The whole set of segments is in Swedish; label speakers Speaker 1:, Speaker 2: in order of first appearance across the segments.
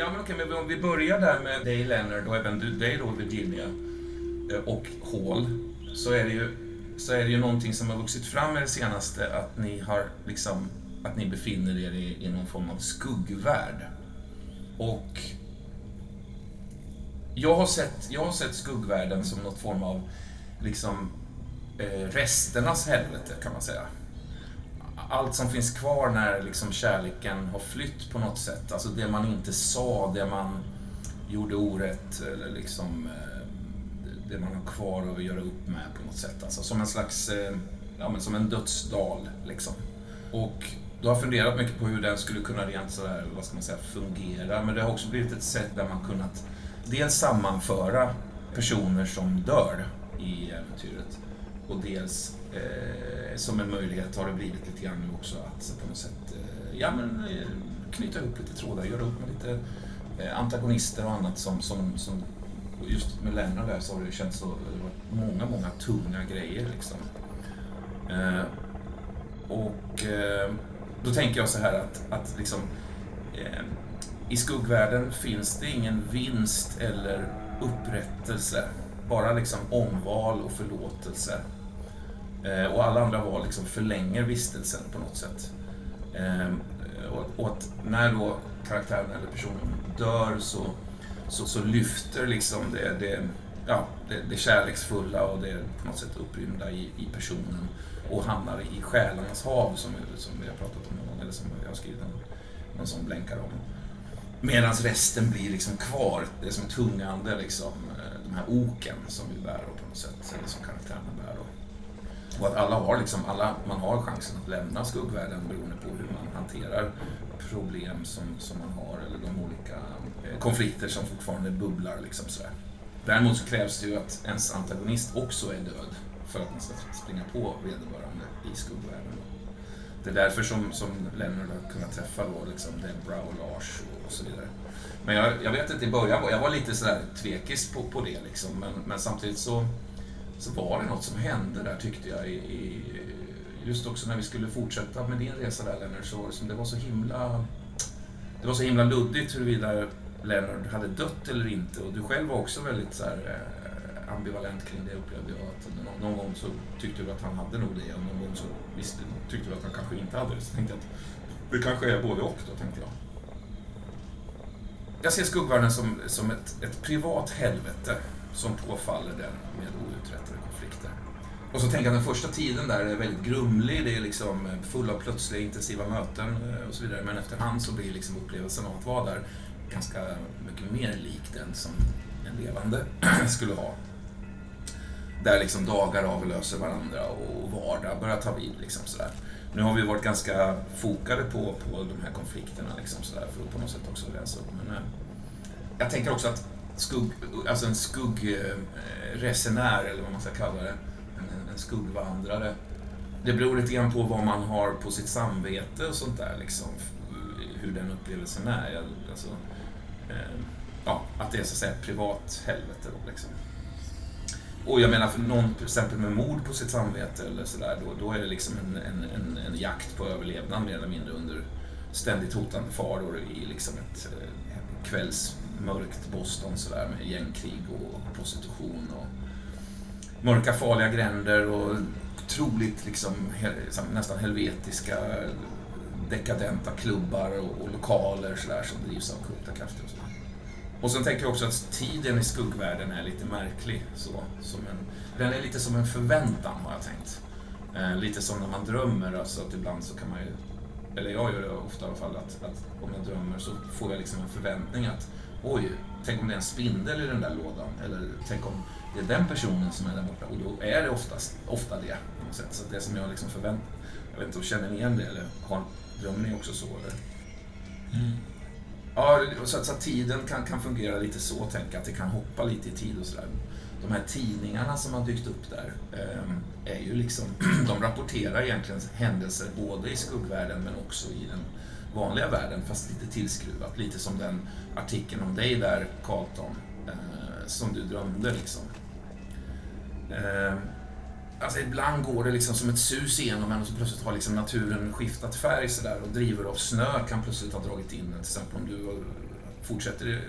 Speaker 1: Ja, men okej, men om vi börjar där med dig Leonard och även du, dig då Virginia eh, och Hall. Så är det ju, så är det ju någonting som har vuxit fram med det senaste att ni har liksom, att ni befinner er i, i någon form av skuggvärld. Och jag har sett, jag har sett skuggvärlden som någon form av liksom eh, resternas helvete kan man säga. Allt som finns kvar när liksom kärleken har flytt på något sätt. Alltså det man inte sa, det man gjorde orätt eller liksom eh, det man har kvar att göra upp med på något sätt. Alltså som en slags, eh, ja men som en dödsdal liksom. Och du har funderat mycket på hur den skulle kunna rent sådär, vad ska man säga, fungera. Men det har också blivit ett sätt där man kunnat dels sammanföra personer som dör i äventyret och dels eh, som en möjlighet har det blivit lite grann nu också att på något sätt eh, ja, men, eh, knyta ihop lite trådar, göra upp med lite eh, antagonister och annat som, som, som just med Lennart där så har det känts så, det varit många, många tunga grejer liksom. Eh, och eh, då tänker jag så här att, att liksom i skuggvärlden finns det ingen vinst eller upprättelse. Bara liksom omval och förlåtelse. Eh, och alla andra val liksom förlänger vistelsen på något sätt. Eh, och, att när då karaktären eller personen dör så, så, så lyfter liksom det, det, ja, det, det kärleksfulla och det på något sätt upprymda i, i personen och hamnar i själarnas hav som, som vi har pratat om någon gång, eller som jag har skrivit en, någon som blänkar om. Medan resten blir liksom kvar, det är som tungande liksom, eh, de här oken som vi bär på något sätt, eller som karaktärerna bär. Och att alla har liksom, alla, man har chansen att lämna skuggvärlden beroende på hur man hanterar problem som, som man har eller de olika eh, konflikter som fortfarande bubblar. Liksom sådär. Däremot så krävs det ju att ens antagonist också är död för att man ska springa på vederbörande i skuggvärlden. Det är därför som, som Leonard har kunnat träffa då, liksom Debra och Lars och, och så vidare. Men jag, jag, vet inte, i början jag var lite sådär tvekis på, på det liksom. Men, men samtidigt så, så var det något som hände där tyckte jag. I, i, just också när vi skulle fortsätta med din resa där Leonard, så liksom, det var så himla det var så himla luddigt huruvida Leonard hade dött eller inte och du själv var också väldigt så här, eh, ambivalent kring det upplevde jag. Att någon, någon gång så tyckte du att han hade nog det och någon gång så visste, tyckte du att han kanske inte hade det. Så tänkte jag att det kanske är både och då, tänkte jag. Jag ser skuggvärlden som, som ett, ett privat helvete som påfaller den med outrättade konflikter. Och så tänker jag att den första tiden där är väldigt grumlig, det är liksom full av plötsliga intensiva möten eh, och så vidare. Men efterhand så blir liksom upplevelsen av att vara där ganska mycket mer lik den som en levande skulle ha. Där liksom dagar avlöser varandra och vardag börjar ta vid. Liksom sådär. Nu har vi varit ganska fokade på, på de här konflikterna liksom sådär, för att på något sätt också rensa upp. Men, eh, jag tänker också att skugg, alltså en skuggresenär, eh, eller vad man ska kalla det, en, en skuggvandrare. Det beror lite grann på vad man har på sitt samvete och sånt där, liksom, hur den upplevelsen är. Alltså, eh, ja, att det är så att säga ett privat helvete. Då, liksom. Och jag menar för någon till exempel med mord på sitt samvete eller sådär, då, då är det liksom en, en, en, en, jakt på överlevnad mer eller mindre under ständigt hotande faror i liksom ett eh, mörkt Boston sådär med gängkrig och prostitution och mörka farliga gränder och otroligt liksom, liksom nästan helvetiska dekadenta klubbar och, och lokaler sådär som drivs av kulta krafter och sådär. Och sen tänker jag också att tiden i skuggvärlden är lite märklig. Så, som en, den är lite som en förväntan har jag tänkt. Eh, lite som när man drömmer, alltså att ibland så kan man ju, eller jag gör det ofta i alla fall, att, att om jag drömmer så får jag liksom en förväntning att oj, tänk om det är en spindel i den där lådan. Eller tänk om det är den personen som är där borta. Och då är det oftast, ofta det på något sätt. Så det som jag liksom förväntar Jag vet inte, känner ni igen det? Eller har, drömmer ni också så? Eller? Mm. Ja, så att, så att tiden kan, kan fungera lite så, tänka att det kan hoppa lite i tid och sådär. De här tidningarna som har dykt upp där eh, är ju liksom, de rapporterar egentligen händelser både i skuggvärlden men också i den vanliga världen, fast lite tillskruvat. Lite som den artikeln om dig där, Carlton, eh, som du drömde liksom. Eh, Alltså ibland går det liksom som ett sus igenom en och så plötsligt har liksom naturen skiftat färg sådär och driver av snö kan plötsligt ha dragit in Till exempel om du fortsätter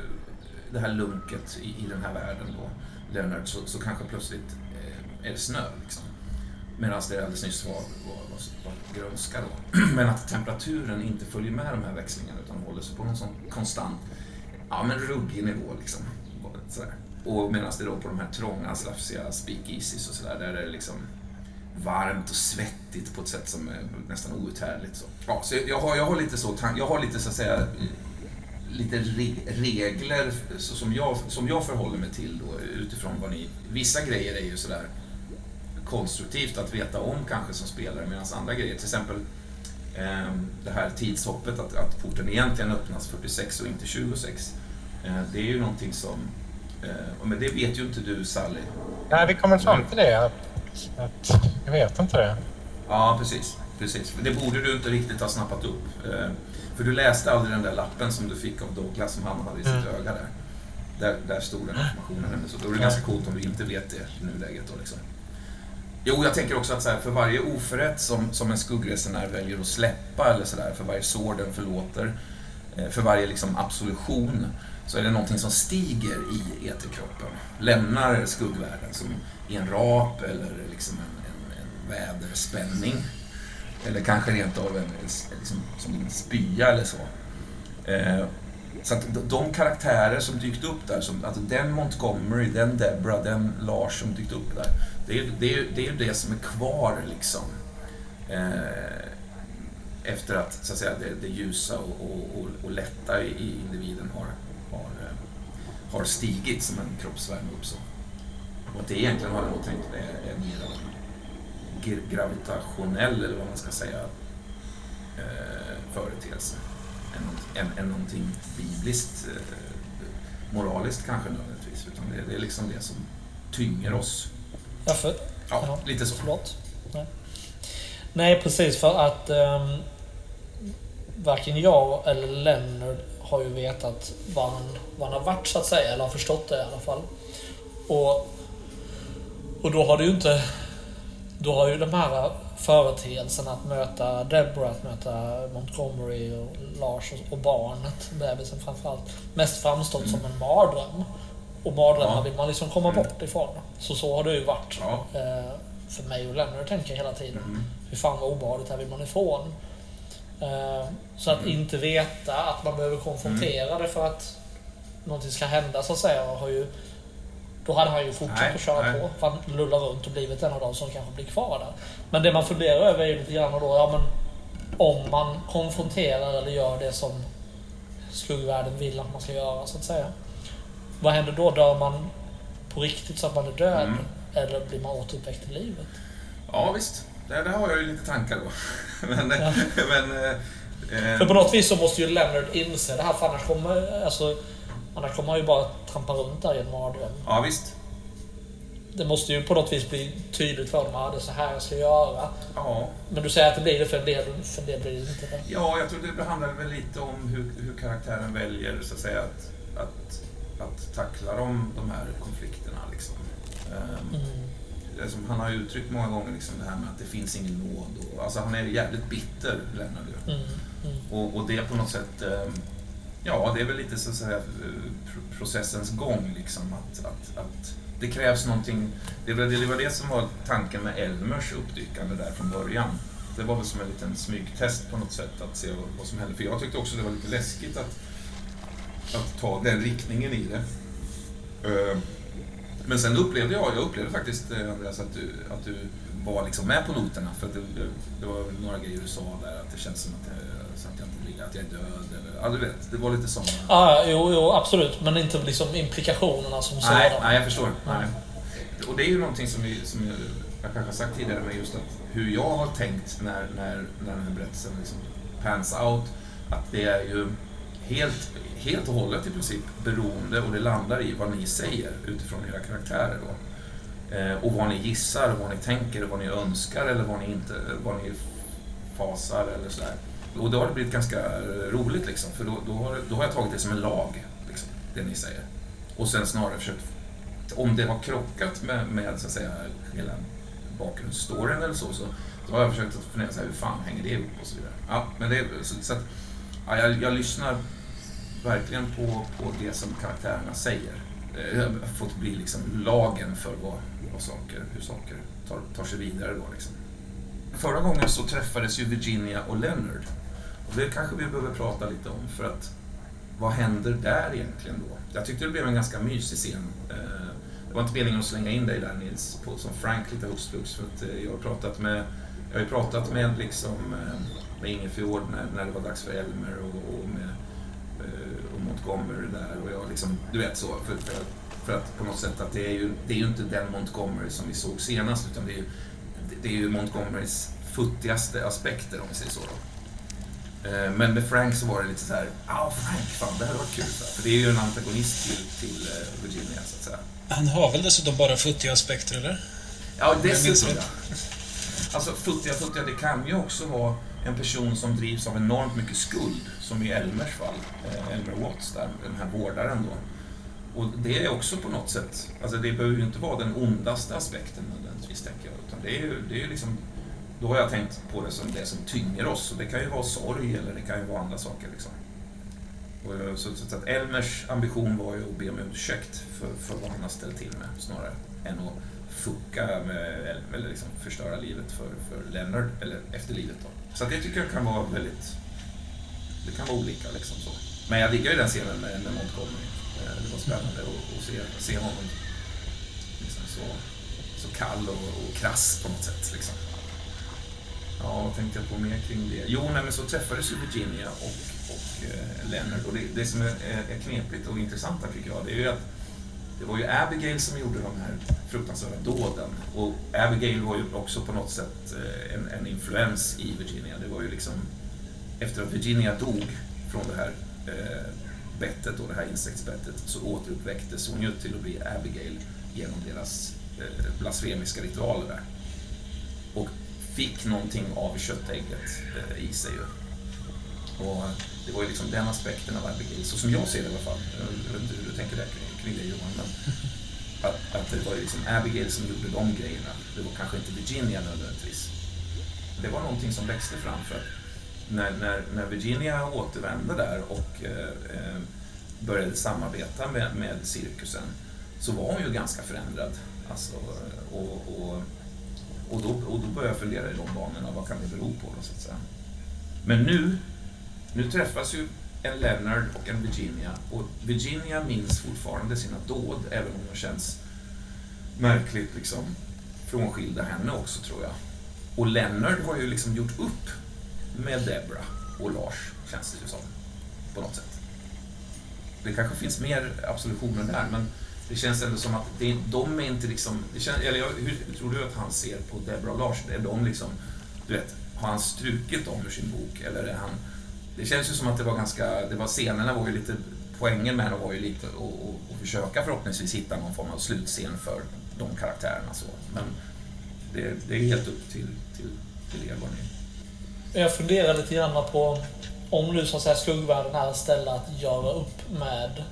Speaker 1: det här lunket i, i den här världen då, Leonard, så, så kanske plötsligt eh, är det snö. Liksom. Medan det alldeles nyss var, var, var, var grönska då. Men att temperaturen inte följer med de här växlingarna utan håller sig på någon sån konstant, ja men ruggig nivå liksom. Sådär. Och medan det då på de här trånga, slafsiga speakeasies och sådär, där är det liksom varmt och svettigt på ett sätt som är nästan outhärdligt. Så. Ja, så jag, har, jag har lite så, jag har lite så att säga lite re regler så som, jag, som jag förhåller mig till då utifrån vad ni... Vissa grejer är ju sådär konstruktivt att veta om kanske som spelare medan andra grejer, till exempel eh, det här tidshoppet att, att porten egentligen öppnas 46 och inte 26. Eh, det är ju någonting som... Eh, men det vet ju inte du Sally.
Speaker 2: Nej, vi kommer fram till det. Att, att, jag vet inte det.
Speaker 1: Ja, precis. precis. Det borde du inte riktigt ha snappat upp. Eh, för du läste aldrig den där lappen som du fick av Douglas som han hade i sitt mm. öga där. Där, där stod den informationen. Så då är det ganska coolt om du inte vet det i nuläget. Då, liksom. Jo, jag tänker också att så här, för varje oförrätt som, som en skuggresenär väljer att släppa, eller så där, för varje sår den förlåter, eh, för varje liksom, absolution, så är det någonting som stiger i eterkroppen. Lämnar skuggvärlden som i en rap eller liksom en, en, en väderspänning. Eller kanske rent av en, liksom, som en spya eller så. Eh, så att de karaktärer som dykt upp där, som, alltså den Montgomery, den Debra, den Lars som dykt upp där. Det är det, är, det, är det som är kvar liksom. Eh, efter att, så att säga, det, det ljusa och, och, och, lätta i individen har, har, eh, har stigit som en kroppsvärme upp. Så. Och att det egentligen har jag nog tänkt är, är mer gravitationell, eller vad man ska säga, eh, företeelse än, än, någonting bibliskt, eh, moraliskt kanske nödvändigtvis. Utan det, det, är liksom det som tynger oss.
Speaker 3: Varför?
Speaker 1: Ja, ja, lite så.
Speaker 3: Förlåt. Nej. Nej, precis för att um, varken jag eller Leonard har ju vetat vad han, vad han har varit så att säga, eller har förstått det i alla fall. Och, och då har det ju inte då har ju de här företeelserna att möta Deborah, att möta Montgomery och Lars och barnet, bebisen framförallt, mest framstått mm. som en mardröm. Och mardrömmar ja. vill man liksom komma mm. bort ifrån. Så så har det ju varit ja. eh, för mig och Leonard tänker hela tiden. Mm. Hur fan vad obehagligt här vill man ifrån. Eh, så att mm. inte veta att man behöver konfrontera mm. det för att någonting ska hända så att säga har ju då hade han ju fortsatt nej, att köra nej. på. För han lullar runt och blivit en av de som kanske blir kvar där. Men det man funderar över är lite grann då, ja men om man konfronterar eller gör det som skuggvärlden vill att man ska göra så att säga. Vad händer då? Dör man på riktigt så att man är död? Mm. Eller blir man återuppväckt i livet?
Speaker 1: Ja visst, där, där har jag ju lite tankar då. men, ja. men, eh,
Speaker 3: för på något vis så måste ju Leonard inse det här för annars kommer, alltså, annars kommer han ju bara trampa runt där i en mardröm.
Speaker 1: Ja visst
Speaker 3: det måste ju på något vis bli tydligt för dem att det är så här jag ska göra.
Speaker 1: Ja.
Speaker 3: Men du säger att det blir det för en del, för en del blir det inte det.
Speaker 1: Ja, jag tror det handlar väl lite om hur, hur karaktären väljer så att säga att, att, att tackla de, de här konflikterna. Liksom. Um, mm. som han har uttryckt många gånger liksom det här med att det finns ingen nåd. Och, alltså han är jävligt bitter, Lennart. Mm. Mm. Och, och det på något sätt um, Ja, det är väl lite så att säga processens gång liksom att, att, att det krävs någonting. Det var, det var det som var tanken med Elmers uppdykande där från början. Det var väl som en liten smygtest på något sätt att se vad som hände. För jag tyckte också det var lite läskigt att, att ta den riktningen i det. Eh, men sen upplevde jag, jag upplevde faktiskt eh, Andreas att du, att du var liksom med på noterna. För det, det var några grejer du sa där, att det känns som att det, att jag är död. Eller, ja, du vet, det var lite sådana.
Speaker 3: Ah, jo, jo, absolut. Men inte liksom implikationerna som
Speaker 1: sådana. Nej, nej, jag förstår. Nej. Och det är ju någonting som, vi, som jag, jag kanske har sagt tidigare, men just att hur jag har tänkt när, när, när den här berättelsen liksom pans out, att det är ju helt, helt och hållet i princip beroende och det landar i vad ni säger utifrån era karaktärer. Då. Eh, och vad ni gissar, vad ni tänker, vad ni önskar eller vad ni, inte, vad ni fasar eller sådär. Och då har det blivit ganska eh, roligt liksom, för då, då, har, då har jag tagit det som en lag, liksom, det ni säger. Och sen snarare försökt, om det har krockat med, med så att säga, hela bakgrundsstoryn eller så, så så har jag försökt att fundera så här, hur fan hänger det ihop och så vidare. Ja, men det, så, så att, ja, jag, jag lyssnar verkligen på, på det som karaktärerna säger. Eh, fått bli liksom lagen för vad, vad saker, hur saker tar, tar sig vidare då liksom. Förra gången så träffades ju Virginia och Leonard. Det kanske vi behöver prata lite om för att vad händer där egentligen då? Jag tyckte det blev en ganska mysig scen. Eh, det var inte meningen att slänga in dig där Nils, på, som Frank lite hux flux för att eh, jag har pratat med jag har pratat med, liksom, eh, med Ingefjord när, när det var dags för Elmer och, och med och Montgomery där och jag liksom, du vet så. För, för, för att på något sätt att det är, ju, det är ju inte den Montgomery som vi såg senast utan det är ju, det är ju Montgomerys futtigaste aspekter om vi säger så. Då. Eh, men med Frank så var det lite så här, ja Frank, fan det hade varit kul. För det är ju en antagonist till, till eh, Virginia så att säga.
Speaker 4: Han har väl dessutom bara futtiga aspekter, eller?
Speaker 1: Ja, dessutom ja. Alltså futtiga, futtiga, det kan ju också vara en person som drivs av enormt mycket skuld, som i Elmers fall, eh, Elmer Watts, där, den här vårdaren då. Och det är också på något sätt, alltså det behöver ju inte vara den ondaste aspekten nödvändigtvis, tänker jag, utan det är ju, det är liksom, då har jag tänkt på det som det som tynger oss, och det kan ju vara sorg eller det kan ju vara andra saker liksom. Och, eh, så, så att Elmers ambition var ju att be om ursäkt för, för vad han har ställt till med, snarare, än att fucka med, eller liksom förstöra livet för, för Leonard, eller efter livet då. Så det tycker jag kan vara väldigt... Det kan vara olika liksom så. Men jag diggar ju den scenen med, med Montgomery. Eh, det var spännande att, att se, se honom liksom så, så kall och, och krass på något sätt. Liksom. Ja, vad tänkte jag på mer kring det? Jo, nej, men så träffades ju Virginia och, och eh, Leonard. Och det, det som är, är knepigt och intressant här tycker jag, det är ju att det var ju Abigail som gjorde de här fruktansvärda dåden. Och Abigail var ju också på något sätt eh, en, en influens i Virginia. Det var ju liksom, efter att Virginia dog från det här eh, bettet och det här insektsbettet så återuppväcktes hon ju till att bli Abigail genom deras eh, blasfemiska ritualer där. Och fick någonting av köttägget eh, i sig ju. Och det var ju liksom den aspekten av Abigail, så som jag ser det i alla fall. Jag vet inte hur du tänker där kring det Johan, men att, att det var liksom Abigail som gjorde de grejerna. Det var kanske inte Virginia nödvändigtvis. Det var någonting som växte fram för att när, när, när Virginia återvände där och eh, eh började samarbeta med, med cirkusen så var hon ju ganska förändrad. Alltså, och, och, och, då, och då började jag fundera i de banorna, vad kan det bero på då, så att säga. Men nu nu träffas ju en Leonard och en Virginia och Virginia minns fortfarande sina dåd, även om de känns märkligt liksom frånskilda henne också, tror jag. Och Leonard har ju liksom gjort upp med Debra och Lars, känns det ju som, på något sätt. Det kanske finns mer absolutioner där, men det känns ändå som att det, de är inte liksom... Det känns, eller hur, hur tror du att han ser på Deborah och Lars? Är de liksom, du vet, har han strukit dem ur sin bok, eller är han det känns ju som att det var ganska, det var scenerna var ju lite, poängen med det var ju lite att försöka förhoppningsvis hitta någon form av slutscen för de karaktärerna så. Men det, det är helt upp till, till, till er vad ni...
Speaker 3: Jag funderar lite grann på om nu så att säga skuggvärlden är ett ställe att göra upp med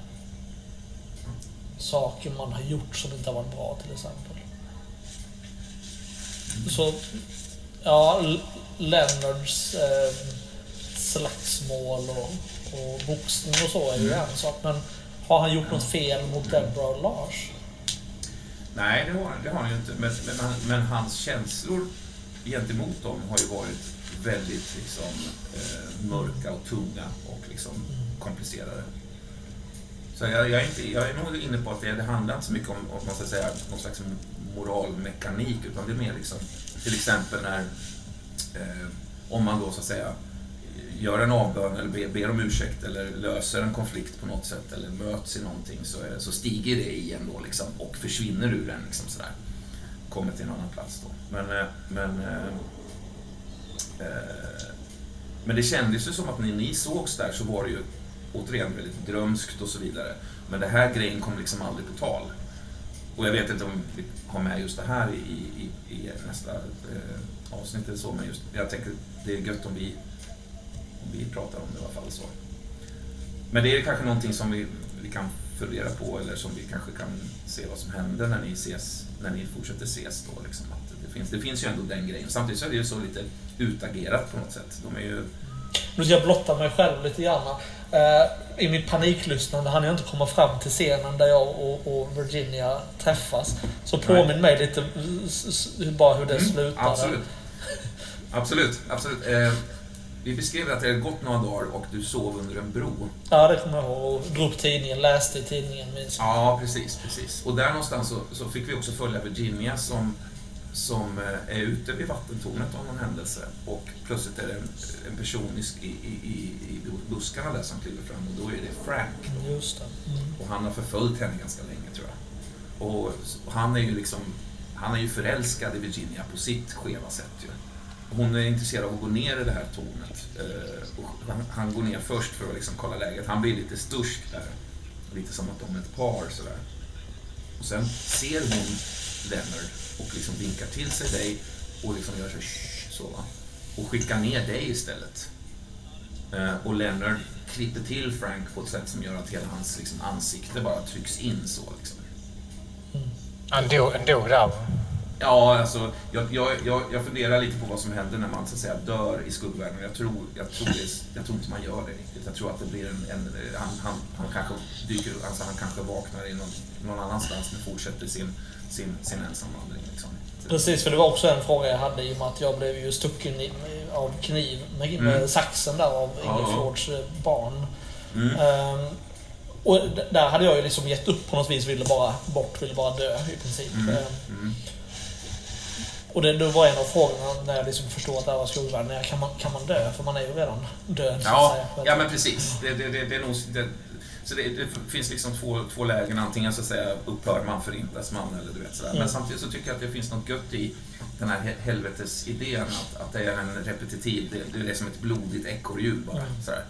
Speaker 3: saker man har gjort som inte har varit bra till exempel. Så, ja, Leonards eh, slagsmål och, och boxning och så är ju mm. en sak. Men har han gjort något fel mot Deborah och Lars?
Speaker 1: Nej, det har, det har han ju inte. Men, men, men, hans känslor gentemot dem har ju varit väldigt liksom, eh, mörka och tunga och liksom, mm. komplicerade. Så jag, jag, är inte, jag är nog inne på att det, det handlar inte så mycket om, om man ska säga, någon slags moralmekanik, utan det är mer liksom, till exempel när, eh, om man då så att säga gör en avbön eller ber, ber om ursäkt eller löser en konflikt på något sätt eller möts i någonting så, är, så stiger det igen då liksom och försvinner ur en liksom sådär. Kommer till en annan plats då. Men, eh, men, eh, eh, men det kändes ju som att när ni sågs där så var det ju återigen väldigt drömskt och så vidare. Men det här grejen kom liksom aldrig på tal. Och jag vet inte om vi har med just det här i, i, i nästa eh, avsnitt eller så, men just, jag tänker det är gött om vi vi pratar om det i alla fall. Så. Men det är kanske någonting som vi, vi kan fundera på eller som vi kanske kan se vad som händer när ni, ses, när ni fortsätter ses. Då, liksom, att det, finns, det finns ju ändå den grejen. Samtidigt så är det ju så lite utagerat på något sätt. De är ju...
Speaker 3: Jag blottar mig själv lite grann. Eh, I mitt paniklyssnande hann jag inte komma fram till scenen där jag och, och Virginia träffas. Så påminn mig lite bara hur det
Speaker 1: Mm,
Speaker 3: slutade.
Speaker 1: Absolut. Absolut, absolut. Eh, vi beskrev att det hade gått några dagar och du sov under en bro.
Speaker 3: Ja, det kommer jag ihåg. Och drog upp tidningen, läste i tidningen minns.
Speaker 1: Ja, precis, precis. Och där någonstans så, så fick vi också följa Virginia som, som eh, är ute vid vattentornet av någon händelse. Och plötsligt är det en, en person i, i, i, i buskarna där som kliver fram och då är det Frank.
Speaker 3: Just det. Mm.
Speaker 1: Och han har förföljt henne ganska länge tror jag. Och, och han är ju liksom, han är ju förälskad i Virginia på sitt skeva sätt ju. Hon är intresserad av att gå ner i det här tornet. Eh, och han, han går ner först för att liksom kolla läget. Han blir lite stursk där. Lite som att de är ett par sådär. Och sen ser hon Leonard och liksom vinkar till sig dig och liksom gör så, "Shh", så va. Och skickar ner dig istället. Eh, och Leonard klipper till Frank på ett sätt som gör att hela hans liksom, ansikte bara trycks in så. Liksom.
Speaker 2: Han dog, han dog där.
Speaker 1: Ja, alltså, jag, jag, jag, jag funderar lite på vad som händer när man så att säga, dör i skuggvärlden. Jag tror, jag, tror det, jag tror inte man gör det riktigt. Jag tror att det blir en... en han, han, han kanske dyker alltså han kanske vaknar i någon, någon annanstans men fortsätter sin, sin, sin ensamvandring. Liksom.
Speaker 3: Precis, för det var också en fråga jag hade i och med att jag blev ju stucken i, av kniv med, med
Speaker 1: Mm.
Speaker 3: saxen där av. Ingefjords eh, barn.
Speaker 1: Mm.
Speaker 3: Ehm, och där hade jag ju liksom gett upp på något vis, ville bara bort, ville bara dö i princip.
Speaker 1: Mm.
Speaker 3: Ehm,
Speaker 1: Mm.
Speaker 3: Och det, det var en av frågorna när jag liksom förstod att det här var skuggvärlden. Kan man, kan man dö? För man är ju redan död
Speaker 1: Ja,
Speaker 3: säga.
Speaker 1: ja, men precis. Det, det, det, det är nog, det, så det, det finns liksom två, två lägen. Antingen så att säga upphör man, förintas man eller du vet sådär. Men
Speaker 3: Mm.
Speaker 1: samtidigt så tycker jag att det finns något gött i den här he- helvetesidén att, att det är en repetitiv, det, det är som ett blodigt ekorrhjul bara.
Speaker 3: Mm.
Speaker 1: Sådär.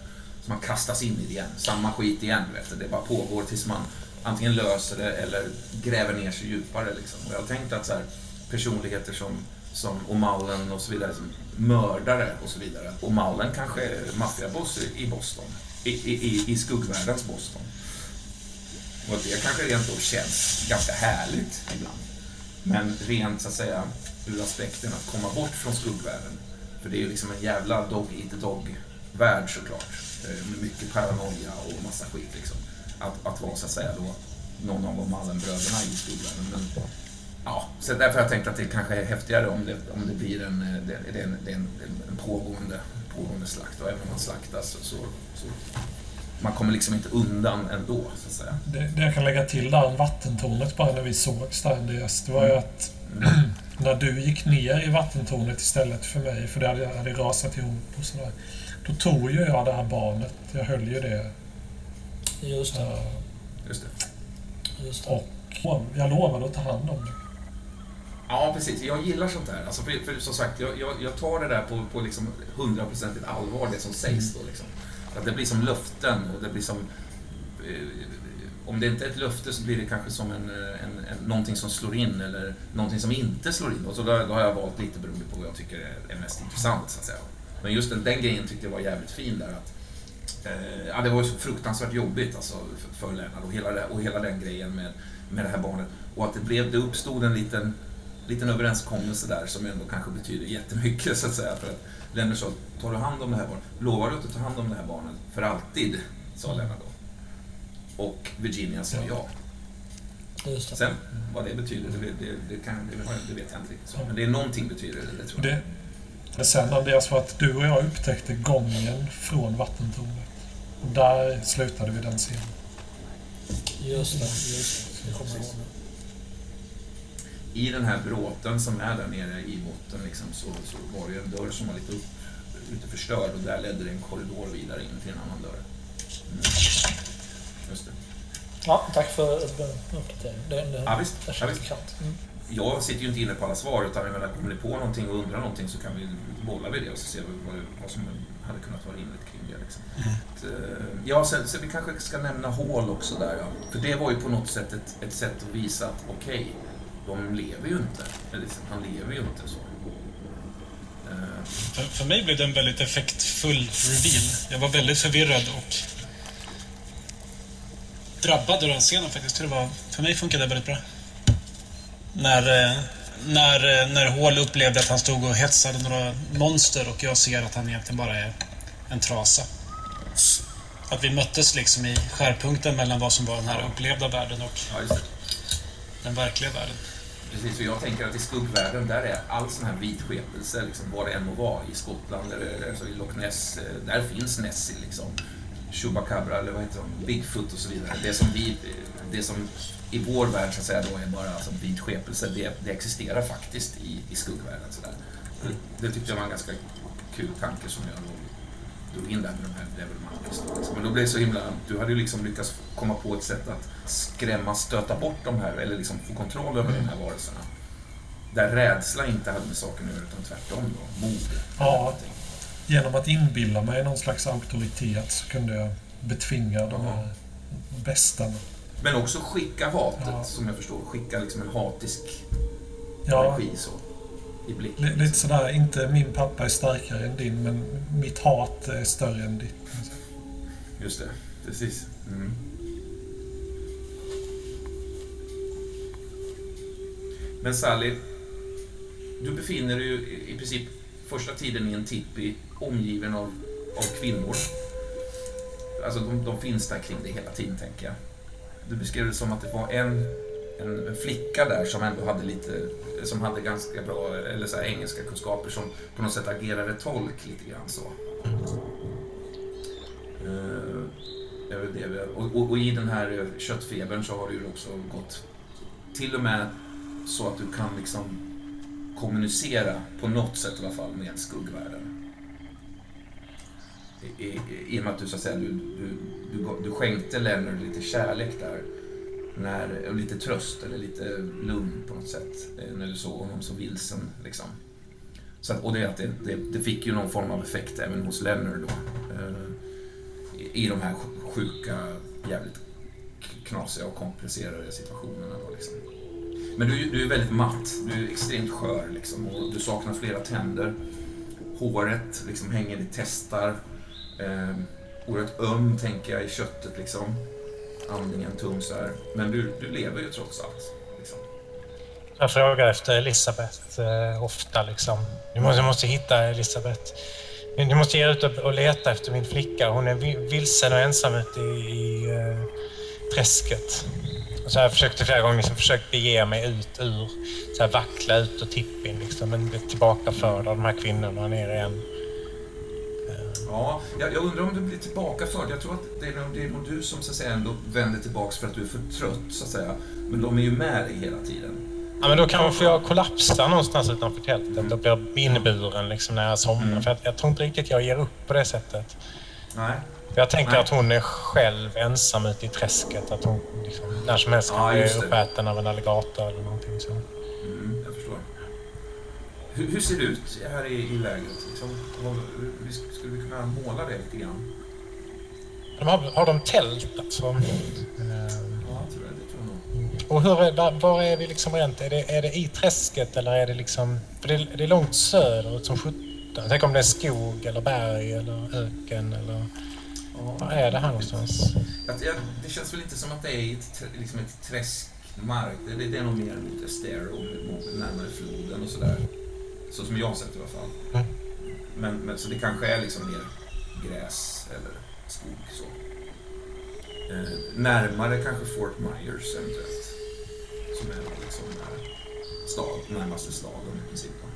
Speaker 1: Så man kastas in i det igen. Samma skit igen, vet du. Det bara pågår tills man antingen löser det eller gräver ner sig djupare. Liksom. Och jag har tänkt att så här, personligheter som, som O'Mullen och så vidare, som mördare och så vidare. O'Mullen kanske är maffiaboss i- Boston. I, i, i, skuggvärldens Boston. Och det kanske rent då känns ganska härligt ibland. Men rent så att säga ur aspekten att komma bort från skuggvärlden. För det är ju liksom en jävla dog-eat-dog-värld såklart. Eh, med mycket paranoia och massa skit liksom. Att, att vara så att säga då någon av de Allen-bröderna i skuggvärlden. Men, ja, så därför har jag tänkt att det kanske är häftigare om det, om det blir en, eh, det, det är en, det är en, en pågående, pågående slakt. Och även om man slaktas så, så, så man kommer liksom inte undan ändå, så att säga.
Speaker 5: Det, det jag kan lägga till där om vattentornet bara när vi sågs där Andreas, det var ju att när du gick ner i vattentornet istället för mig, för det hade, hade rasat ihop och sådär. Då tog ju jag det här barnet. Jag höll ju det.
Speaker 3: Just det.
Speaker 5: eh,
Speaker 1: Just det.
Speaker 3: Just det.
Speaker 5: Och jag lovade att ta hand om det.
Speaker 1: Ja, precis. Jag gillar sånt där. Alltså, för, för som sagt, jag, jag, jag tar det där på, på liksom hundraprocentigt allvar, det som sägs då. Liksom. Att det blir som löften och det blir som... Eh, om det inte är ett löfte så blir det kanske som en, eh, en, en, någonting som slår in eller någonting som inte slår in. Och så då, då har jag valt lite beroende på vad jag tycker är, är mest intressant, så att säga. Men just den, den grejen tyckte jag var jävligt fin där. Att, eh, ja, det var ju så fruktansvärt jobbigt alltså, för, för Lennart och hela, och hela den grejen med, med det här barnet. Och att det, blev, det uppstod en liten liten överenskommelse där som ändå kanske betyder jättemycket så att säga. För att Lennart sa, tar du hand om det här barnet? Lovar du att du tar hand om det här barnet för alltid? Sa Lennart då. Och Virginia sa ja.
Speaker 3: Just det.
Speaker 1: Sen vad det betyder, det, det, det, kan, det, det vet jag inte riktigt. Så. Men det är någonting betyder det, det tror jag.
Speaker 5: det. Men sen Andreas var att du och jag upptäckte gången från vattentornet. Och där slutade vi den scenen.
Speaker 3: Just det. Just det. Det kommer jag ihåg nu.
Speaker 1: I den här bråten som är där nere i botten liksom, så, så var det ju en dörr som var lite, upp, lite förstörd och där ledde det en korridor vidare in till en annan dörr. Mm. Just det.
Speaker 3: Ja, tack för uppdateringen. Det, det,
Speaker 1: Ja, visst.
Speaker 3: det
Speaker 1: Ja, visst.
Speaker 3: Mm.
Speaker 1: Jag sitter ju inte inne på alla svar, utan jag menar, kommer ni på någonting och undrar någonting så kan vi bolla vid det och så ser vi vad, vad som hade kunnat vara rimligt kring det. Liksom. Att, eh, ja, sen, sen vi kanske ska nämna hål också där. Ja. För det var ju på något sätt ett, ett sätt att visa att okej, de lever ju inte. Liksom, han lever ju inte så. Eh,
Speaker 4: För, för mig blev det en väldigt effektfull reveal. Jag var väldigt förvirrad och drabbad av den scenen faktiskt. Det var, för mig funkade det väldigt bra. När, eh, när, eh, när Hall upplevde att han stod och hetsade några monster och jag ser att han egentligen bara är en trasa. att vi möttes liksom i skärpunkten mellan vad som var den här upplevda världen och den verkliga världen.
Speaker 1: Precis, för jag tänker att i skuggvärlden, där är all sån här vitskepelse, liksom, vad det än må vara, i Skottland, eller, alltså i Loch Ness, eh, där finns Nessie liksom. Chupacabra, eller vad heter de, Bigfoot och så vidare. Det som, vi, det som i vår värld så att säga då är bara alltså, vitskepelse, det, det existerar faktiskt i, i skuggvärlden. Så där. Det, det tyckte jag var en ganska kul tanke som jag drog in där med de här då, liksom. Men då blev det så himla, du hade ju liksom lyckats komma på ett sätt att skrämma, stöta bort de här, eller liksom få kontroll över de här varelserna. Där rädsla inte hade med saken att göra, utan tvärtom då, mod.
Speaker 5: Ja. Genom att inbilla mig någon slags auktoritet så kunde jag betvinga de här besten.
Speaker 1: Men också skicka hatet,
Speaker 5: Ja.
Speaker 1: som jag förstår. Skicka liksom en hatisk
Speaker 5: Ja,
Speaker 1: energi så. I blicken.
Speaker 5: li- lite sådär, inte min pappa är starkare än din, men mitt hat är större än ditt.
Speaker 1: Just det, precis. Mm. Men Sally, du befinner dig ju i- i princip första tiden i en tippi omgiven av, av kvinnor. Alltså de, de finns där kring dig hela tiden, tänker jag. Du beskrev det som att det var en, en, flicka där som ändå hade lite, som hade ganska bra, eller så här, engelska kunskaper som på något sätt agerade tolk lite grann så. Uh, det är det vi och, och, och i den här eh, köttfebern så har det ju också gått till och med så att du kan liksom kommunicera på något sätt i alla fall med skuggvärlden. I, i, I och med att du så att säga, du, du, du, du skänkte Leonard lite kärlek där. När, och lite tröst eller lite lugn på något sätt. När du såg honom så vilsen liksom. Så att, och det, det, det, fick ju någon form av effekt även hos Leonard då. Eh, i, I de här sjuka, jävligt knasiga och komplicerade situationerna. Då, liksom. Men du, du är väldigt matt, du är extremt skör liksom, och du saknar flera tänder. Håret liksom hänger i testar. Eh, oerhört öm, tänker jag, i köttet liksom. Andningen tung så här. Men du, du lever ju trots allt. Liksom.
Speaker 2: Jag frågar efter Elisabeth eh, ofta. Liksom. Du måste, jag måste hitta Elisabeth. Du måste ge ut och, leta efter min flicka. Hon är vilsen och ensam ute i, i eh, träsket. Och så har jag försökte flera gånger liksom, försökt bege mig ut ur, så här, vackla ut ur tippin. Liksom, men blev tillbakaförd av de här kvinnorna nere igen.
Speaker 1: Ja, jag, jag undrar om du blir tillbakaförd. Jag tror att det är, det är nog du som så att säga, ändå vänder tillbaks för att du är för trött, så att säga. Men de är ju med dig hela tiden.
Speaker 2: Ja, men då kanske jag kollapsar någonstans utanför tältet och blir inburen liksom, när jag somnar.
Speaker 1: Mm.
Speaker 2: För jag, jag tror inte riktigt jag ger upp på det sättet.
Speaker 1: Nej.
Speaker 2: Jag tänker
Speaker 1: Nej.
Speaker 2: att hon är själv ensam ute i träsket. Att hon liksom, när som helst kan
Speaker 1: Ja,
Speaker 2: bli uppäten av en alligator eller någonting så.
Speaker 1: Mm. Hur, hur ser det ut här i, i lägret? Liksom, vad, hur, hur skulle vi kunna måla det lite grann?
Speaker 2: De har, har de tält alltså? Eh,
Speaker 1: Ja, tror det. Det tror jag nog.
Speaker 2: Och hur är, var, var är vi liksom rent? Är det, är det i träsket eller är det liksom... För det, är- det är långt söderut som sjutton. Tänk om det är skog eller berg eller öken eller... Var är det här någonstans?
Speaker 1: Att jag, det känns väl inte som att det är ett, liksom ett träskmark. Det, det, det är nog mer mot Estero, närmare floden och sådär. Så som jag har sett i alla fall. Men, men, så det kanske är liksom mer gräs eller skog så. Eh, närmare kanske Fort Myers eventuellt. Som är liksom när stad, närmaste staden i princip. Då.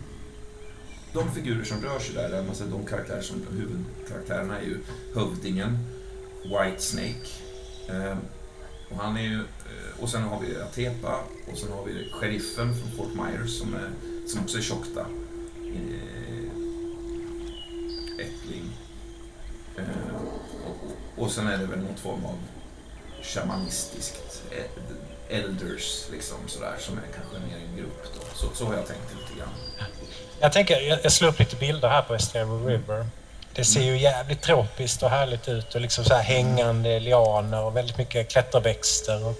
Speaker 1: De figurer som rör sig där, alltså de karaktärer som, huvudkaraktärerna är ju hövdingen, White Snake. Eh, och han är ju, eh, och sen har vi Atepa och sen har vi sheriffen från Fort Myers som, är, som också är Tjockta. Eh, ättling. Och, och sen är det väl någon form av shamanistiskt eh, elders liksom sådär som är kanske mer en grupp då. Så, så har jag tänkt lite grann.
Speaker 2: Jag tänker, jag, jag slår upp lite bilder här på Estero River. Det ser ju jävligt tropiskt och härligt ut och liksom så här hängande lianer och väldigt mycket klätterväxter och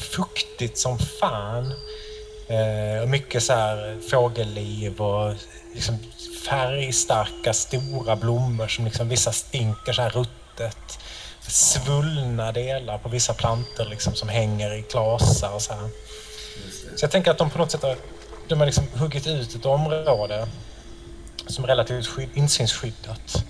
Speaker 2: fuktigt som fan. Eh, och mycket så här fågelliv och liksom färgstarka stora blommor som liksom vissa stinker så här ruttet. Svullna delar på vissa plantor liksom som hänger i klasar och så här. Så jag tänker att de på något sätt har, de har liksom huggit ut ett område som är relativt skydd, insynsskyddat.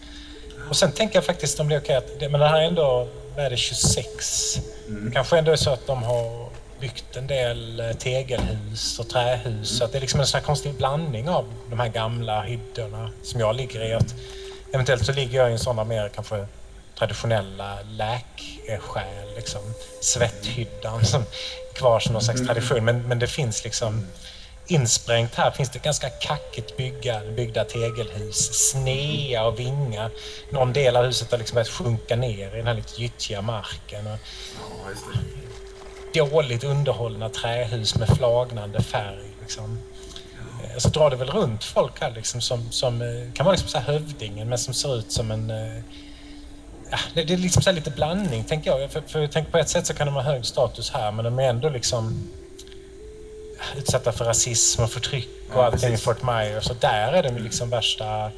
Speaker 2: Och sen tänker jag faktiskt om det är okej att, men det här är ändå, vad är det, 26?
Speaker 1: Mm.
Speaker 2: Kanske ändå är så att de har byggt en del eh, tegelhus och trähus. Så att det är liksom en sån här konstig blandning av de här gamla hyddorna som jag ligger i. Att eventuellt så ligger jag i en sån där mer kanske traditionella läksjäl, liksom svetthyddan som är kvar som någon slags tradition. Men, men det finns liksom insprängt här finns det ganska kackigt bygga, byggda tegelhus, snea och vinga. Någon del av huset har liksom börjat sjunka ner i den här lite gyttjiga marken. Och
Speaker 1: Ja.
Speaker 2: Dåligt underhållna trähus med flagnande färg. Liksom. Eh, Så drar det väl runt folk här liksom som, som eh, kan vara liksom så här hövdingen men som ser ut som en... eh, Ja, det, det är liksom så här lite blandning, tänker jag. För, för jag tänker på ett sätt så kan de ha hög status här men de är ändå liksom utsatta för rasism och förtryck och
Speaker 1: Ja,
Speaker 2: allting i. Fort Myers. Och där är de liksom värsta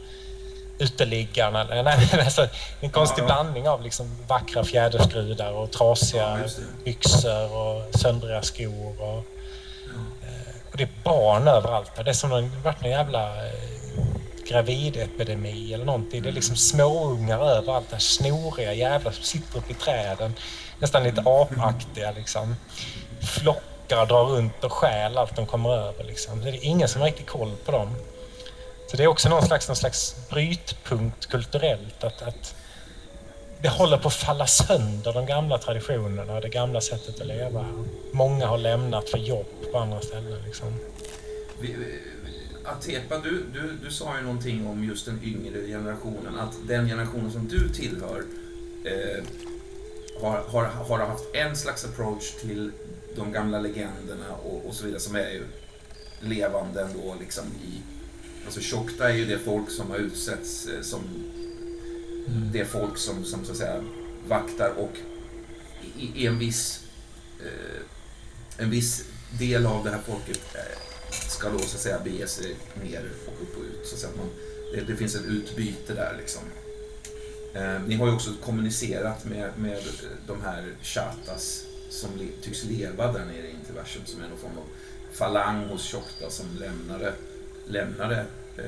Speaker 2: uteliggarna. Nej, alltså, en konstig
Speaker 1: Ja, ja.
Speaker 2: blandning av liksom vackra fjäderskrudar och trasiga
Speaker 1: Ja,
Speaker 2: byxor och söndriga skor. Och, eh, och det är barn överallt. Det är som om det varit någon jävla eh, gravidepidemi eller någonting. Det är liksom småungar överallt. Där snoriga jävlar som sitter uppe i träden. Nästan lite apaktiga liksom. Flockar drar runt och stjäl allt de kommer över. Liksom. Det är ingen som har riktigt koll på dem. Så det är också någon slags, någon slags brytpunkt kulturellt. Att, att det håller på att falla sönder, de gamla traditionerna och det gamla sättet att leva. Många har lämnat för jobb på andra ställen. Liksom.
Speaker 1: Atepa, du, du, du sa ju någonting om just den yngre generationen. Att den generationen som du tillhör eh, har, har, har haft en slags approach till de gamla legenderna och, och så vidare som är ju levande ändå liksom i... Alltså Tjockta är ju det folk som har utsetts eh, som det folk som, som så att säga vaktar och i, i en viss eh, en viss del av det här folket eh, ska då så att säga bege sig ner och upp och ut. Så att man, det, det finns ett utbyte där liksom. Eh, ni har ju också kommunicerat med, med eh, de här chatas som le, tycks leva där nere i interversum som är någon form av falang hos Tjockta som lämnade, lämnade eh,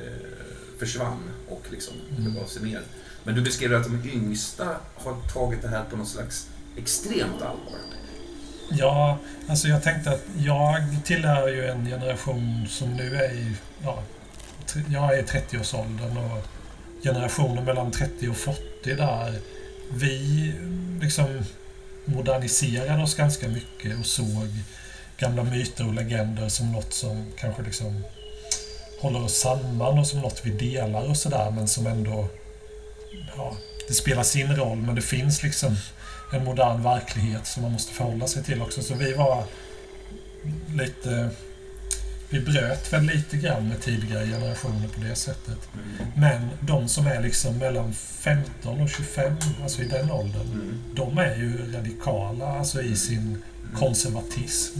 Speaker 1: försvann och liksom begav sig ner. Men du beskrev att de yngsta har tagit det här på något slags extremt allvar.
Speaker 5: Ja, alltså jag tänkte att jag tillhör ju en generation som nu är i... Ja, jag är i 30-årsåldern och generationen mellan 30 och 40 där. Vi liksom moderniserade oss ganska mycket och såg gamla myter och legender som något som kanske liksom håller oss samman och som något vi delar och sådär men som ändå... Ja, det spelar sin roll men det finns liksom en modern verklighet som man måste förhålla sig till också. Så vi var lite... Vi bröt väl lite grann med tidigare generationer på det sättet. Men de som är liksom mellan 15 och 25, alltså i den åldern,
Speaker 1: Mm.
Speaker 5: de är ju radikala alltså i sin konservatism.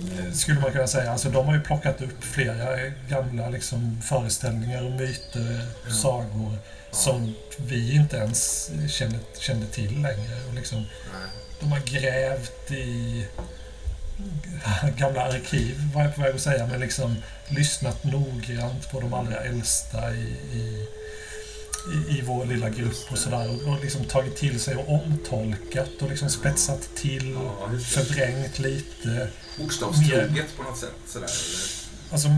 Speaker 5: Eh, Skulle man kunna säga. Alltså de har ju plockat upp flera gamla liksom, föreställningar och myter,
Speaker 1: Ja.
Speaker 5: sagor som vi inte ens kände, kände till längre. Och liksom, de har grävt i gamla arkiv, var jag på väg att säga, men liksom lyssnat noggrant på de allra äldsta i, i, i, i vår lilla grupp och sådär. Och, och liksom tagit till sig och omtolkat och liksom spetsat till,
Speaker 1: Ja,
Speaker 5: förvrängt lite.
Speaker 1: Bokstavstroget på något sätt sådär. Eller
Speaker 5: Alltså,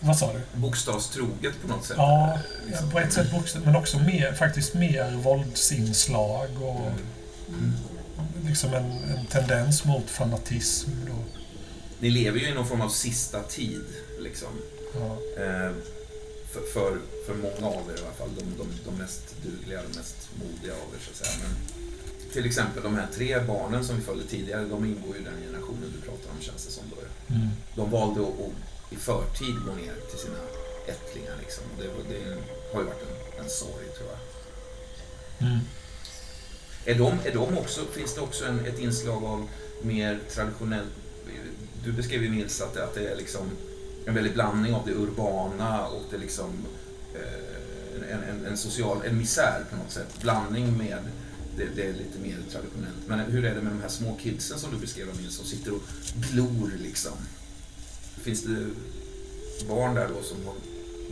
Speaker 5: vad sa du?
Speaker 1: bokstavstroget på något sätt.
Speaker 5: Ja,
Speaker 1: liksom.
Speaker 5: på ett sätt bokstav, men också mer, faktiskt mer våldsinslag och
Speaker 1: Mm.
Speaker 5: liksom en, en tendens mot fanatism. Då.
Speaker 1: Ni lever ju i någon form av sista tid, liksom.
Speaker 5: Ja.
Speaker 1: Eh, för, för, för många av er i alla fall. De, de, de mest dugliga, de mest modiga av er, så att säga. Men till exempel de här tre barnen som vi följde tidigare, de ingår ju i den generationen du pratar om, känns det som. Då.
Speaker 5: Mm.
Speaker 1: De valde att, att i förtid gå ner till sina ättlingar, liksom. Det, det har ju varit en, en sorg, tror jag.
Speaker 5: Mm.
Speaker 1: Är de, är de också, finns det också en, ett inslag av mer traditionell... Du beskrev ju Nils att det, att det är liksom en väldig blandning av det urbana och det liksom eh, en, en, en social, en misär på något sätt. Blandning med det, det är lite mer traditionellt. Men hur är det med de här små kidsen som du beskrev Nils, som sitter och glor liksom? Finns det barn där då som har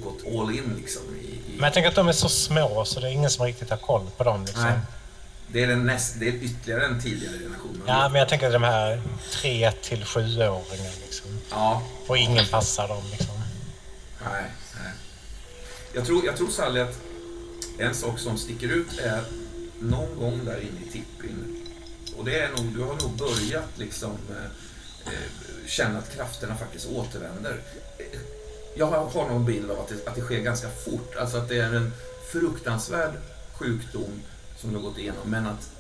Speaker 1: gått all in liksom. I, i...
Speaker 2: Men jag tänker att de är så små så det är ingen som riktigt har koll på dem. Liksom.
Speaker 1: Nej. Det är, näst, det är ytterligare en tidigare generation.
Speaker 2: Ja, men jag tänker att de här tre till sjuåringar liksom.
Speaker 1: Ja.
Speaker 2: Och ingen passar dem liksom.
Speaker 1: Nej, nej. Jag tror, jag tror Sally att en sak som sticker ut är någon gång där inne i tippin. Och det är nog, du har nog börjat liksom eh, eh känna att krafterna faktiskt återvänder. Jag har någon bild av att det, att det sker ganska fort. Alltså att det är en fruktansvärd sjukdom som du har gått igenom, men att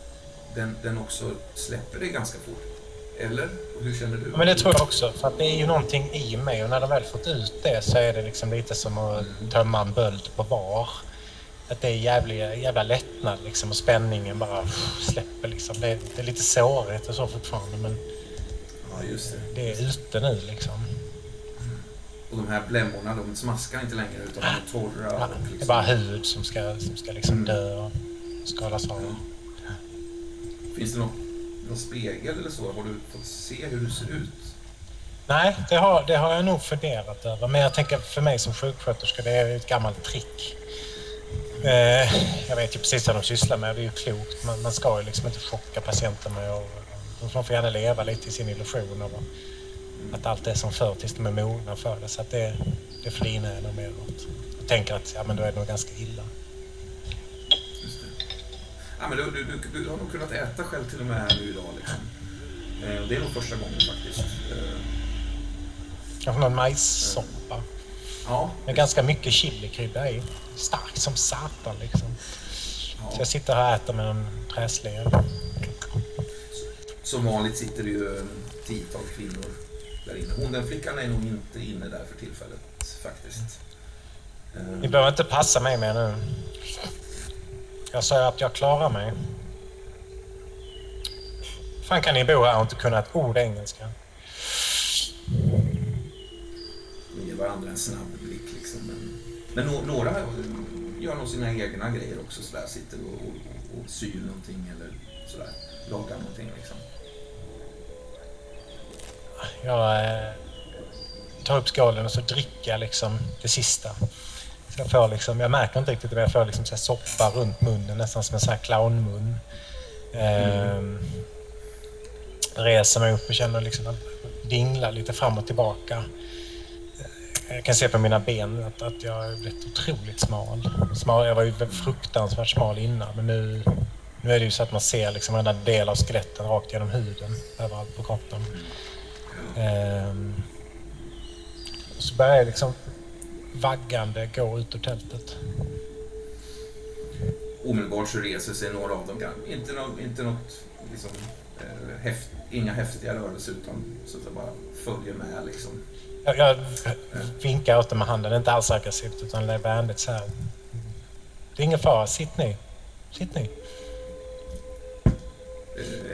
Speaker 1: den, den också släpper det ganska fort. Eller? Hur känner du?
Speaker 2: Men det tror jag också, för att det är ju någonting i mig och när de väl fått ut det så är det liksom lite som att tömma en böld på bar. Att det är jävla, jävla lättnad liksom och spänningen bara släpper liksom. Det är, det är lite sårigt och så fortfarande men
Speaker 1: ja, just det.
Speaker 2: det är ute nu liksom.
Speaker 1: Och de här blämmorna, de smaskar inte längre utan de är torra.
Speaker 2: Ja,
Speaker 1: liksom...
Speaker 2: Det är bara hud som ska, som ska liksom dö och skadas av.
Speaker 1: Finns det någon, någon spegel eller så? Har du fått se hur du ser ut?
Speaker 2: Nej, det har, det har jag nog funderat över. Men jag tänker för mig som sjuksköterska, det är ett gammalt trick. Eh, jag vet ju precis vad de sysslar med, det är ju klokt. Man, man ska ju liksom inte chocka patienten med och, De får gärna leva lite i sin illusion av att allt är som förr tills de är mogna för det. Så att det, det flinar jag nog mer åt. Och tänker att ja, men då är det nog ganska illa.
Speaker 1: Ja, men du, du, du, du har nog kunnat äta själv till och med här nu idag. Liksom. Eh, det är nog första gången faktiskt. Eh,
Speaker 2: Kanske någon majssoppa.
Speaker 1: ja,
Speaker 2: Med ganska mycket chilikrydda i. Starkt som satan liksom. Så
Speaker 1: ja.
Speaker 2: jag sitter här och äter med en träslev.
Speaker 1: Som vanligt sitter det ju en tiotal kvinnor där inne. Hon den flickan är nog inte inne där för tillfället faktiskt.
Speaker 2: Ni behöver inte passa mig mer nu. Jag säger att jag klarar mig. fan kan ni bo här och inte kunna ett ord engelska?
Speaker 1: De ger varandra en snabb blick liksom. Men, men några gör nog sina egna grejer också sådär. Sitter och, och, och syr någonting eller sådär. Lagar någonting liksom.
Speaker 2: Jag eh, tar upp skålen och så dricker jag liksom det sista. Jag, får liksom, jag märker inte riktigt det, men jag får liksom så här soppa runt munnen, nästan som en sån här clownmun. Mm. reser mig upp och känner liksom att dinglar lite fram och tillbaka. Eh, jag kan se på mina ben att, att jag har blivit otroligt smal. smal. Jag var ju fruktansvärt smal innan, men nu, nu är det ju så att man ser liksom varenda del av skeletten rakt genom huden överallt på kroppen. Ehm, så börjar jag liksom vaggande gå ut ur tältet.
Speaker 1: Omedelbart så reser sig några av dem. Inte, nå, inte något, liksom, eh, häft, inga häftiga rörelser utan så att jag bara följer med liksom.
Speaker 2: Jag, jag vinkar åt dem med handen, inte alls aggressivt utan det är vänligt så här. Det är ingen fara, sitt ni. Sitt ni.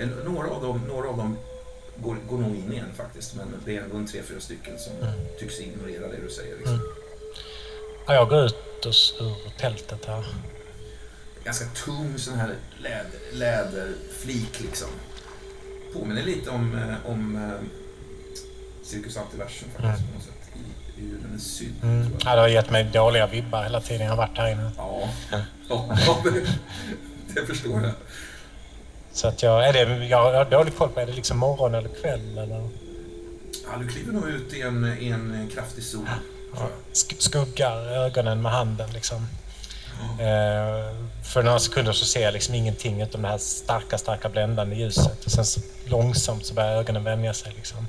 Speaker 1: Eh, några, av dem, några av dem går, går nog in igen faktiskt men det är ändå en tre, fyra stycken som
Speaker 2: Mm.
Speaker 1: tycks ignorera det du säger. Liksom.
Speaker 2: Mm. Ja, jag går ut ur, ur tältet här.
Speaker 1: Ganska tung sån här läder, läderflik liksom. Påminner lite om, eh, om eh, Cirkus Antiversum faktiskt
Speaker 2: Mm.
Speaker 1: på något sätt. I, den är sydd.
Speaker 2: Mm. Ja, det har gett mig dåliga vibbar hela tiden jag har varit här inne.
Speaker 1: Ja, ja, ja det, det förstår jag.
Speaker 2: Så att jag, är det, jag har dålig koll på, är det liksom morgon eller kväll eller?
Speaker 1: Ja, du kliver nog ut i en, i en kraftig sol
Speaker 2: skuggar ögonen med handen liksom. Eh, för några sekunder så ser jag liksom ingenting utom det här starka, starka bländande ljuset. Och sen så långsamt så börjar ögonen vänja sig liksom.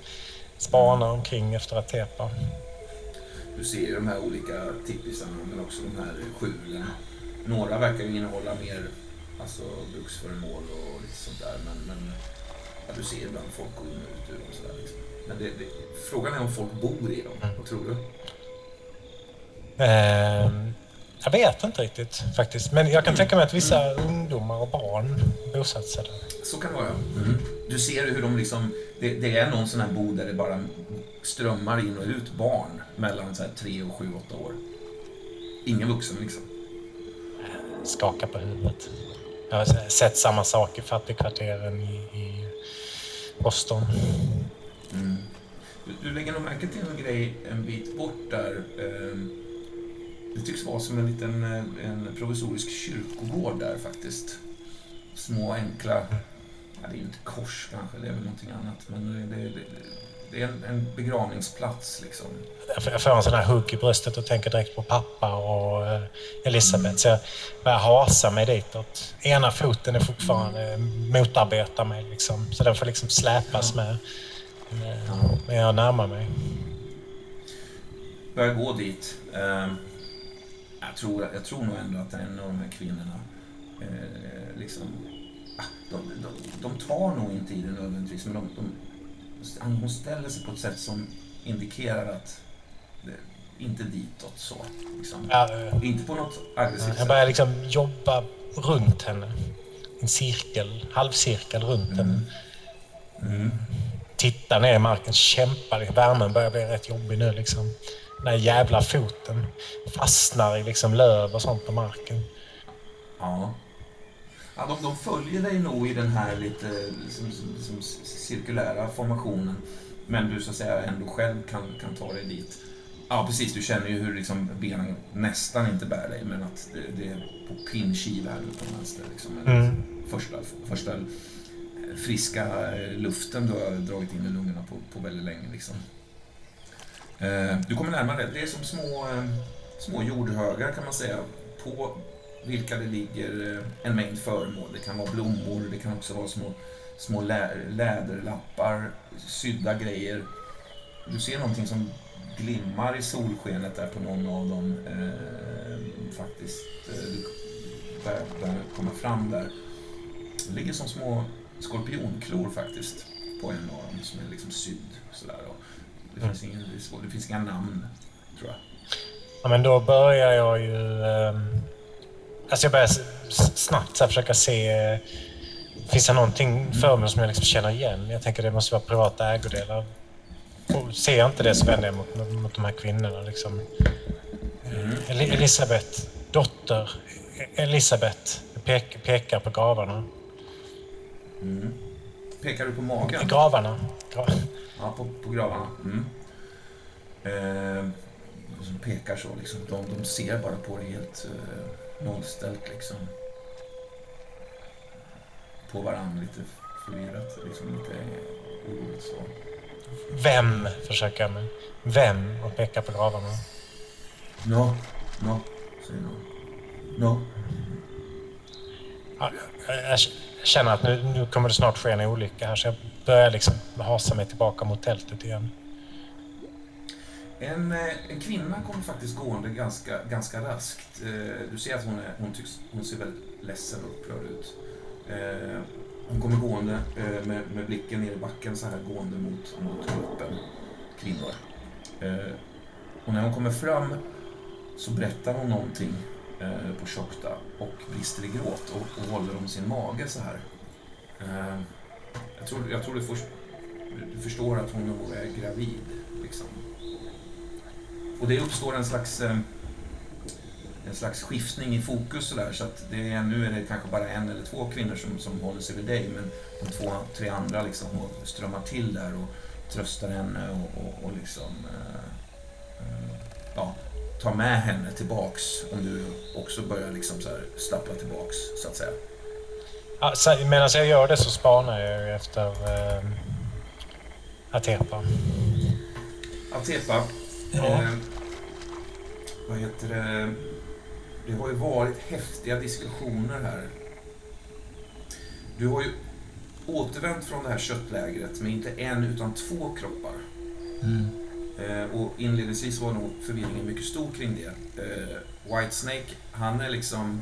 Speaker 2: Spanar omkring efter att tepa.
Speaker 1: Du ser ju de här olika tippisarna men också de här skjulen. Några verkar ju innehålla mer alltså, bruksföremål och lite sånt där. Men, men ja, du ser ibland folk gå in och ut ur dem. Sådär, liksom. Men det, det, frågan är om folk bor i dem. Vad tror du?
Speaker 2: Eh, jag vet inte riktigt faktiskt. Men jag kan tänka mig att vissa ungdomar och barn bosatt sig där.
Speaker 1: Så kan det vara. Mm. Du ser hur de liksom, det, det är någon sån här bod där det bara strömmar in och ut barn mellan så här tre och sju, åtta år. Ingen vuxen liksom.
Speaker 2: Skakar på huvudet. Jag har sett samma sak i fattigkvarteren i, i Boston.
Speaker 1: Mm. Du, du lägger nog märke till en grej en bit bort där. ehm, det tycks vara som en liten eh, en provisorisk kyrkogård där faktiskt. Små enkla, ja, det är inte kors kanske, det är väl någonting annat. Men det, det, det, det är en, en begravningsplats liksom.
Speaker 2: Jag får en sån här hugg i bröstet och tänker direkt på pappa och eh, Elisabeth. Så jag börjar hasa mig ditåt. Ena foten är fortfarande motarbetar mig liksom. Så den får liksom släpas med. Eh, men jag närmar mig.
Speaker 1: Börjar gå dit. Eh, jag, tror, jag tror nog ändå att en av de här kvinnorna eh, liksom, ah, de, de, de tar nog inte i det nödvändigtvis, men de, de, hon ställer sig på ett sätt som indikerar att det, inte ditåt så. Liksom.
Speaker 2: Ja,
Speaker 1: inte på något aggressivt
Speaker 2: jag
Speaker 1: sätt.
Speaker 2: börjar liksom jobba runt henne. En cirkel, halvcirkel runt henne.
Speaker 1: Mm.
Speaker 2: Titta ner i marken, kämpar. Värmen börjar bli rätt jobbig nu liksom. Den här jävla foten fastnar i liksom löv och sånt på marken.
Speaker 1: Ja. ja de, de följer dig nog i den här lite liksom, liksom, cirkulära formationen. Men du så att säga ändå själv kan, kan ta dig dit. Ja, precis. Du känner ju hur liksom benen nästan inte bär dig, men att det, det är på pinkiv här nu på vänster. Liksom,
Speaker 2: Mm.
Speaker 1: första, första friska luften du har dragit in i lungorna på, på väldigt länge. Liksom. Eh, du kommer närmare. Det är som små, eh, små jordhögar kan man säga. På vilka det ligger eh, en mängd föremål. Det kan vara blommor, det kan också vara små, små lä läderlappar, sydda grejer. Du ser någonting som glimmar i solskenet där på någon av dem. Eh, faktiskt. Eh, du börjar, komma fram där. Det ligger som små skorpionklor faktiskt på en av dem som är liksom sydd. Sådär det, finns är svårt, det finns inga namn, tror jag.
Speaker 2: Ja, men då börjar jag ju... ehm, alltså jag börjar snabbt så försöka se... Finns det någonting för mig som jag liksom känner igen? Jag tänker det måste vara privata ägodelar. Och ser jag inte det så vänder jag mot, mot de här kvinnorna. Liksom. El- Elisabeth, dotter Elisabeth, pek, pekar på gravarna.
Speaker 1: Mm. Pekar du på magen?
Speaker 2: Gravarna. Gra
Speaker 1: Ja, på, på gravarna. Mm. Eh, som pekar så liksom. De, de ser bara på det helt eh, nollställt liksom. På varandra lite förvirrat, liksom lite oroligt så.
Speaker 2: Vem, försöker jag med. Vem? Och pekar på gravarna.
Speaker 1: No, no, säger någon. No.
Speaker 2: Ja, jag, jag känner att nu, nu kommer det snart ske en olycka här så jag börjar liksom hasa mig tillbaka mot tältet igen.
Speaker 1: En, eh, en kvinna kommer faktiskt gående ganska, ganska raskt. Eh, du ser att hon, är, hon, tycks, hon ser väldigt ledsen och upprörd ut. Eh, hon kommer gående med, med blicken ner i backen så här gående mot, mot gruppen kvinnor. Och när hon kommer fram så berättar hon någonting på tjocka och brister i gråt och, och håller om sin mage så här. Jag tror, jag tror du, först, du förstår att hon är gravid. Liksom. Och det uppstår en slags, eh, en slags skiftning i fokus sådär, så att det är, nu är det kanske bara en eller två kvinnor som, som håller sig vid dig, men de två, tre andra liksom strömmar till där och tröstar henne och, och, och liksom eh, eh, ja, tar med henne tillbaks om du också börjar liksom så här stappla tillbaks, så att säga.
Speaker 2: Ja, så- Medan jag gör det så spanar jag ju efter eh, Atepa.
Speaker 1: Atepa,
Speaker 5: Ja.
Speaker 1: eh, vad heter det? Det har ju varit häftiga diskussioner här. Du har ju återvänt från det här köttlägret med inte en utan två kroppar.
Speaker 5: Mm.
Speaker 1: Eh, och inledningsvis var nog förvirringen mycket stor kring det. Eh, Whitesnake, han är liksom...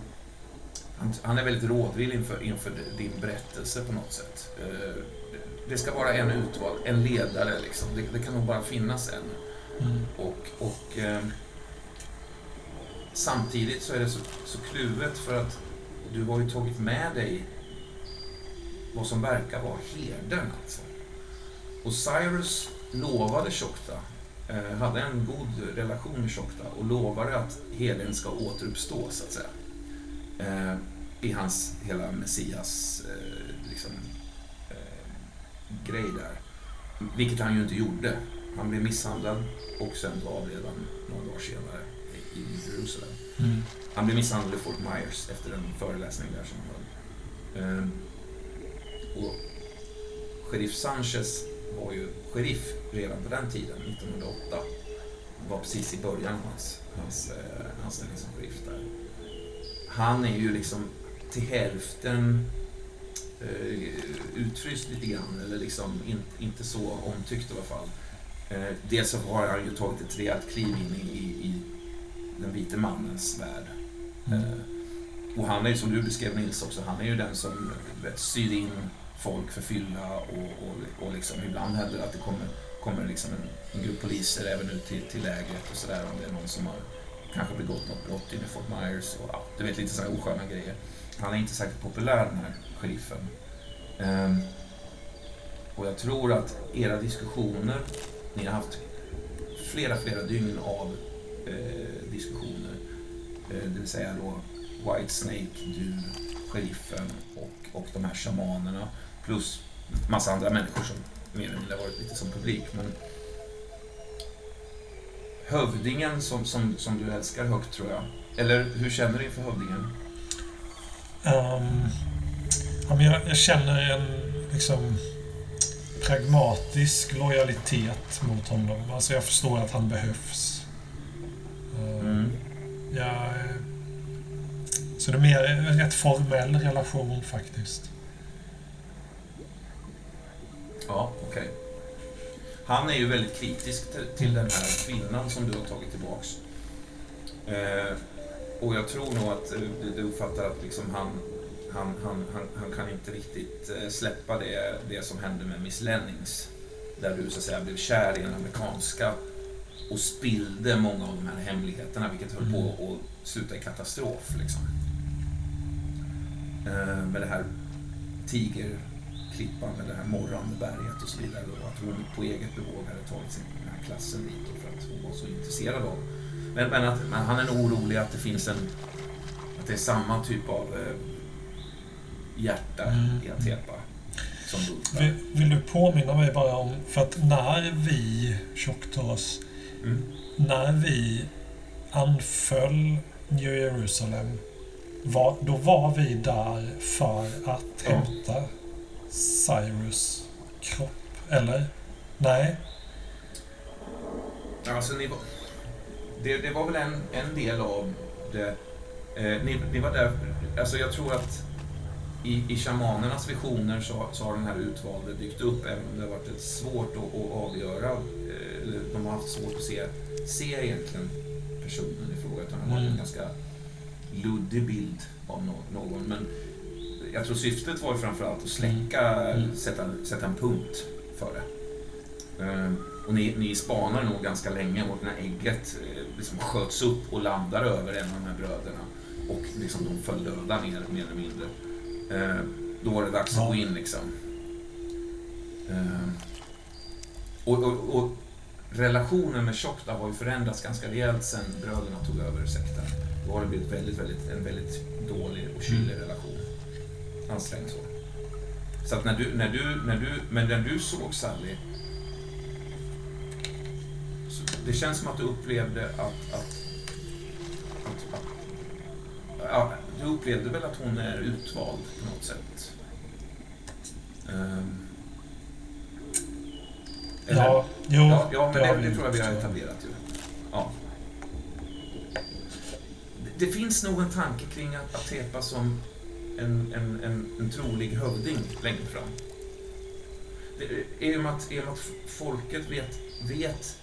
Speaker 1: Han, är väldigt rådvill inför, inför din berättelse på något sätt. Eh, det ska vara en utvald, en ledare liksom. Det, det kan nog bara finnas en.
Speaker 5: Mm.
Speaker 1: Och, och eh, samtidigt så är det så, så kluvet för att du har ju tagit med dig vad som verkar vara herden alltså. Och Cyrus lovade Shokta, eh, hade en god relation med Shokta och lovade att herden ska återuppstå så att säga. Eh, I hans hela Messias eh, liksom, eh, grej där. Vilket han ju inte gjorde. Han blev misshandlad och sen avled han några dagar senare i Jerusalem.
Speaker 5: Mm.
Speaker 1: Han blev misshandlad i Fort Myers efter en föreläsning där som han höll. Ehm, och sheriff Sanchez var ju sheriff redan på den tiden, 1908. Det var precis i början av hans, hans eh, anställning som sheriff där. Han är ju liksom till hälften eh, utfryst lite grann, eller liksom in, inte så omtyckt i alla fall. Eh, dels så har han ju tagit ett rejält kliv in i, i, i den vite mannens värld.
Speaker 5: Mm.
Speaker 1: Eh, och han är ju, som du beskrev Nils också, han är ju den som vet, styr in folk för fylla och, och, och liksom, ibland händer det att det kommer, kommer liksom en, en grupp poliser även ut till, till lägret och sådär om det är någon som har kanske begått något brott inne i Fort Myers och ja, du vet lite sådana osköna grejer. Han är inte särskilt populär den här sheriffen. Ehm, och jag tror att era diskussioner, ni har haft flera, flera dygn av eh, diskussioner. Eh, det vill säga då White Snake, du, sheriffen och, och de här shamanerna. Plus massa andra människor som mer eller mindre varit lite som publik. Men hövdingen som, som, som du älskar högt tror jag. Eller hur känner du inför hövdingen?
Speaker 5: Ja, men jag, jag känner en liksom, pragmatisk lojalitet mot honom. Alltså jag förstår att han behövs. Ehm,
Speaker 1: Mm.
Speaker 5: jag, så det är mer en rätt formell relation faktiskt.
Speaker 1: Ja, okej. Han är ju väldigt kritisk till, till den här kvinnan som du har tagit tillbaks. Eh, och jag tror nog att eh, du, du uppfattar att liksom han, han, han, han, han kan inte riktigt eh, släppa det, det som hände med Miss Lennings. Där du så att säga blev kär i den amerikanska och spillde många av de här hemligheterna vilket höll på att sluta i katastrof. Liksom. Eh, med det här tigerklippan med det här morrande berget och så vidare. Och att hon på eget bevåg hade tagit sig den här klassen dit för att hon var så intresserad av. Men, men, att, men han är nog orolig att det finns en... Att det är samma typ av eh, hjärta
Speaker 5: Mm.
Speaker 1: i Atepa.
Speaker 5: Vill, vill du påminna mig bara om, för att när vi, Tjocktas,
Speaker 1: Mm.
Speaker 5: när vi anföll New Jerusalem, var, då var vi där för att
Speaker 1: Ja.
Speaker 5: hämta Cyrus kropp. Eller? Nej?
Speaker 1: Alltså, ni var, det, det var väl en, en del av det. Eh, ni, ni var där, alltså jag tror att i, i shamanernas visioner så, så har den här utvalde dykt upp, även om det har varit svårt att, att avgöra. Eh, de har haft svårt att se, se egentligen personen i fråga, utan de har
Speaker 5: Mm.
Speaker 1: en ganska luddig bild av no, någon. Men jag tror syftet var framförallt att släcka,
Speaker 5: Mm.
Speaker 1: sätta, sätta en punkt för det. Eh, och ni, ni spanar nog ganska länge och när ägget eh, liksom sköts upp och landar över en av de här bröderna och liksom de föll döda mer, mer eller mindre. Eh, då var det dags att gå in liksom. Eh, och, och, och relationen med Chokta har ju förändrats ganska rejält sen bröderna tog över sekten. Då har det blivit väldigt, väldigt, en väldigt dålig och kylig relation. Ansträngd så. Så att när du, när du, när du, men när du såg Sally det känns som att du upplevde att, att, att, att ja, du upplevde väl att hon är utvald på något sätt? Eller?
Speaker 5: Ja, jo.
Speaker 1: Ja, ja men det,
Speaker 5: vi
Speaker 1: det tror jag vi har etablerat ju. Ja. Det, det finns nog en tanke kring att Atepa som en, en, en, en trolig hövding längre fram. Det, I och med att, i och med att folket vet, vet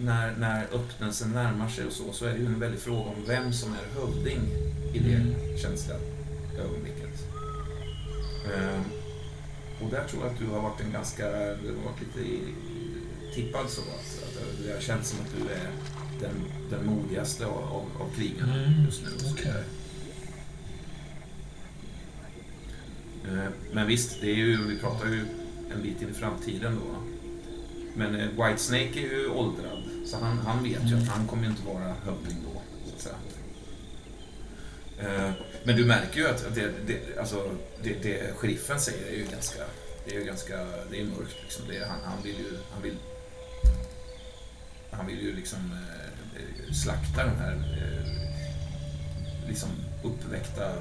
Speaker 1: när, när öppnelsen närmar sig och så, så är det ju en väldig fråga om vem som är hövding i det
Speaker 5: Mm.
Speaker 1: känsliga ögonblicket. Ehm, och där tror jag att du har varit en ganska, du har varit lite tippad så att, att det har känts som att du är den, den modigaste av, av, av krigarna
Speaker 5: Mm,
Speaker 1: just nu. och så
Speaker 5: okej.
Speaker 1: vidare. Eh, Men visst, det är ju, vi pratar ju en bit in i framtiden då. Men eh, Whitesnake är ju åldrad, så han, han vet ju att han kommer ju inte vara hövding då, så att säga. Eh, Men du märker ju att det, det, alltså, det, det sheriffen säger är ju ganska, det är ju ganska, det är mörkt liksom. Det är, han, han vill ju, han vill, han vill ju liksom eh, slakta den här eh, liksom uppväckta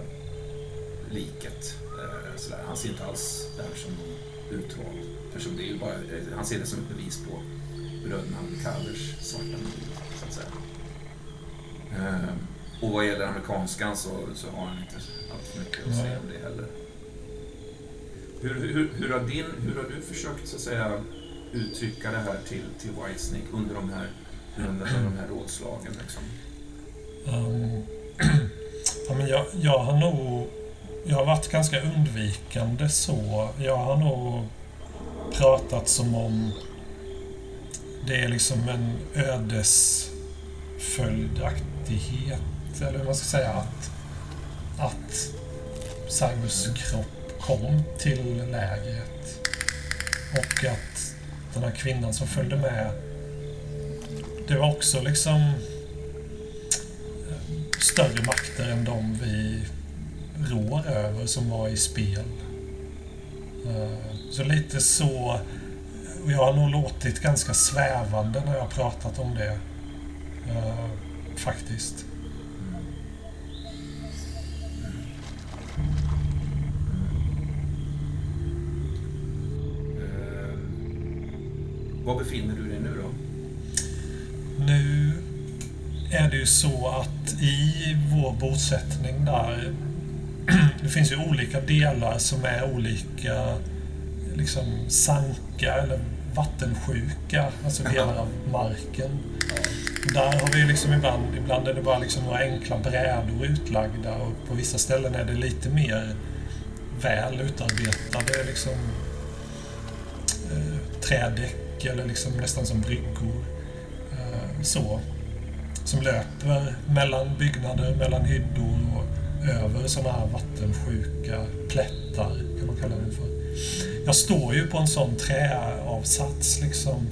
Speaker 1: liket. Eh, sådär. Han ser inte alls det här som någon utvald person. Det är ju bara, eh, han ser det som ett bevis på bröderna Kalers svarta liv, så att säga. Ehm, och vad gäller amerikanskan så, så har han inte allt för mycket att säga om det heller. Hur, hur, hur, har din, hur har du försökt så att säga uttrycka det här till, till Whitesnake under de här, under de här rådslagen? Liksom?
Speaker 5: Um, ja, men jag, jag har nog jag har varit ganska undvikande så. Jag har nog pratat som om det är liksom en ödesföljdaktighet, eller hur man ska säga, att, att Cyrus kropp kom till lägret. Och att den här kvinnan som följde med, det var också liksom eh, större makter än de vi rår över som var i spel. Eh, så lite så... Och jag har nog låtit ganska svävande när jag pratat om det. Uh, faktiskt.
Speaker 1: Uh, var befinner du dig nu då?
Speaker 5: Nu är det ju så att i vår bosättning där det finns ju olika delar som är olika liksom sanka eller vattensjuka, alltså delar av marken. Där har vi liksom ibland, ibland är det bara liksom några enkla brädor utlagda och på vissa ställen är det lite mer väl utarbetade liksom eh, trädäck eller liksom nästan som bryggor. Eh, så. Som löper mellan byggnader, mellan hyddor och över sådana här vattensjuka plättar, kan man kalla det för. Jag står ju på en sån träavsats liksom.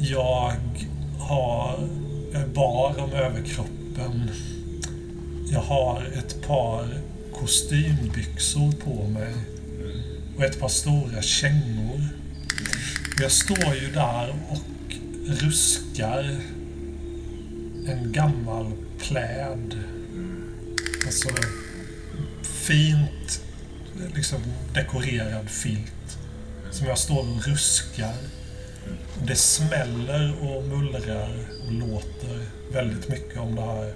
Speaker 5: Jag har bar om överkroppen. Jag har ett par kostymbyxor på mig och ett par stora kängor. Jag står ju där och ruskar en gammal pläd Alltså fint liksom dekorerad filt som jag står och ruskar. Det smäller och mullrar och låter väldigt mycket om det här.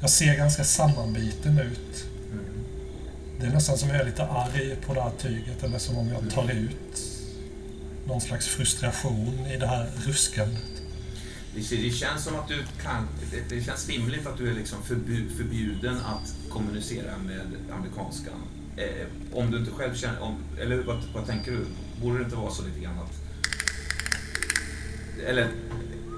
Speaker 5: Jag ser ganska sammanbiten ut. Det är nästan som jag är lite arg på det här tyget eller som om jag tar ut någon slags frustration i det här ruskandet.
Speaker 1: Det, känns som att du kan, det, det känns rimligt att du är liksom förbjuden att kommunicera med amerikanskan. Eh, om du inte själv känner, om, eller vad, vad tänker du? Borde det inte vara så lite grann att... Eller,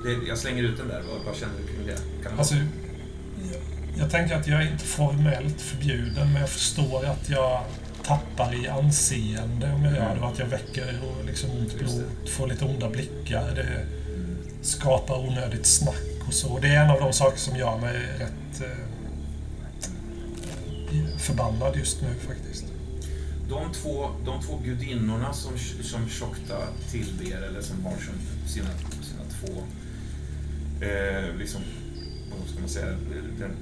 Speaker 1: det, jag slänger ut den där, vad, vad känner du kring det? Kan
Speaker 5: alltså, jag, jag tänker att jag är inte formellt förbjuden, men jag förstår att jag tappar i anseende om jag gör det. Att jag väcker och liksom blod, får lite onda blickar. Det, skapar onödigt snack och så. Det är en av de saker som gör mig rätt eh, förbannad just nu faktiskt.
Speaker 1: De två, de två gudinnorna som, som Shokta tillber, eller som har sina, sina två, eh, liksom, vad ska man säga, den,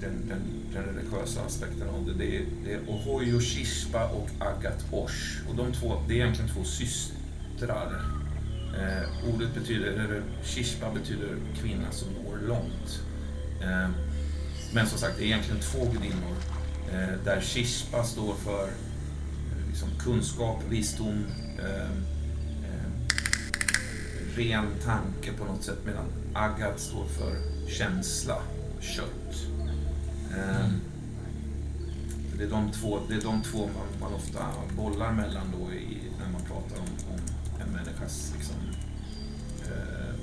Speaker 1: den, den, den religiösa aspekten av det. Det är, det är Ohoyo Shishpa och Agat Osh. Och de två, det är egentligen två systrar Eh, ordet betyder, eller shishpa betyder kvinna som når långt. Eh, men som sagt, det är egentligen två gudinnor. Eh, där shishpa står för eh, liksom, kunskap, visdom, eh, eh, ren tanke på något sätt. Medan agat står för känsla, kött. Mm. Det är de två, det är de två man, man ofta bollar mellan då i, när man pratar om, om en människas liksom, eh,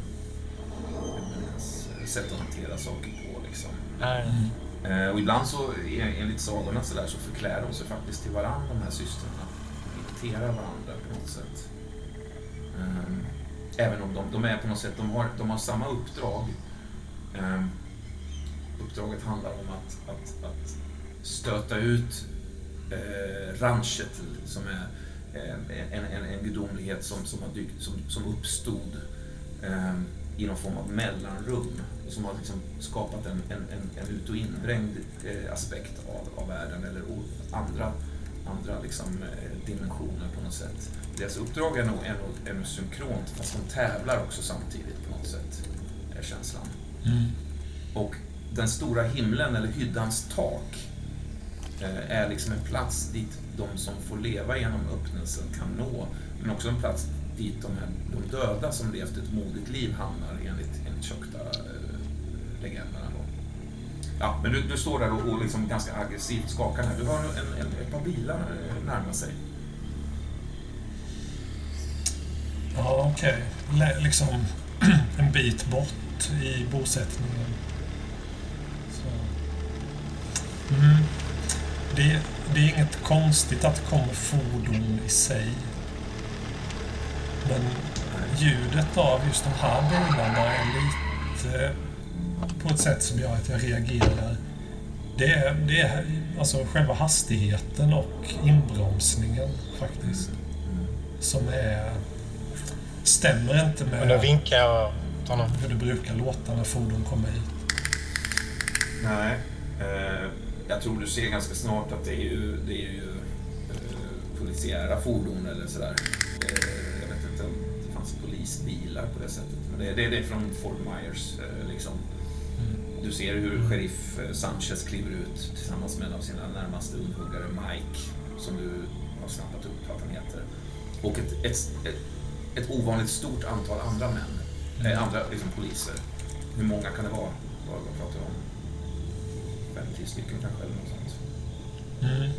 Speaker 1: sätt att hantera saker på. Liksom. Mm. Eh, och ibland så, enligt sagorna så, där, så förklär de sig faktiskt till varandra, de här systrarna. De imiterar varandra på något sätt. Eh, även om de, de, är på något sätt, de har, de har samma uppdrag. Eh, uppdraget handlar om att, att, att stöta ut eh, ranchet som är en, en, en gudomlighet som, som, har dykt, som, som uppstod eh, i någon form av mellanrum som har liksom skapat en, en, en, en ut och invrängd eh, aspekt av, av världen eller andra, andra liksom, eh, dimensioner på något sätt. Deras uppdrag är nog, är, nog, är nog synkront fast de tävlar också samtidigt på något sätt, är känslan.
Speaker 5: Mm.
Speaker 1: Och den stora himlen, eller hyddans tak, eh, är liksom en plats dit de som får leva genom öppnelsen kan nå. Men också en plats dit de, här, de döda som levt ett modigt liv hamnar legenderna. Då. Ja, men du, du står där och, och liksom ganska aggressivt skakar här. Du har en, en, ett par bilar eh, närma sig.
Speaker 5: Ja, okej. Okay. Liksom en bit bort i bosättningen. Så. Mm. Det, det är inget konstigt att det kommer fordon i sig. Men ljudet av just de här bilarna är lite på ett sätt som gör att jag reagerar. Det är, det är alltså själva hastigheten och inbromsningen faktiskt. Som är... Stämmer inte med...
Speaker 2: Men då vinkar jag
Speaker 5: honom. Hur det brukar låta när fordon kommer hit.
Speaker 1: Nej. Eh, jag tror du ser ganska snart att det är ju, det är ju eh, polisiära fordon eller sådär. Eh, jag vet inte om det fanns polisbilar på det sättet. Men det, det, det är från Fort Myers eh, liksom. Du ser hur sheriff eh, Sanchez kliver ut tillsammans med en av sina närmaste undhuggare, Mike, som du har snappat upp vad han heter. Och ett, ett, ett, ett ovanligt stort antal andra män, mm. äh, andra liksom, poliser. Hur många kan det vara? Vad, vad pratar vi om? Fem, tio stycken kanske, eller något sånt.
Speaker 5: Mm.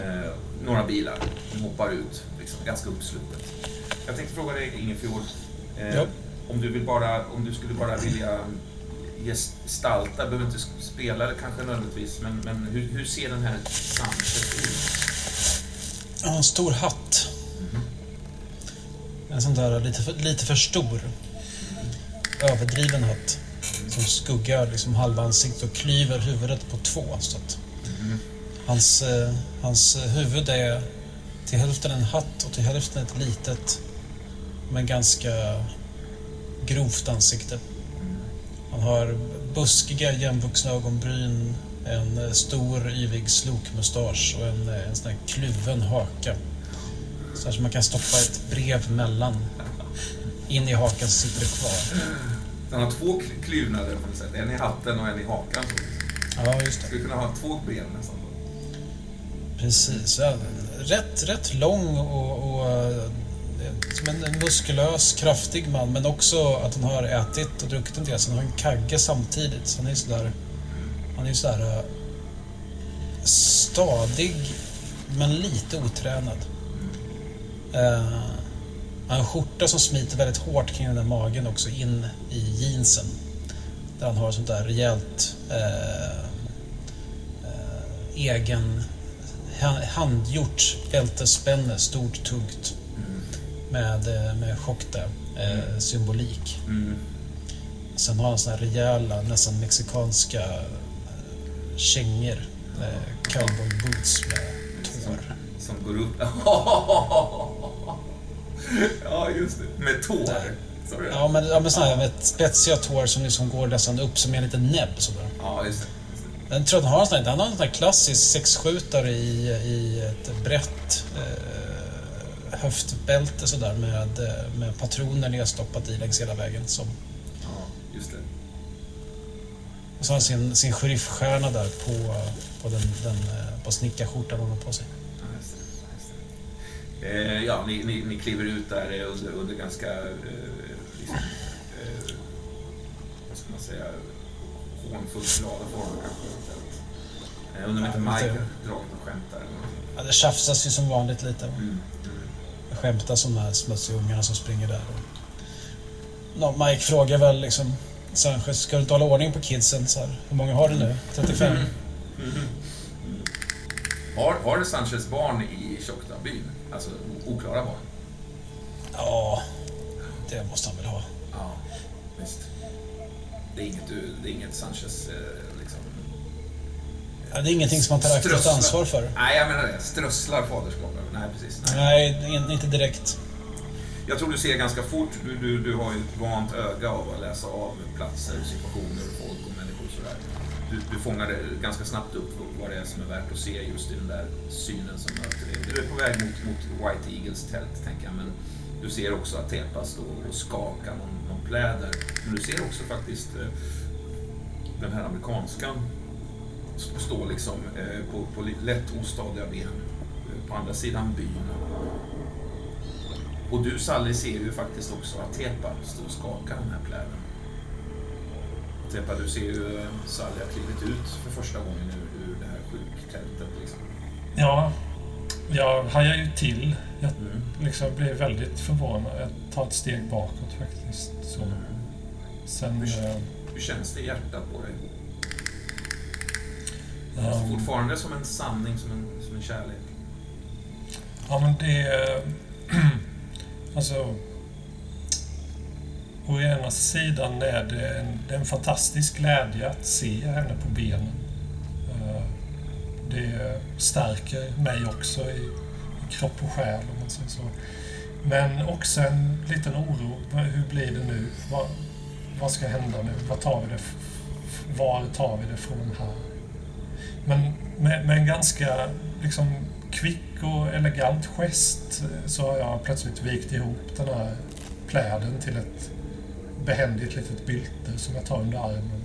Speaker 1: Eh, några bilar hoppar ut, liksom, ganska uppsluppet. Jag tänkte fråga dig, Ingefjord, eh, ja. om, du vill bara, om du skulle bara vilja gestalta, behöver inte spela det kanske nödvändigtvis, men, men hur, hur ser den här Sanchez ut?
Speaker 4: Ja, en stor hatt. Mm. En sån där lite för, lite för stor. Överdriven hatt. Som skuggar liksom halva ansiktet och klyver huvudet på två. Så att mm. hans, eh, hans huvud är till hälften en hatt och till hälften ett litet men ganska grovt ansikte. Han har buskiga jämnvuxna ögonbryn, en eh, stor yvig slokmustasch och en, eh, en sån här kluven haka. Så att man kan stoppa ett brev mellan. In i hakan så sitter det kvar.
Speaker 1: Han har två klyvnader på något sätt. En i hatten och en i hakan.
Speaker 4: Ja, just det.
Speaker 1: Skulle kunna ha två ben nästan.
Speaker 4: Precis. Ja, rätt, rätt lång och, och som en muskulös, kraftig man men också att han har ätit och druckit en del så han har en kagge samtidigt. Så han är sådär... Han är sådär... Uh, stadig men lite otränad. Eh, uh, han har en skjorta som smiter väldigt hårt kring den där magen också in i jeansen. Där han har sånt där rejält uh, egen handgjort bältesspänne, stort, tungt med, eh, med Chocta-symbolik.
Speaker 1: Eh, mm.
Speaker 4: Sen har han såna här rejäla, nästan mexikanska eh, kängor. Eh, cowboy boots med tår.
Speaker 1: Som, som går upp... ja, just det. Med tår.
Speaker 4: Sorry. Ja, men, ja, men såna här med spetsiga tår som liksom går nästan upp som en liten näbb. Sådär.
Speaker 1: Ja, just det.
Speaker 4: Jag tror att han har en sån här, han har en sån här klassisk sexskjutare i, i ett brett eh, höftbälte sådär med, eh, med patroner nedstoppat i längs hela vägen. Som...
Speaker 1: Ja, just det.
Speaker 4: Och så har han sin, sin sheriffstjärna där på, på, den, den, eh, på snickarskjortan hon har på sig.
Speaker 1: Ja, just det, just det. Eh, ja ni, ni, ni kliver ut där under, under ganska, eh, liksom, eh, vad ska man säga, hånfullt glada former kanske. Undrar om inte Mike dragit något skämt där.
Speaker 4: Ja, det tjafsas ju som vanligt lite.
Speaker 1: Mm
Speaker 4: skämtas om de här smutsiga ungarna som springer där. Och, Mike frågar väl liksom Sanchez, ska du inte hålla ordning på kidsen? Så här, hur många har du nu? 35? Mm.
Speaker 1: Mm. Har, har Sanchez barn i Tjocktabyn? Alltså oklara barn?
Speaker 4: Ja, det måste han väl ha.
Speaker 1: Ja, visst. Det är inget, det är inget Sanchez eh.
Speaker 4: Ja, det är ingenting som man tar aktivt ansvar för.
Speaker 1: Nej, jag menar det. Strösslar faderskapet. Nej, precis.
Speaker 4: Nej, Nej inte direkt.
Speaker 1: jag tror du ser ganska fort, du, du, du har ju ett vant öga av att läsa av platser, situationer, folk och människor och sådär. Du, du fångar ganska snabbt upp vad det är som är värt att se just i den där synen som möter dig. Du är på väg mot, mot White Eagles tält, tänker jag, men du ser också att Tepa står och skakar någon, någon pläder. Men du ser också faktiskt eh, den här amerikanskan stå liksom eh, på, på lätt ostadiga ben eh, på andra sidan byn. Och du Sally ser ju faktiskt också att Tepa står och skakar den här pläden. Tepa, du ser ju eh, Sally har klivit ut för första gången ur, ur det här sjuktältet. Liksom.
Speaker 5: Ja, jag hajar ju till. Jag mm. liksom blev väldigt förvånad. Jag tar ett steg bakåt faktiskt. Så. Mm. Sen,
Speaker 1: hur, hur känns det i hjärtat på dig? Um, fortfarande som en sanning, som en, som en kärlek?
Speaker 5: Ja, men det... alltså... Å ena sidan är det en, det är en fantastisk glädje att se henne på benen. Uh, det stärker mig också i, i kropp och själ, om man säger så. Men också en liten oro. Hur blir det nu? Vad, vad ska hända nu? Vad tar vi det var tar vi det från här? Men med, med en ganska liksom, kvick och elegant gest eh, så har jag plötsligt vikt ihop den här pläden till ett behändigt litet bylte som jag tar under armen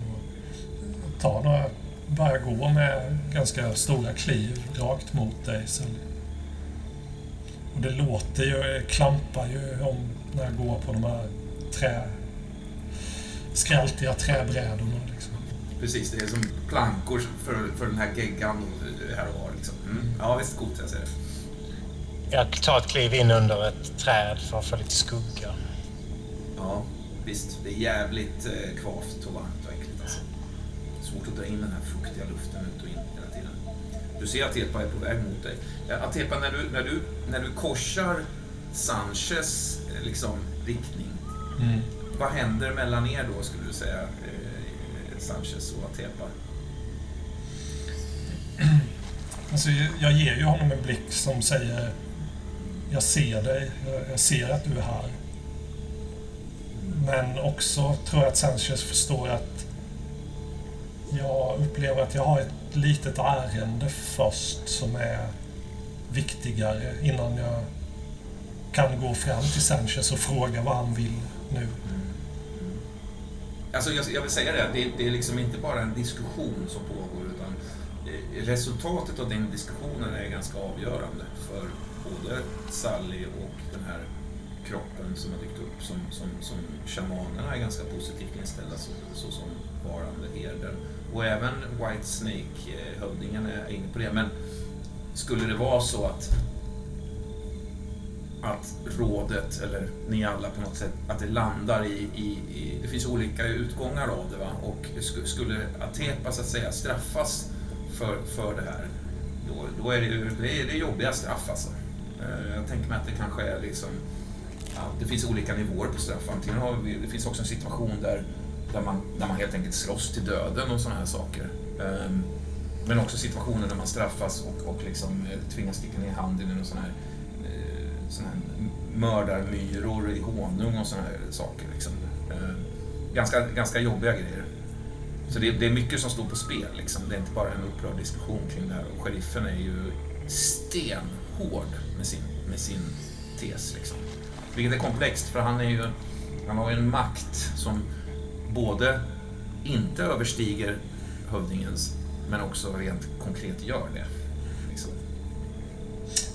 Speaker 5: och tar några, börjar gå med ganska stora kliv rakt mot dig. Sen. Och det låter ju, eh, klampar ju om när jag går på de här trä, skraltiga träbrädorna.
Speaker 1: Precis, det är som plankor för, för den här geggan här och var. Liksom. Mm. Ja, visst, coolt. Jag ser det.
Speaker 2: Jag tar ett kliv in under ett träd för att få lite skugga.
Speaker 1: Ja, visst. Det är jävligt eh, kvavt och varmt och äckligt. Alltså. Svårt att dra in den här fuktiga luften ut och in hela tiden. Du ser att Atepa är på väg mot dig. Atepa, när du, när du, när du korsar Sanchez eh, liksom, riktning, mm. vad händer mellan er då, skulle du säga? Sanchez och Atepa?
Speaker 5: Alltså, jag ger ju honom en blick som säger Jag ser dig, jag ser att du är här. Men också tror jag att Sanchez förstår att jag upplever att jag har ett litet ärende först som är viktigare innan jag kan gå fram till Sanchez och fråga vad han vill nu.
Speaker 1: Alltså jag, jag vill säga det, det, det är liksom inte bara en diskussion som pågår utan eh, resultatet av den diskussionen är ganska avgörande för både Sally och den här kroppen som har dykt upp som, som, som shamanerna är ganska positivt inställda så, så som varande herden. Och även White Snake-hövdingen eh, är inne på det. Men skulle det vara så att att rådet, eller ni alla på något sätt, att det landar i, i, i det finns olika utgångar av det. Va? Och skulle Atepa så att säga straffas för, för det här, då, då är det ju det är, det jobbiga straff alltså. Eh, jag tänker mig att det kanske är liksom, ja, det finns olika nivåer på straff. Antingen har vi, det finns också en situation där, där, man, där man helt enkelt slåss till döden och sådana här saker. Ehm, men också situationer där man straffas och, och liksom eh, tvingas sticka ner handen i någon sån här såna här mördarmyror i honung och såna här saker. Liksom. Eh, ganska, ganska jobbiga grejer. Så det, det, är mycket som står på spel. Liksom. Det är inte bara en upprörd diskussion kring det här. Och sheriffen är ju stenhård med sin, med sin tes. Liksom. Vilket är komplext, för han, är ju, han har ju en makt som både inte överstiger hövdingens, men också rent konkret gör det.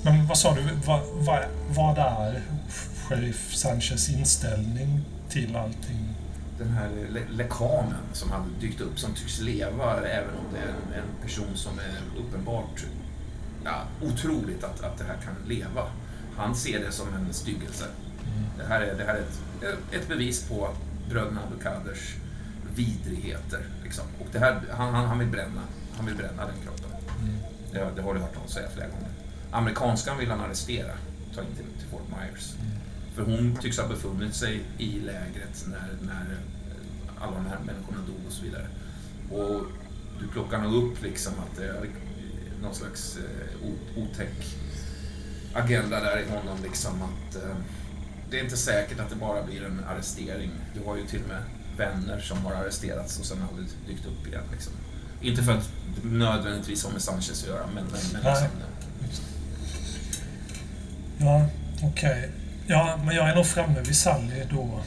Speaker 5: Men vad sa du, vad, vad, vad är Sheriff Sanchez inställning till allting?
Speaker 1: Den här le lekanen som hade dykt upp, som tycks leva även om det är en, en person som är uppenbart ja, otroligt att, att det här kan leva. Han ser det som en styggelse. Mm. Det här är, det här är ett, ett bevis på bröderna Abdulkaders vidrigheter. Liksom. Och det här, han, han, han, vill bränna, han vill bränna den kroppen. Mm. Det, det har du hört honom säga flera gånger. Amerikanskan vill han arrestera, ta in till, till Fort Myers. För hon tycks ha befunnit sig i lägret när, när eh, alla de här människorna dog och så vidare. Och du plockar nog upp liksom att det är någon slags eh, otäck agenda där i honom. Liksom att, eh, det är inte säkert att det bara blir en arrestering. Du har ju till och med vänner som har arresterats och sen aldrig dykt upp igen. Liksom. Inte för att nödvändigtvis har med Sanchez att göra, men, men, men liksom,
Speaker 5: Ja, okej. Ja, men jag är nog framme vid Sally då.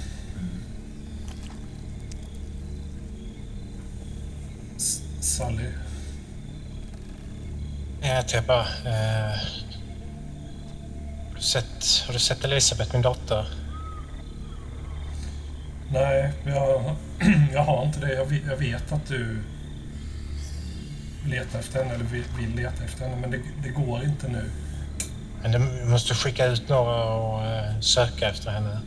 Speaker 5: S- Sally.
Speaker 2: Jag typ bara... Eh, har, du sett, har du sett Elisabeth, min dotter?
Speaker 5: Nej, jag, jag har inte det. Jag vet, jag vet att du letar efter henne, eller vill, vill leta efter henne, men det, det går inte nu.
Speaker 2: Men du måste skicka ut några och eh, söka efter henne.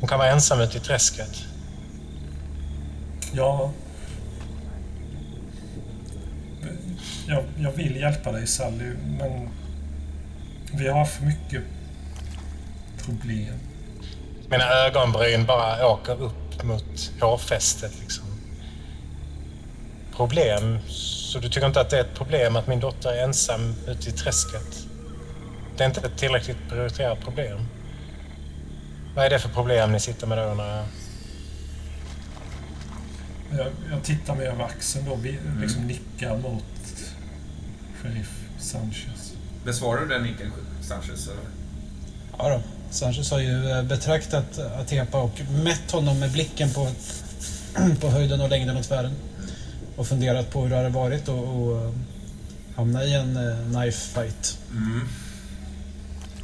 Speaker 2: Hon kan vara ensam ute i träsket.
Speaker 5: Ja. Jag, jag vill hjälpa dig Sally, men vi har för mycket problem.
Speaker 2: Mina ögonbryn bara åker upp mot hårfästet liksom. Problem? Så du tycker inte att det är ett problem att min dotter är ensam ute i träsket? Det är inte ett tillräckligt prioriterat problem? Vad är det för problem ni sitter med då undrar jag?
Speaker 5: Jag, tittar mig över axeln då, vi, liksom nickar mot sheriff Sanchez.
Speaker 1: Besvarar du den nicken, Sanchez? Eller?
Speaker 4: Ja då. Sanchez har ju eh, betraktat Atepa och mätt honom med blicken på, på höjden och längden och tvären. Och funderat på hur det hade varit att att hamna i en eh, knife fight.
Speaker 1: Mm.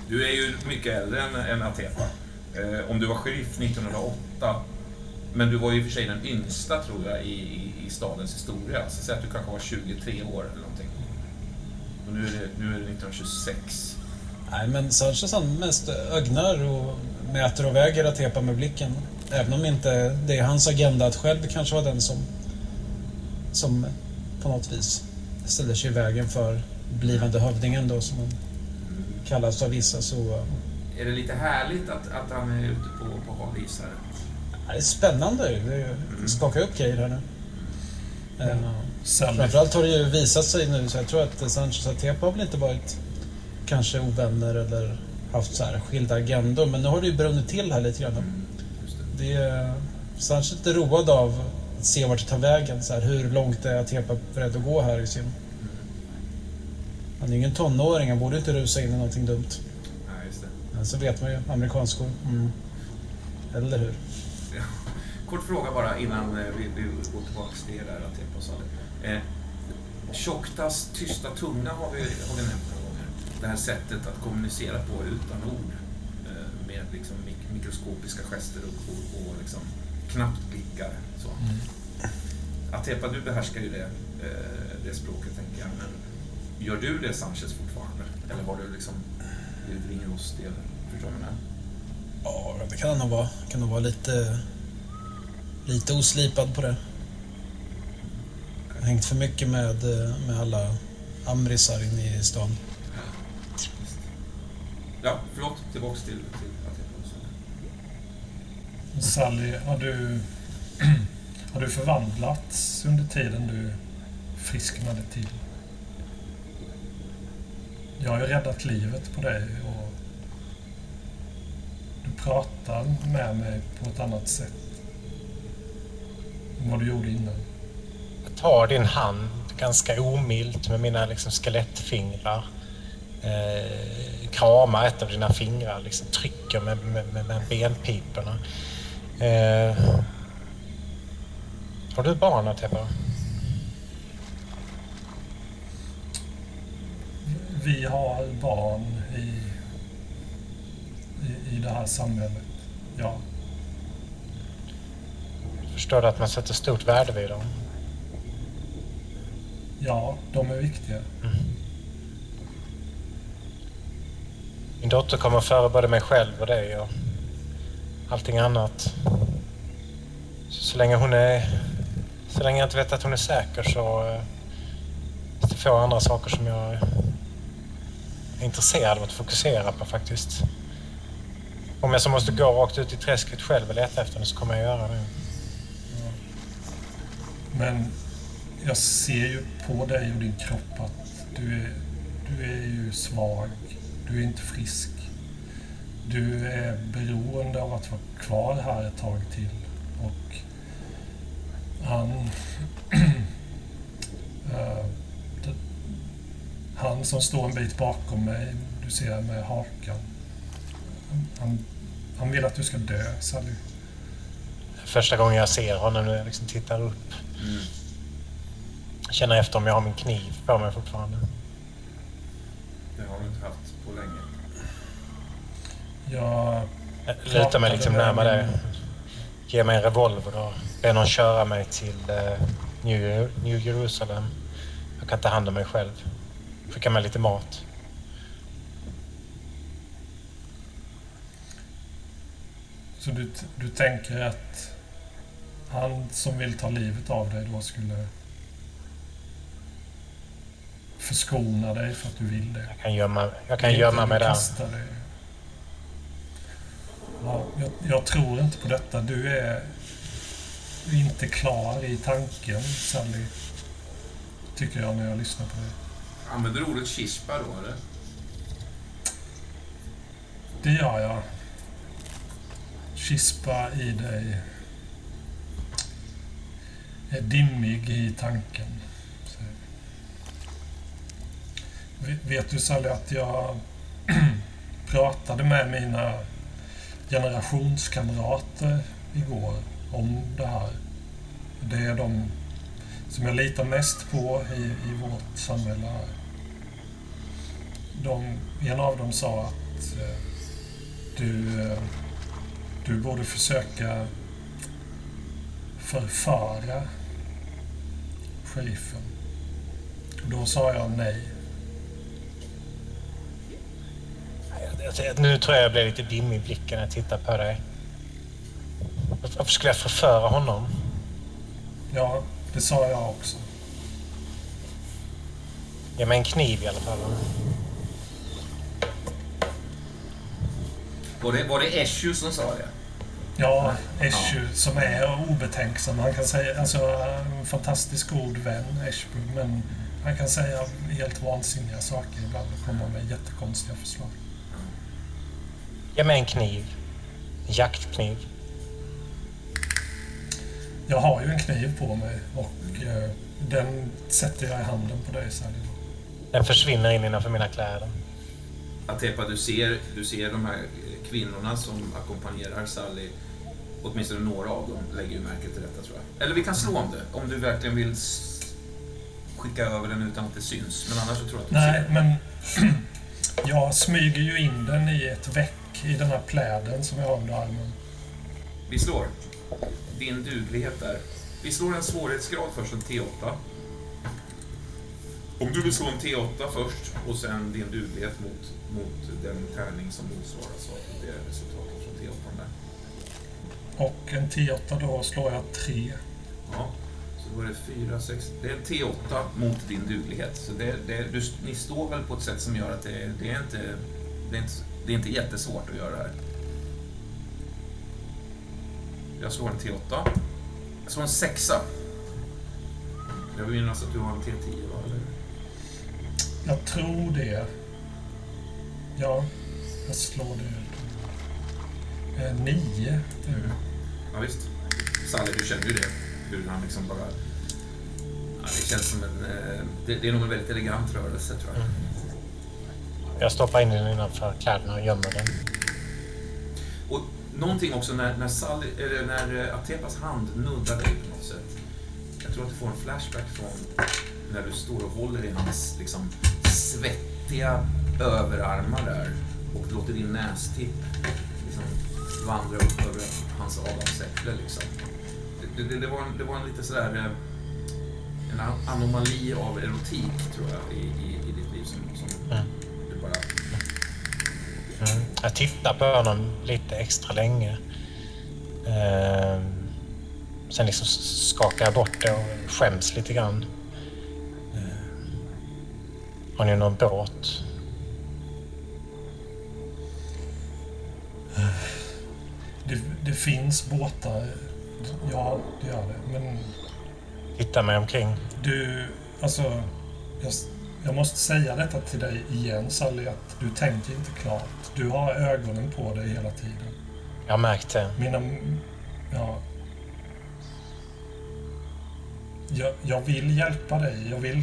Speaker 1: Du är ju mycket äldre än, än Atepa. Eh, om du var sheriff 1908, men du var ju i och för sig den yngsta tror jag i, i, i stadens historia. Så säg att du kanske var 23 år eller någonting. Och nu är det, nu är det 1926.
Speaker 4: Nej, men Sanchez han mest ögnar och mäter och väger Atepa med blicken. Även om inte det är hans agenda att själv kanske vara den som, som på något vis ställer sig i vägen för blivande hövdingen då som han kallas av vissa så... eh,
Speaker 1: Är det lite härligt att, att han är ute på, på hal is här?
Speaker 4: Det är spännande ju. Det det skakar upp grejer här nu. Eh,
Speaker 5: Sally.
Speaker 4: Framförallt har det ju visat sig nu, så jag tror att Sanchez och Atepa har väl inte varit kanske ovänner eller haft så här skilda agendor, men nu har det ju brunnit till här lite grann.
Speaker 1: Just det.
Speaker 4: Det Sanchez är lite road av att se vart det tar vägen. Så här, hur långt är Atepa beredd att gå här i sin... Han är ju ingen tonåring, han borde inte rusa in i någonting dumt.
Speaker 1: Nej, just det.
Speaker 4: Men så vet man ju, amerikanskor. Mm. Eller hur?
Speaker 1: Ja. Kort fråga bara innan eh, vi, vi går tillbaka till det där Atepa sa det. Eh, Tjocktas tysta tunga har vi, har vi nämnt några gånger. Det här sättet att kommunicera på utan ord. Eh, med liksom mik- mikroskopiska gester och, och, och liksom knappt blickar. Så. Atepa, du behärskar ju det, eh, det språket tänker jag. Men gör du det Sanchez fortfarande? Eller har du liksom blivit ringrostig? Eller, förstår du vad?
Speaker 4: Ja, det kan han nog vara. Kan nog vara lite... Lite oslipad på det. Hängt för mycket med, eh, med alla amrisar inne i stan.
Speaker 1: Ja, förlåt. Tillbaks till, till.
Speaker 5: Sally, har du, har du förvandlats under tiden du frisknade till? Jag har ju räddat livet på dig och du pratar med mig på ett annat sätt än vad du gjorde innan.
Speaker 2: Jag tar din hand ganska omilt med mina liksom, skelettfingrar. Eh, kramar ett av dina fingrar, liksom, trycker med, med, med, med benpiporna. Eh, har du barn, Atepa?
Speaker 5: Vi har barn i, i, i det här samhället. Ja.
Speaker 2: Förstår du att man sätter stort värde vid dem?
Speaker 5: Ja, de är viktiga.
Speaker 2: Min dotter kommer före både mig själv och dig och allting annat. Så, så länge hon är... Så länge jag inte vet att hon är säker så... finns det få andra saker som jag är intresserad av att fokusera på faktiskt. Om jag så måste gå rakt ut i träsket själv och leta efter henne så kommer jag göra det.
Speaker 5: Men jag ser ju på dig och din kropp att du är, du är ju svag. Du är inte frisk. du är beroende av att vara kvar här ett tag till. Och han... eh, han som står en bit bakom mig, du ser med hakan. Han, han vill att du ska dö, Sally.
Speaker 2: Första gången jag ser honom när jag liksom tittar upp.
Speaker 1: Mm.
Speaker 2: Känner efter om jag har min kniv på mig fortfarande.
Speaker 1: Det har du inte haft på länge.
Speaker 5: Jag
Speaker 2: Jag lutar mig liksom närmare dig. Ger mig en revolver och ber någon köra mig till eh, New, New Jerusalem. Jag kan ta hand om mig själv. Skicka med lite mat.
Speaker 5: Så du, du tänker att han som vill ta livet av dig då skulle förskona dig för att du vill det?
Speaker 2: Jag kan gömma, jag kan gömma mig där.
Speaker 5: dig. Ja, jag, jag tror inte på detta. Du är inte klar i tanken, Sally. Tycker jag när jag lyssnar på dig.
Speaker 1: Använder du ordet kispa då, eller?
Speaker 5: Det gör jag. Kispa i dig. Är dimmig i tanken. Så. Vet- du Sally att jag pratade med mina generationskamrater igår om det här. Det är de som jag litar mest på i, i vårt samhälle här. De, en av dem sa att eh, du, eh, du borde försöka förföra sheriffen. Då sa jag nej.
Speaker 2: Nu tror jag jag blir lite dimmig i blicken när jag tittar på dig. Varför skulle jag förföra honom?
Speaker 5: Ja, det sa jag också.
Speaker 2: Ge mig en kniv i alla fall.
Speaker 1: Var det, var det Eshu som sa det?
Speaker 5: Ja, Eshu som är obetänksam. Han kan säga, alltså en fantastisk god vän, Eshu, men han kan säga helt vansinniga saker ibland och komma med jättekonstiga förslag.
Speaker 2: Ge mig en kniv. En jaktkniv.
Speaker 5: Jag har ju en kniv på mig och eh, den sätter jag i handen på dig, Sally.
Speaker 2: Den försvinner in innanför mina kläder.
Speaker 1: Atepa, du ser, du ser de här kvinnorna som ackompanjerar Sally. Åtminstone några av dem lägger ju märke till detta tror jag. Eller vi kan slå om det, om du verkligen vill skicka över den utan att det syns. Men annars så tror jag att du
Speaker 5: Nej,
Speaker 1: ser.
Speaker 5: men jag smyger ju in den i ett väck i den här pläden som jag har under armen.
Speaker 1: Vi slår. Din duglighet där. Vi slår en svårighetsgrad först, en T8. Om du vill slå en T8 först och sen din duglighet mot, mot den tärning som motsvaras av det resultatet från T8 där.
Speaker 5: Och en T8 då slår jag 3.
Speaker 1: Ja, så då är det 4, 6... Det är en T8 mot din duglighet. Så det, det, du, ni står väl på ett sätt som gör att det, det, är inte, det, är inte, det är inte jättesvårt att göra det här. Jag slår en T8. Jag slår en sexa. Jag vill minnas att du har en T10, va? Eller?
Speaker 5: Jag tror det. Ja, jag slår det. Eh, 9.
Speaker 1: Ja, visst. Sally, du känner ju det. Hur han liksom bara... Ja, det känns som en... eh, Det, det är nog en väldigt elegant rörelse, tror jag.
Speaker 2: Jag stoppar in den innanför kläderna och gömmer den.
Speaker 1: Och någonting också när, när, Sally, eller när eh, Atepas hand nuddar dig på något sätt. Jag tror att du får en flashback från när du står och håller i hans liksom, svettiga överarmar där och låter din nästipp liksom, vandra upp över hans adamsäpple. Liksom. Det, det, det, var en, det var en lite sådär eh, en an- anomali av erotik tror jag i, i, i ditt liv som, som
Speaker 2: Mm.
Speaker 1: du bara
Speaker 2: Mm. Jag tittar på honom lite extra länge. Ehm, sen liksom skakar jag bort det och skäms lite grann. Ehm, har ni någon båt?
Speaker 5: Det, det finns båtar. Ja, det gör det. Men
Speaker 2: Tittar mig omkring.
Speaker 5: du, alltså... Jag, jag måste säga detta till dig igen Sally, att du tänker inte klart. Du har ögonen på dig hela tiden.
Speaker 2: Jag har märkt det.
Speaker 5: Mina... Ja. Jag, jag vill hjälpa dig. Jag vill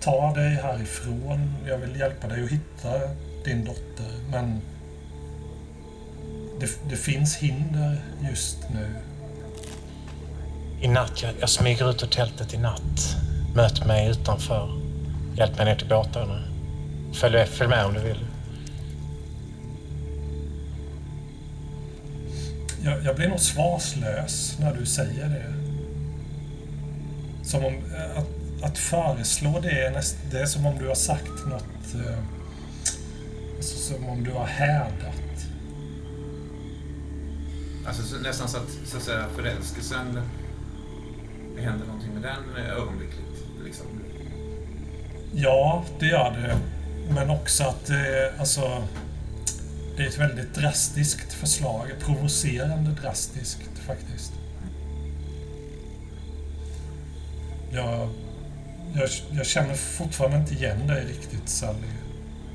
Speaker 5: ta dig härifrån. Jag vill hjälpa dig att hitta din dotter. Men det, det finns hinder just nu.
Speaker 2: I natt, jag, jag smyger ut ur tältet i natt. Möt mig utanför. Hjälp mig ner till båtarna. Följ, följ med om du vill.
Speaker 5: Jag, jag blir nog svarslös när du säger det. Som om att, att föreslå det är, näst, det är som om du har sagt något... Eh, alltså som om du har härdat.
Speaker 1: Alltså så, nästan så att, så att säga, förälskelsen... Det händer någonting med den eh, ögonblickligt. Liksom.
Speaker 5: Ja, det gör det. Men också att det, alltså, det är ett väldigt drastiskt förslag. Provocerande drastiskt faktiskt. Jag, jag, jag känner fortfarande inte igen dig riktigt Sally.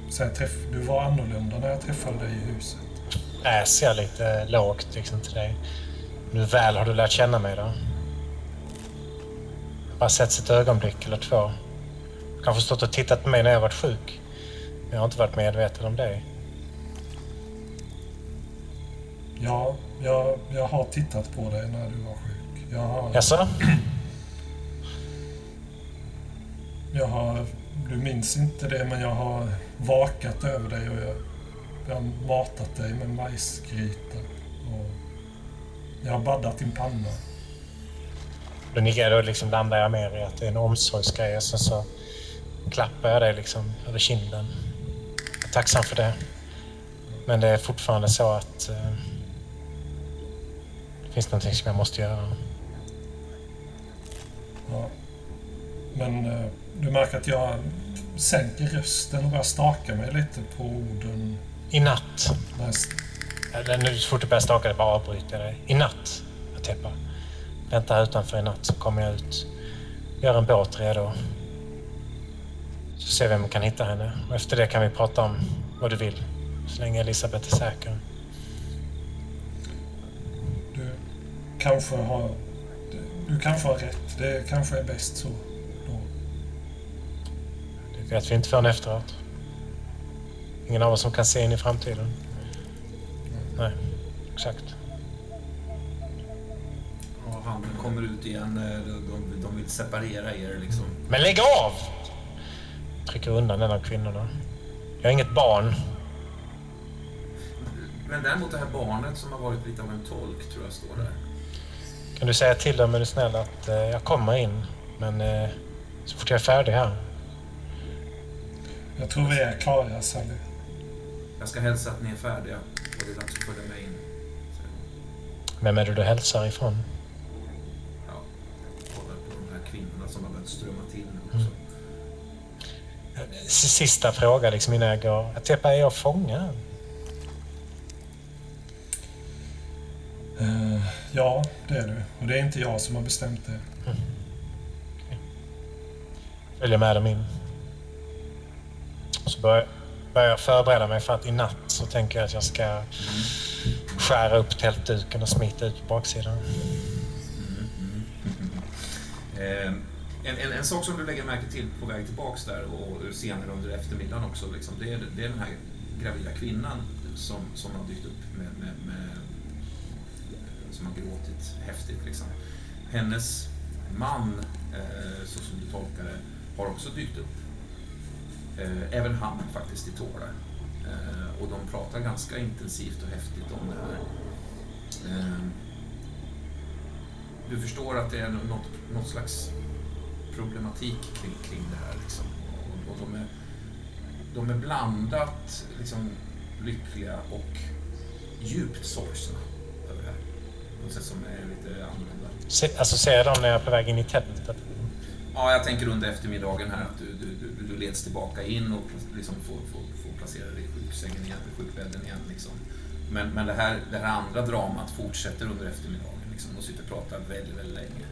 Speaker 5: Så jag träff, du var annorlunda när jag träffade dig i huset.
Speaker 2: Äser jag lite lågt liksom till dig. Nu väl har du lärt känna mig då. Bara sett ett ögonblick eller två. Du kanske stått och tittat på mig när jag varit sjuk. Men jag har inte varit medveten om dig.
Speaker 5: Ja, jag, jag har tittat på dig när du var sjuk. Jag har,
Speaker 2: Jaså?
Speaker 5: jag har, du minns inte det, men jag har vakat över dig och jag, jag har matat dig med majsgryta. Och jag har baddat din panna.
Speaker 2: Då nickar jag, då liksom landar jag mer i att det är en omsorgsgrej och sen så klappar jag dig liksom över kinden. Jag är tacksam för det. Men det är fortfarande så att eh, det finns någonting som jag måste göra.
Speaker 5: Ja. Men eh, du märker att jag sänker rösten och börjar staka mig lite på orden.
Speaker 2: I natt.
Speaker 5: Jag,
Speaker 2: Eller nu så fort du börjar staka dig bara avbryter jag dig. I natt, Atepa. Vänta här utanför i natt så kommer jag ut. Gör en båt redo. Så ser vi om vi kan hitta henne. Och efter det kan vi prata om vad du vill. Så länge Elisabeth är säker.
Speaker 5: du kanske har... Du kanske har rätt. Det kanske är bäst så. Då.
Speaker 2: Det vet vi inte förrän efteråt. Ingen av oss som kan se in i framtiden. Nej, exakt.
Speaker 1: Han kommer ut igen. eh, De, de, de vill separera er liksom.
Speaker 2: Men lägg av! Trycker undan en av kvinnorna. Jag är inget barn.
Speaker 1: Men däremot det här barnet som har varit lite av en tolk tror jag står där.
Speaker 2: Kan du säga till dem är du snäll att eh, jag kommer in. Men eh, så fort jag är färdig här.
Speaker 5: Jag tror vi är klara, Sally.
Speaker 1: Jag ska hälsa att ni är färdiga och det är dags att följa med in.
Speaker 2: Vem är det du hälsar ifrån?
Speaker 1: ja, kollar på de här kvinnorna som har börjat strömma till nu också.
Speaker 2: S- Sista fråga liksom innan jag går. Atepa, är jag fånge?
Speaker 5: Eh, ja, det är du. Och det är inte jag som har bestämt det.
Speaker 2: Följer med dem in. Och så börjar, börjar förbereda mig för att i natt så tänker jag att jag ska skära upp tältduken och smita ut på baksidan.
Speaker 1: Eh, en, en, en sak som du lägger märke till på väg tillbaks där och senare under eftermiddagen också, liksom, det, är, det är den här gravida kvinnan som, som har dykt upp med, med, med som har gråtit häftigt. Liksom. Hennes man, eh, så som du tolkar det, har också dykt upp. Eh, även han faktiskt i tårar. Eh, och de pratar ganska intensivt och häftigt om det här. Eh, du förstår att det är något, något slags problematik kring, kring det här. Liksom. Och, och de, är, de är blandat liksom, lyckliga och djupt sorgsna över det här. På ett sätt som är lite annorlunda.
Speaker 2: Se, alltså ser jag dem när jag är på väg in i tältet?
Speaker 1: Ja, jag tänker under eftermiddagen här att du, du, du, leds tillbaka in och liksom får, får, får placera dig i sjuksängen igen, sjukbädden igen. Liksom. Men, men det, här, det här andra dramat fortsätter under eftermiddagen. Liksom. De sitter och pratar väldigt, väldigt länge.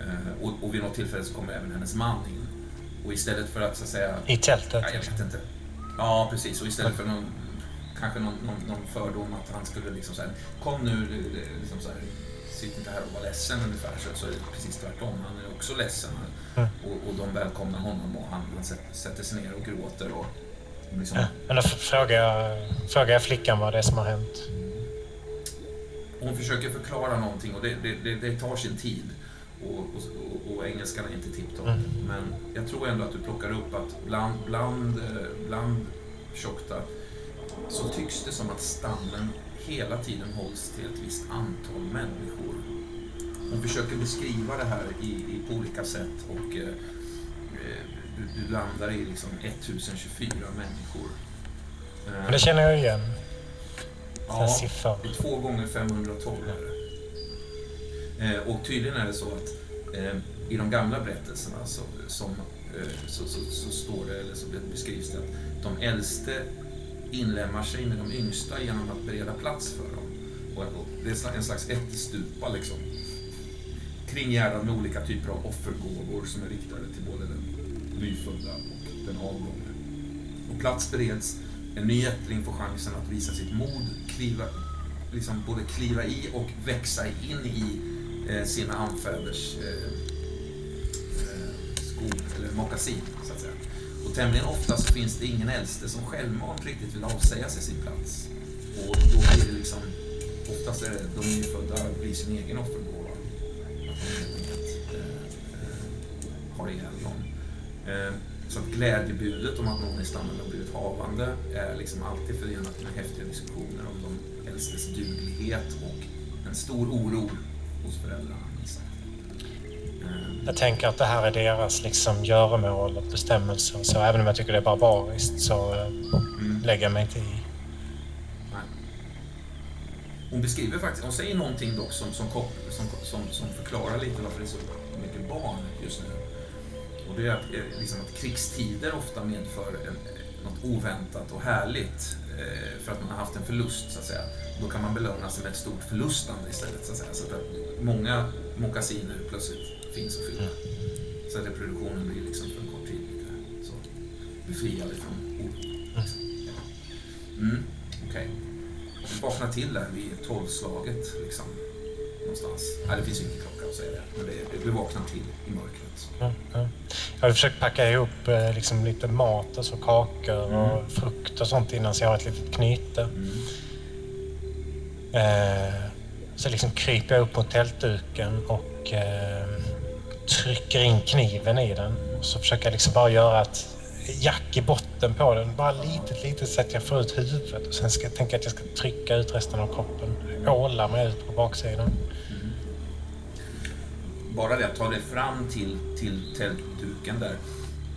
Speaker 1: Eh, och, och vid något tillfälle så kommer även hennes man in. och istället för att så att säga...
Speaker 2: I tältet?
Speaker 1: Ja, jag vet inte. Ja, precis. Och istället för någon, kanske någon, någon, någon fördom att han skulle liksom så här, kom nu, liksom så här, sitt inte här och var ledsen ungefär. Så, så är det precis tvärtom. Han är också ledsen.
Speaker 2: Mm.
Speaker 1: Och, och de välkomnar honom och han, han sätter, sig ner och gråter. Och, liksom,
Speaker 2: Ja, men då frågar jag, flickan vad det är som har hänt.
Speaker 1: Hon försöker förklara någonting och det, det, det, det tar sin tid. Och, och, och engelskan är inte tipptopp.
Speaker 2: Mm.
Speaker 1: Men jag tror ändå att du plockar upp att bland, bland, eh, bland Tjokta så tycks det som att stammen hela tiden hålls till ett visst antal människor. Hon försöker beskriva det här i, i, på olika sätt och eh, eh, du, du landar i liksom 1024 människor. Eh,
Speaker 2: Men det känner jag igen.
Speaker 1: ja,
Speaker 2: siffror.
Speaker 1: det är två gånger 512 är det. Eh, och tydligen är det så att eh, i de gamla berättelserna så, som, eh, så, så, så står det, eller så beskrivs det att de äldste inlämnar sig med de yngsta genom att bereda plats för dem. Och, och det är en slags ättestupa liksom. Kringgärdad med olika typer av offergåvor som är riktade till både den nyfödda och den avgångne. Och plats bereds, en ny ättling får chansen att visa sitt mod, kliva, liksom både kliva i och växa in i eh, sina anfäders eh, eh skor, eller mockasin, så att säga. Och tämligen ofta så finns det ingen äldste som självmant riktigt vill avsäga sig sin plats. Och då blir det liksom, oftast är det de nyfödda blir sin egen offergåva. Har ihjäl någon. Eh, så att glädjebudet om att någon i stammen har blivit havande är liksom alltid förenat med häftiga diskussioner om de äldstes duglighet och en stor oro hos föräldrarna. Eh,
Speaker 2: Jag tänker att det här är deras liksom göromål och bestämmelser. Så även om jag tycker det är barbariskt så eh,
Speaker 1: mm.
Speaker 2: lägger jag mig inte i.
Speaker 1: Nej. Hon beskriver faktiskt, hon säger någonting dock som, som, som, som förklarar lite varför det är så mycket barn just nu. Och det är att, eh, liksom att krigstider ofta medför en, något oväntat och härligt eh, för att man har haft en förlust så att säga. Då kan man belöna sig med ett stort förlustande istället så att säga. Så att många mockasiner plötsligt finns att fylla. Så att reproduktionen blir liksom för en kort tid lite så befriad ifrån oro. liksom. Mm, okej. Du vaknar till där vid tolvslaget liksom. Någonstans. Nej, det finns ju ingen klocka att säga det. Men det, det, du vaknar till i mörkret.
Speaker 2: Mm, mm. Jag har försökt packa ihop eh, liksom lite mat, alltså kakor och
Speaker 1: Mm.
Speaker 2: frukt och sånt innan så jag har ett litet knyte. Eh, så liksom kryper jag upp mot tältduken och eh, trycker in kniven i den. Och så försöker jag liksom bara göra ett jack i botten på den. Bara litet, litet så att jag får ut huvudet. Och sen ska jag tänka att jag ska trycka ut resten av kroppen. Åla mig ut på baksidan.
Speaker 1: Bara det att ta dig fram till, till tältduken där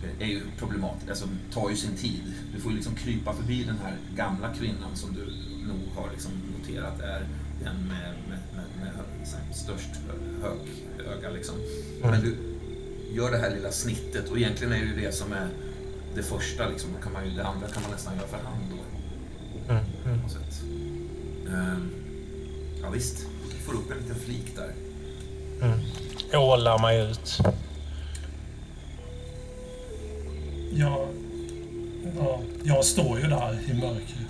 Speaker 1: eh, är ju problematiskt. Alltså, tar ju sin tid. Du får ju liksom krypa förbi den här gamla kvinnan som du nog har liksom noterat är den med, med, med, med här störst hö- hök öga. Liksom. Men du gör det här lilla snittet och egentligen är det ju det som är det första. Liksom. Då kan man ju, det andra kan man nästan göra för hand då.
Speaker 2: Mm, mm.
Speaker 1: Ehm, ja visst, du får upp en liten flik där.
Speaker 2: Mm. Ålar mig ut.
Speaker 5: Jag, ja, jag står ju där i mörkret.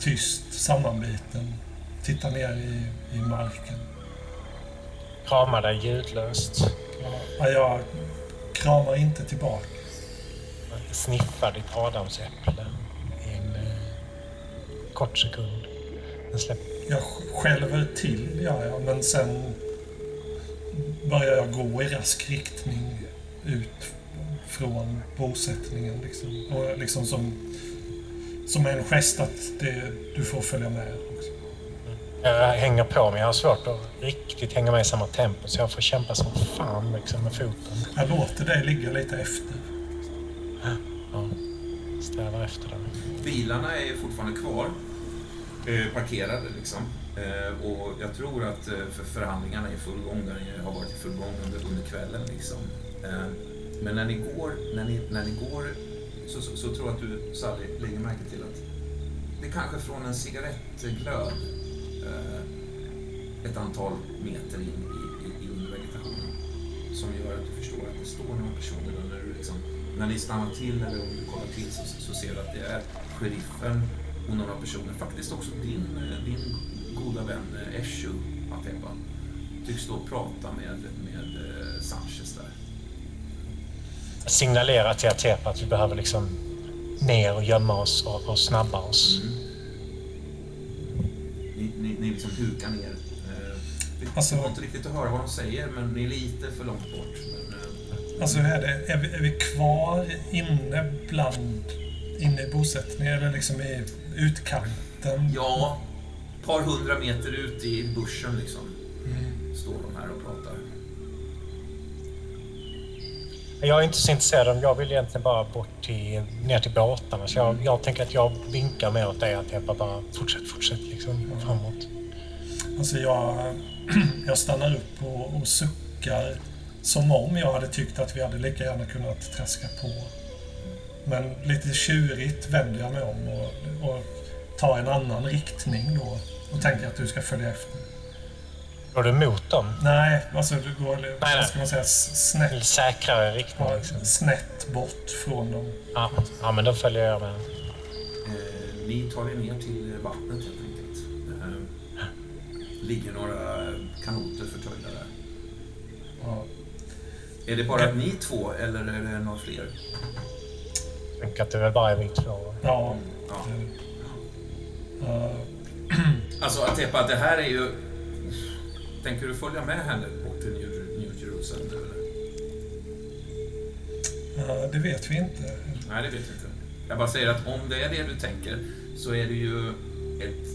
Speaker 5: Tyst, sammanbiten. Tittar ner i, i marken.
Speaker 2: Kramar dig ljudlöst.
Speaker 5: Ja, jag kramar inte tillbaka.
Speaker 2: Sniffar ditt adamsäpple i en eh, kort sekund. Den släpper.
Speaker 5: Jag skälver till, ja, ja, men sen börjar jag gå i rask riktning ut från bosättningen. Liksom. Och liksom som, som en gest att det, du får följa med. Också.
Speaker 2: Jag hänger på men jag har svårt att riktigt hänga med i samma tempo så jag får kämpa som fan liksom, med foten.
Speaker 5: Jag låter dig ligga lite efter.
Speaker 2: Ja. Strävar efter den.
Speaker 1: Bilarna är fortfarande kvar, eh, parkerade liksom. Eh, och jag tror att eh, för förhandlingarna är i full gång, där ni har varit i full gång under, under kvällen. Liksom. Eh, men när ni går, när ni, när ni går så, så, så tror jag att du, Sally, lägger märke till att det är kanske från en cigarettglöd ett antal meter in i, i, i undervegetationen som gör att du förstår att det står några personer där när du liksom, när ni stannar till eller om du kollar till så, så ser du att det är sheriffen och några personer, faktiskt också din, din goda vän eh, Eshu Atepa, tycks stå och prata med, med eh, Sanchez där.
Speaker 2: Signalera till Atepa att vi behöver liksom ner och gömma oss och, och snabba oss.
Speaker 1: Mm. Ni, ni, ni liksom hukar ner. Eh, Det
Speaker 5: Alltså-
Speaker 1: går inte riktigt att höra vad de säger, men ni är lite för långt bort. Men, eh,
Speaker 5: Alltså är, det, är, vi, är vi kvar inne bland... Inne i bosättningen eller liksom i utkanten?
Speaker 1: ja, par hundra meter ut i bussen liksom,
Speaker 5: Mm.
Speaker 1: står de här och pratar.
Speaker 2: Jag är inte så intresserad om jag vill egentligen bara bort till, ner till båtarna. Så jag, jag tänker att jag vinkar mer åt dig Atepa. Bara fortsätt, fortsätt liksom framåt.
Speaker 5: Alltså jag, jag stannar upp och, och suckar som om jag hade tyckt att vi hade lika gärna kunnat traska på. Men lite tjurigt vänder jag mig om och, och tar en annan riktning då och tänker att du ska följa efter.
Speaker 2: Går du emot dem?
Speaker 5: Nej, alltså du går,
Speaker 2: nej.
Speaker 5: vad ska man säga, snett,
Speaker 2: säkrare riktning
Speaker 5: ja,
Speaker 2: liksom.
Speaker 5: snett bort från dem.
Speaker 2: Ja, ja, men då följer jag med.
Speaker 1: Eh, ni tar er ner till vattnet helt enkelt. Eh, ligger några kanoter förtöjda där.
Speaker 5: Ja.
Speaker 1: Är det bara ni två eller är det några fler?
Speaker 2: Jag tänker att det väl bara är vi två.
Speaker 5: Ja.
Speaker 1: Ja.
Speaker 5: eh,
Speaker 1: Alltså Atepa, det här är ju... Tänker du följa med henne bort till New, Jerusalem
Speaker 5: eh, det vet vi inte.
Speaker 1: Nej, det vet jag inte. Jag bara säger att om det är det du tänker så är det ju ett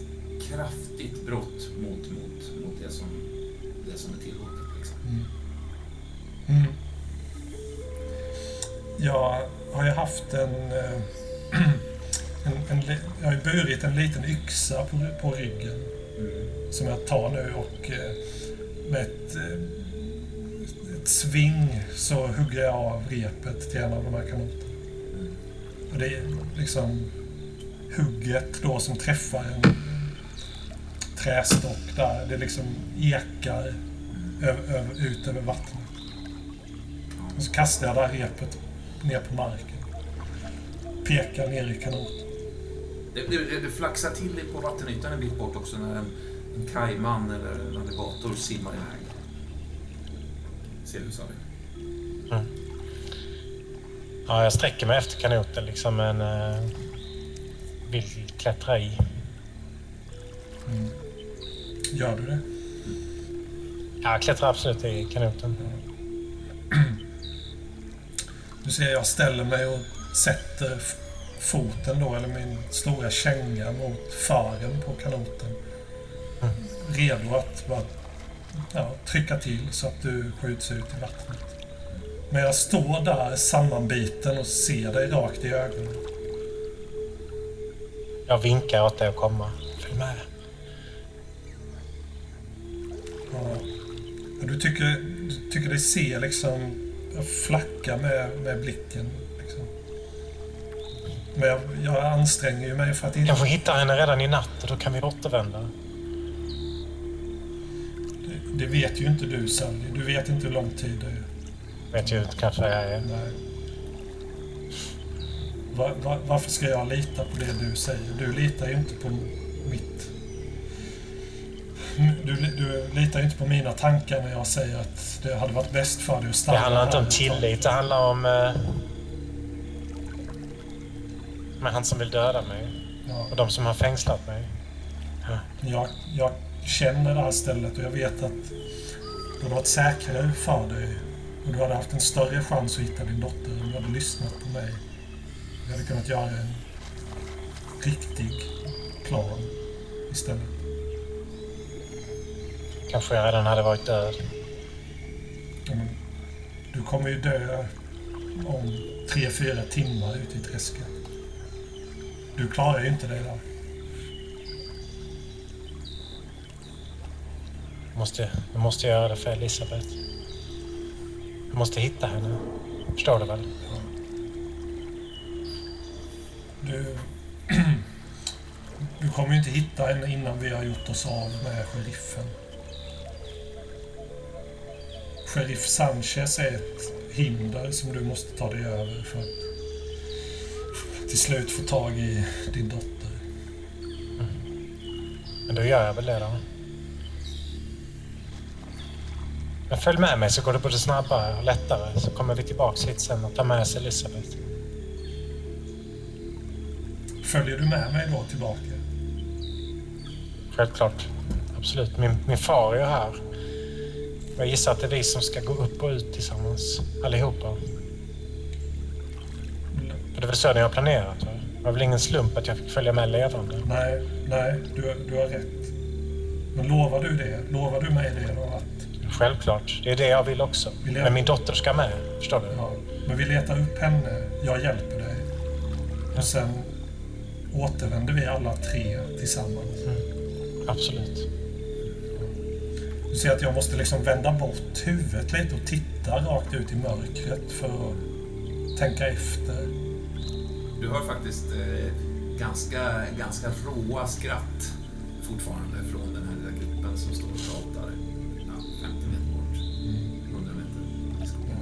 Speaker 1: kraftigt brott mot, mot, mot det, som, det som är tillåtet. Liksom.
Speaker 5: Mm. Jag har ju haft en, eh, en, en... Jag har burit en liten yxa på, på ryggen
Speaker 1: Mm.
Speaker 5: som jag tar nu och eh, med ett, eh, ett sving så hugger jag av repet till en av de här kanoterna. Och det är liksom hugget då som träffar en trästock där. Det liksom ekar över, över, ut över vattnet. Och så kastar jag det här repet ner på marken. Pekar ner i kanoten.
Speaker 1: Det, det, det flaxar till på vattenytan en bit bort också när en, en kajman eller en alligator simmar iväg. Ser du, Sally?
Speaker 2: Ja, jag sträcker mig efter kanoten liksom men uh, vill klättra i.
Speaker 5: Gör du det?
Speaker 2: Ja, jag klättrar absolut i kanoten.
Speaker 5: Du ser, jag ställer mig och sätter foten då, eller min stora känga mot fören på kanoten. Redo att bara ja, trycka till så att du skjuts ut i vattnet. Men jag står där sammanbiten och ser dig rakt i ögonen.
Speaker 2: Jag vinkar åt dig att komma. Följ med.
Speaker 5: Ja. Och Du tycker, du tycker dig se liksom jag flackar med, med blicken. Men jag, jag anstränger ju mig för att inte...
Speaker 2: Kanske hittar henne redan i natt och då kan vi återvända.
Speaker 5: Det, det vet ju inte du Sally. Du vet inte hur lång tid det är.
Speaker 2: Vet ju kanske jag är.
Speaker 5: Nej. Va, va, varför ska jag lita på det du säger? Du litar ju inte på mitt... Du, du litar ju inte på mina tankar när jag säger att det hade varit bäst för dig att
Speaker 2: Det
Speaker 5: stanna
Speaker 2: handlar inte om tillit, det handlar om... Eh, med han som vill döda mig
Speaker 5: Ja.
Speaker 2: och de som har fängslat mig.
Speaker 5: Jag, jag känner det här stället och jag vet att det hade varit säkrare för dig och du hade haft en större chans att hitta din dotter om du hade lyssnat på mig. Vi hade kunnat göra en riktig plan istället.
Speaker 2: Kanske jag redan hade varit död.
Speaker 5: Ja, men Du kommer ju dö om tre, fyra timmar ute i träsket. Du klarar ju inte det där.
Speaker 2: Jag måste, jag måste göra det för Elisabeth. Jag måste hitta henne. Förstår du väl?
Speaker 5: Du, du kommer ju inte hitta henne innan vi har gjort oss av med sheriffen. Sheriff Sanchez är ett hinder som du måste ta dig över för att till slut få tag i din dotter.
Speaker 2: Men då gör jag väl det då. Men följ med mig så går det både snabbare och lättare så kommer vi tillbaks hit sen och tar med oss Elisabeth.
Speaker 5: Följer du med mig då tillbaka?
Speaker 2: Självklart. Absolut. Min, min far är ju här. Jag gissar att det är vi som ska gå upp och ut tillsammans. Allihopa. Det väl så ni har planerat? Det var väl ingen slump att jag fick följa med levande?
Speaker 5: Nej, nej, du, du har rätt. Men lovar du det? Lovar du mig det då? Att,
Speaker 2: Självklart. Det är det jag vill också.
Speaker 5: Vill jag-
Speaker 2: Men min dotter ska med. Förstår du?
Speaker 5: ja, men vi letar upp henne, jag hjälper dig. Och sen återvänder vi alla tre tillsammans.
Speaker 2: Absolut.
Speaker 5: Du ser att jag måste liksom vända bort huvudet lite och titta rakt ut i mörkret för att tänka efter.
Speaker 1: Du hör faktiskt eh, ganska, ganska råa skratt fortfarande från den här lilla gruppen som står och pratar ja, 50 meter bort. 100 meter i skogen.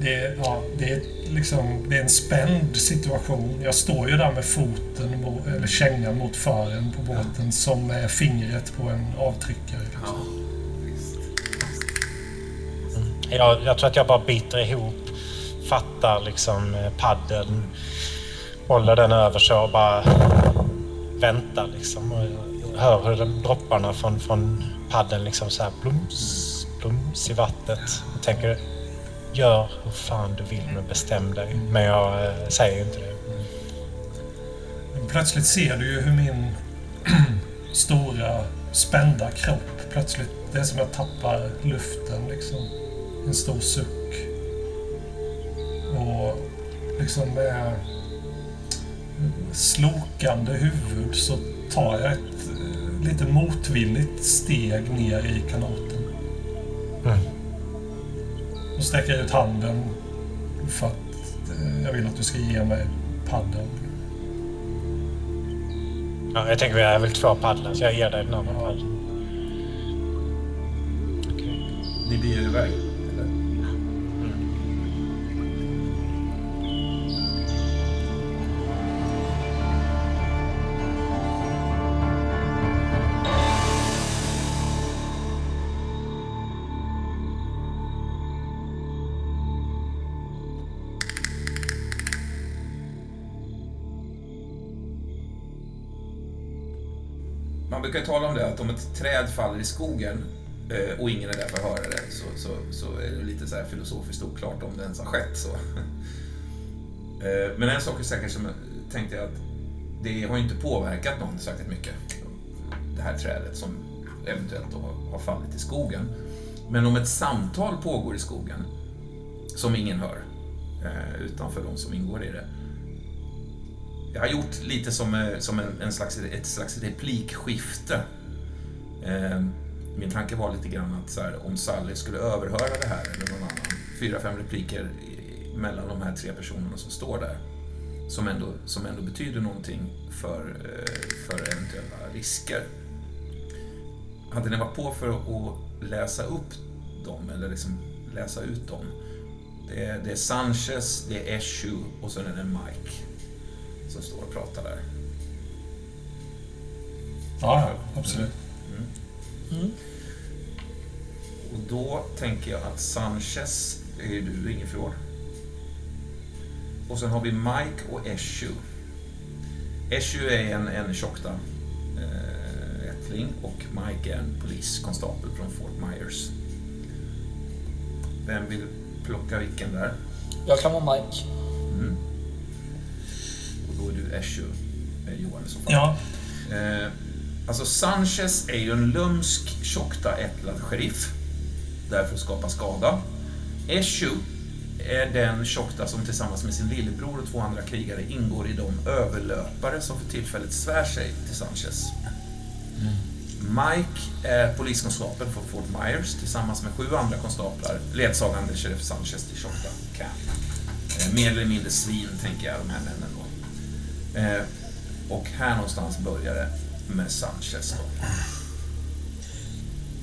Speaker 5: Det är, ja, det, är liksom, det är en spänd situation. Jag står ju där med foten, eller kängan mot fören på båten som är fingret på en avtryckare.
Speaker 1: Ja, visst.
Speaker 2: Jag, jag tror att jag bara biter ihop, fattar liksom eh, paddeln, håller den över så och bara väntar liksom. Och jag hör hur de, dropparna från, från paddeln liksom så här blums, blums i vattnet. Och tänker, gör hur fan du vill men bestäm dig. Men jag eh, säger inte det.
Speaker 5: Plötsligt ser du ju hur min stora spända kropp plötsligt, det är som jag tappar luften liksom. En stor suck. Och liksom med slokande huvud så tar jag ett eh, lite motvilligt steg ner i kanoten.
Speaker 2: Mm.
Speaker 5: Och sträcker ut handen för att eh, jag vill att du ska ge mig paddeln.
Speaker 2: Ja, jag tänker vi är väl två paddlar så jag ger dig den andra paddeln.
Speaker 1: Ni blir iväg, brukar tala om det att om ett träd faller i skogen eh, och ingen är där för att höra det så, så, så är det lite så här filosofiskt oklart om det ens har skett. Så. Eh, men en sak är säkert som jag tänkte jag att det har ju inte påverkat någon särskilt mycket. Det här trädet som eventuellt då har- fallit i skogen. Men om ett samtal pågår i skogen som ingen hör eh, utanför de som ingår i det. Jag har gjort lite som, eh, som en, en slags, ett slags replikskifte. Eh, Min tanke var lite grann att så här, om Sally skulle överhöra det här eller någon annan, fyra, fem repliker mellan de här tre personerna som står där, som ändå, som ändå betyder någonting för, eh, för eventuella risker. Hade ni varit på för att läsa upp dem, eller liksom läsa ut dem? Det är, det är Sanchez, det är Eshu och sen är det Mike som står och pratar där.
Speaker 5: Ja, absolut.
Speaker 1: Och då tänker jag att Sanchez är ju du, Ingefjord. Och sen har vi Mike och Eshu. Eshu är en, en tjockta eh, ättling och Mike är en poliskonstapel från Fort Myers. Vem vill plocka vilken där?
Speaker 3: Jag kan vara Mike.
Speaker 1: Mm. Du Eshu, eh, i så fall.
Speaker 5: Ja,
Speaker 1: Eh, alltså Sanchez är ju en lumsk, tjockta, ättlad sheriff. Där för att skapa skada. Eshu är den tjockta som tillsammans med sin lillebror och två andra krigare ingår i de överlöpare som för tillfället svär sig till Sanchez. Mike är poliskonstapeln från Fort Myers tillsammans med sju andra konstaplar, ledsagande sheriff Sanchez till tjockta camp. Eh, mer eller mindre svin, tänker jag, de här männen. Eh, och här någonstans börjar det med Sanchez då.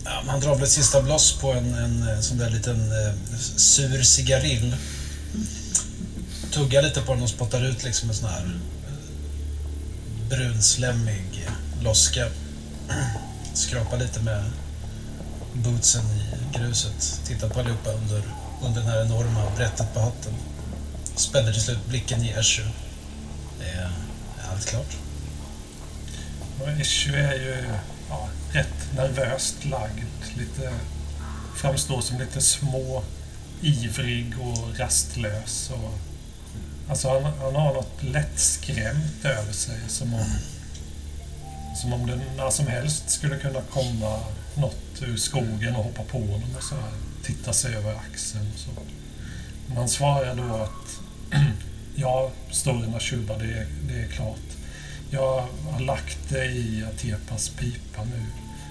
Speaker 4: Ja, man drar väl ett sista bloss på en, en sån där liten eh, sur cigarill. Tuggar lite på den och spottar ut liksom en sån här eh, brunslemmig loska. Skrapar lite med bootsen i gruset. Tittar på allihopa under, under den här enorma brättet på hatten. Spänner till slut blicken i Eshu helt är klart.
Speaker 5: Och Issue är ju ja, rätt nervöst lagd. Lite, framstår som lite små ivrig och rastlös. Och, alltså han, han har något lättskrämt över sig. Som om, som om det när som helst skulle kunna komma något ur skogen och hoppa på honom och så här. Titta sig över axeln och så. Men han svarar då att ja, storyn Ashuba, det är, det är klart. Jag har lagt det i Atepas pipa nu.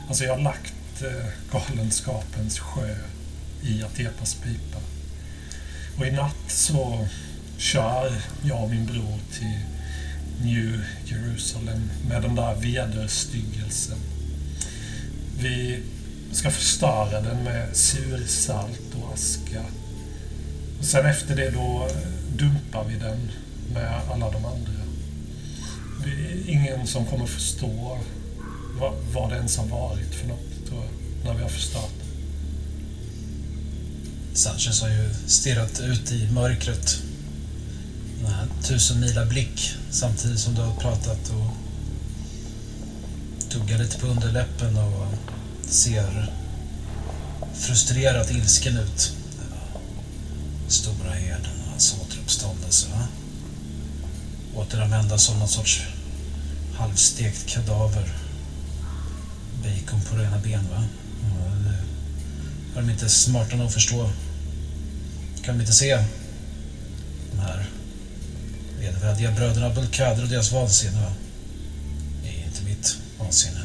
Speaker 5: Alltså jag har lagt eh, Galenskapens sjö i Atepas pipa. Och i natt så kör jag och min bror till New Jerusalem med den där vederstyggelsen. Vi ska förstöra den med sursalt och aska. Och sen efter det då dumpar vi den med alla de andra. Det är ingen som kommer förstå vad, vad det ens har varit för något, tror jag, när vi har förstört.
Speaker 4: Sanchez har ju stirrat ut i mörkret. Den här tusenmila blick samtidigt som du har pratat och tuggar lite på underläppen och ser frustrerat ilsken ut. Stora herden Uppståndelse. Va? Återanvända som någon sorts halvstekt kadaver. Bacon på rena ben va? Ja, det är de inte smarta nog att förstå. Kan de inte se de här vedervärdiga bröderna Bulkader och deras vansinne? va? Det är inte mitt vansinne.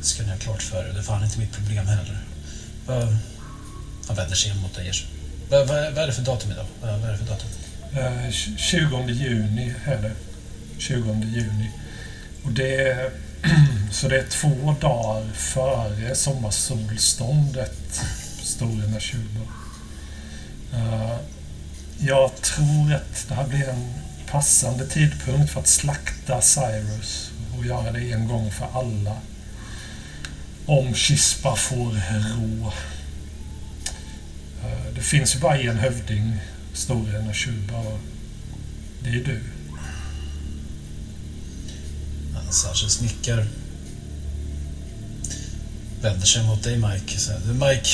Speaker 4: Det ska ni ha klart för er. Det är fan inte mitt problem heller. Han vänder sig mot dig. Vad, vad, Vad är det för datum idag? Vad är det för datum?
Speaker 5: Eh, 20 juni är det. 20 juni. Och det är, så det är två dagar före sommarsolståndet, Storena 20. Eh, Jag tror att det här blir en passande tidpunkt för att slakta Cyrus och göra det en gång för alla. Om Chispa får rå. Eh, det finns ju bara en hövding, Storena 20, och det är du.
Speaker 4: Han särskild snickar Vänder sig mot dig Mike. Så, du Mike,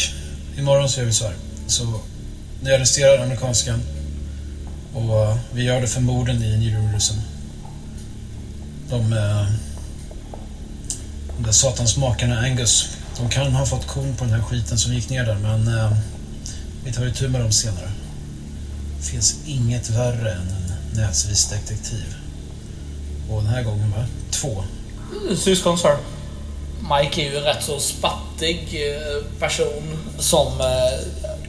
Speaker 4: imorgon så gör vi så här. Så ni arresterar amerikanskan. Och eh, vi gör det för morden i New De, eh, de där satans makarna Angus. De kan ha fått kon på den här skiten som gick ner där men eh, vi tar tur med dem senare. Det finns inget värre än en näsvis detektiv. Och den här gången va? Två.
Speaker 3: Syskon, sir. Mike är ju en rätt så spattig eh, person som eh,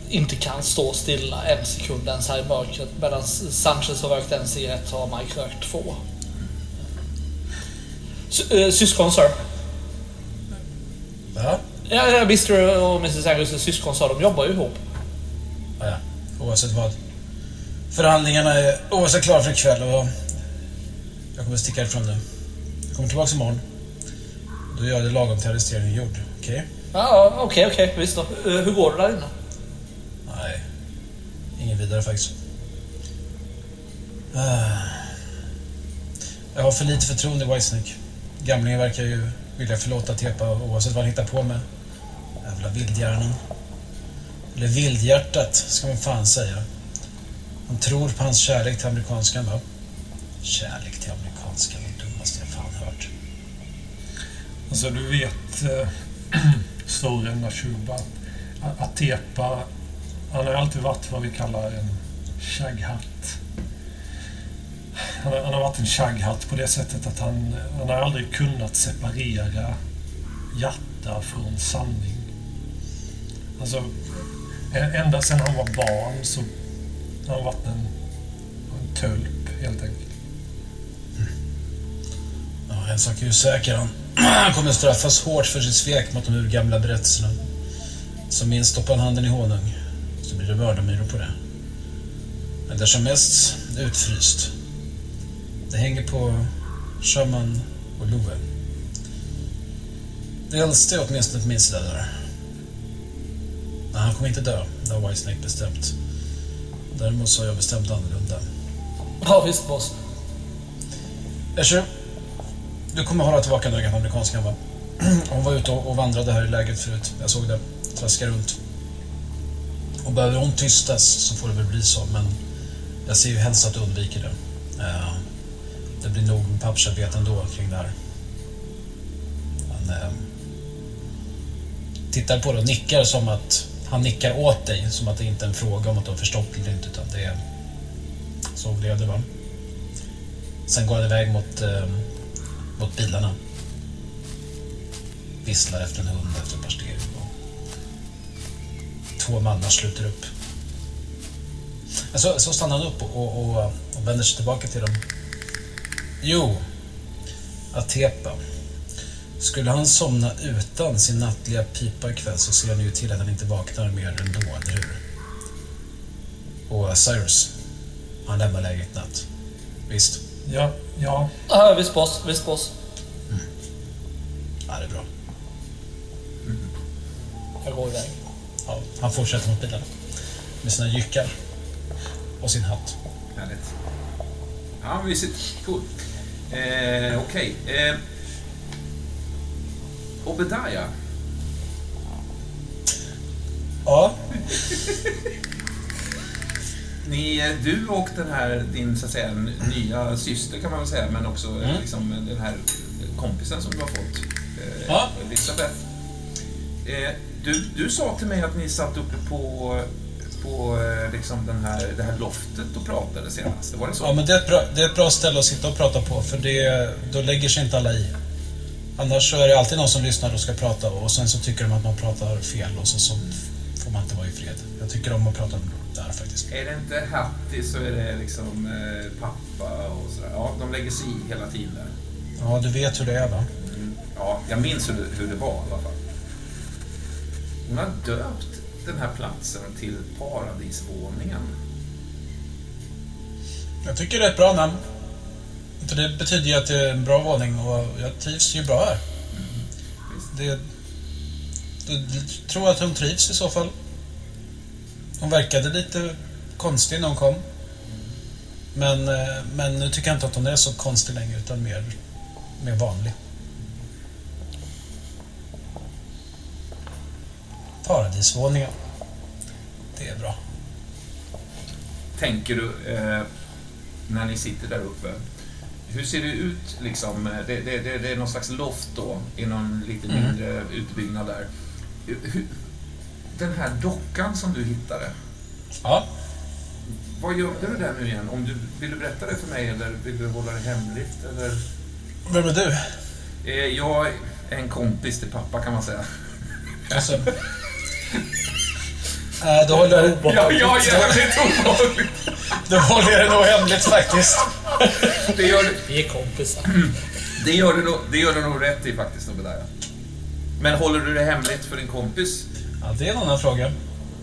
Speaker 3: inte kan stå stilla en sekund ens här i mörkret. Medan Sanchez har rökt en cigarett har Mike rökt två. Sy- eh, Syskon, sir.
Speaker 4: Va?
Speaker 3: Ja, ja, Mr och Mrs Angus är syskon, sa de jobbar ju ihop.
Speaker 4: Ja. Oavsett vad. Förhandlingarna är oavsett klara för ikväll och jag kommer sticka ifrån nu. Jag kommer tillbaka imorgon. Då gör jag det lagom till arresteringen är gjord. Okej?
Speaker 3: Ja, okej, okej, visst då. Eh, Hur går det där inne?
Speaker 4: Nej. Ingen vidare faktiskt. Ah. Jag har för lite förtroende i Whitesnake. Gamlingen verkar ju vilja förlåta Tepa oavsett vad han hittar på med. Jävla vildhjärnan. Eller vildhjärtat, ska man fan säga. Han tror på hans kärlek till amerikanskan, va? Kärlek till amerikanskan, det dummaste jag fan hört.
Speaker 5: Alltså du vet eh, storyn Nashuba. Atepa, han har alltid varit vad vi kallar en shagghatt. Han, han har varit en shagghatt på det sättet att han, han har aldrig kunnat separera hjärta från sanning. Alltså, Eh, ända sedan han var barn så har han varit en, en tölp helt enkelt. Mm.
Speaker 4: Ja, en sak är ju säker. Han, Han kommer straffas hårt för sitt svek mot de urgamla berättelserna. Som minst stoppar han handen i honung, så blir det mördarmyror på det. Men det är som mest utfryst. Det hänger på Shaman och Love. Det äldste är åtminstone på min sida där. Nej, han kommer inte dö. Det har Whitesnake bestämt. Däremot så har jag bestämt annorlunda.
Speaker 3: Ja, visst boss.
Speaker 4: Escher, du kommer hålla tillbaka den gamla amerikanskan va? Hon var ute och vandrade här i läget förut. Jag såg det. Traska runt. Och behöver hon tystas så får det väl bli så, men jag ser ju helst att du undviker det. Eh, Det blir nog pappersarbete ändå kring det här. Han eh, tittar på det och nickar som att han nickar åt dig, som att det inte är en fråga om att du har förstått eller inte, utan det är... Så blev det va? Sen går han iväg mot, eh, mot bilarna. Visslar efter en hund efter ett par steg. Två mannar sluter upp. Men så, så stannar han upp och, och, och, och vänder sig tillbaka till dem. Jo, Atepa. Skulle han somna utan sin nattliga pipa ikväll så ser ni ju till att han inte vaknar mer ändå, eller hur? Och Cyrus, han lämnar läget i natt. Visst?
Speaker 5: Ja, ja.
Speaker 3: Ja, visst boss. Visst boss.
Speaker 4: Ja, det är bra.
Speaker 3: Jag går iväg.
Speaker 4: Ja, han fortsätter mot bilen. Med sina jyckar. Och sin hatt.
Speaker 1: Härligt. Ja, mysigt. Cool. Eh, Okej. Eh, Obedaya.
Speaker 4: Ja,
Speaker 1: Ni, du och den här, din så att säga, nya syster kan man väl säga, men också
Speaker 4: Mm.
Speaker 1: liksom, den här kompisen som du har fått, eh,
Speaker 4: Ja.
Speaker 1: Elisabeth. Eh, du, du sa till mig att ni satt uppe på, på eh, liksom den här, det här loftet och pratade senast. Var det så?
Speaker 4: ja men det är, ett bra, det är ett bra ställe att sitta och prata på för det, då lägger sig inte alla i. Annars så är det alltid någon som lyssnar och ska prata och sen så tycker de att man pratar fel och så, så får man inte vara i fred. Jag tycker om att prata där faktiskt.
Speaker 1: Är det inte Hattie så är det liksom eh, pappa och sådär. Ja, de lägger sig i hela tiden där.
Speaker 4: Ja, du vet hur det är va?
Speaker 1: Mm. Ja, jag minns hur det, hur det var i alla fall. Hon har döpt den här platsen till Paradisvåningen.
Speaker 4: Jag tycker det är ett bra namn. För det betyder ju att det är en bra våning och jag trivs ju bra här. Det, jag tror att hon trivs i så fall. Hon verkade lite konstig när hon kom. Men, eh, men nu tycker jag inte att hon är så konstig längre utan mer, mer vanlig. Paradisvåningen. Det är bra.
Speaker 1: Tänker du, eh, när ni sitter där uppe, hur ser det ut liksom? Det, det, det, det är någon slags loft då, i någon lite
Speaker 4: Mm.
Speaker 1: mindre utbyggnad där. Hur- Den här dockan som du hittade,
Speaker 4: Ja,
Speaker 1: vad gömde du där nu igen? Om du, vill du berätta det för mig eller vill du hålla det hemligt? Eller?
Speaker 4: vem är du?
Speaker 1: Eh, jag är en kompis till pappa kan man säga.
Speaker 4: Alltså. Äh, då, håller, jag-
Speaker 1: Ja, ja, jävligt obehagligt.
Speaker 4: då håller jag det nog hemligt faktiskt.
Speaker 1: Det gör, du-
Speaker 3: Vi är kompisar.
Speaker 1: det, gör du nog, det gör du nog rätt i faktiskt, Obedaya. Men håller du det hemligt för din kompis?
Speaker 4: Ja, det är en annan fråga.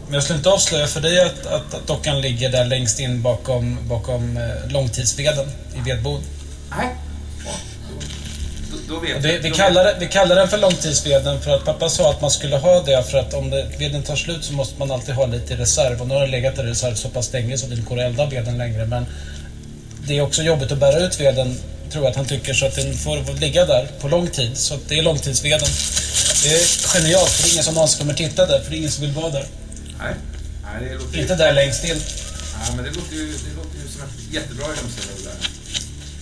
Speaker 4: Men jag skulle inte avslöja för dig att, att, att dockan ligger där längst in bakom, bakom eh, långtidsveden i vedbod.
Speaker 1: Nej. Då, vet
Speaker 4: vi,
Speaker 1: Då
Speaker 4: kallar vi kallar den för långtidsveden för att pappa sa att man skulle ha det för att om det, veden tar slut så måste man alltid ha lite i reserv. Och nu har den legat i reserv så pass länge så det inte går att elda veden längre. Men det är också jobbigt att bära ut veden, tror jag att han tycker, så att den får ligga där på lång tid. Så det är långtidsveden. Det är genialt, för det är ingen som någonsin kommer titta där, för det är ingen som vill vara där.
Speaker 1: Nej. Nej, det låter,
Speaker 4: Inte där längst in.
Speaker 1: ja, men det låter, ju, det låter ju som ett jättebra gömställe där.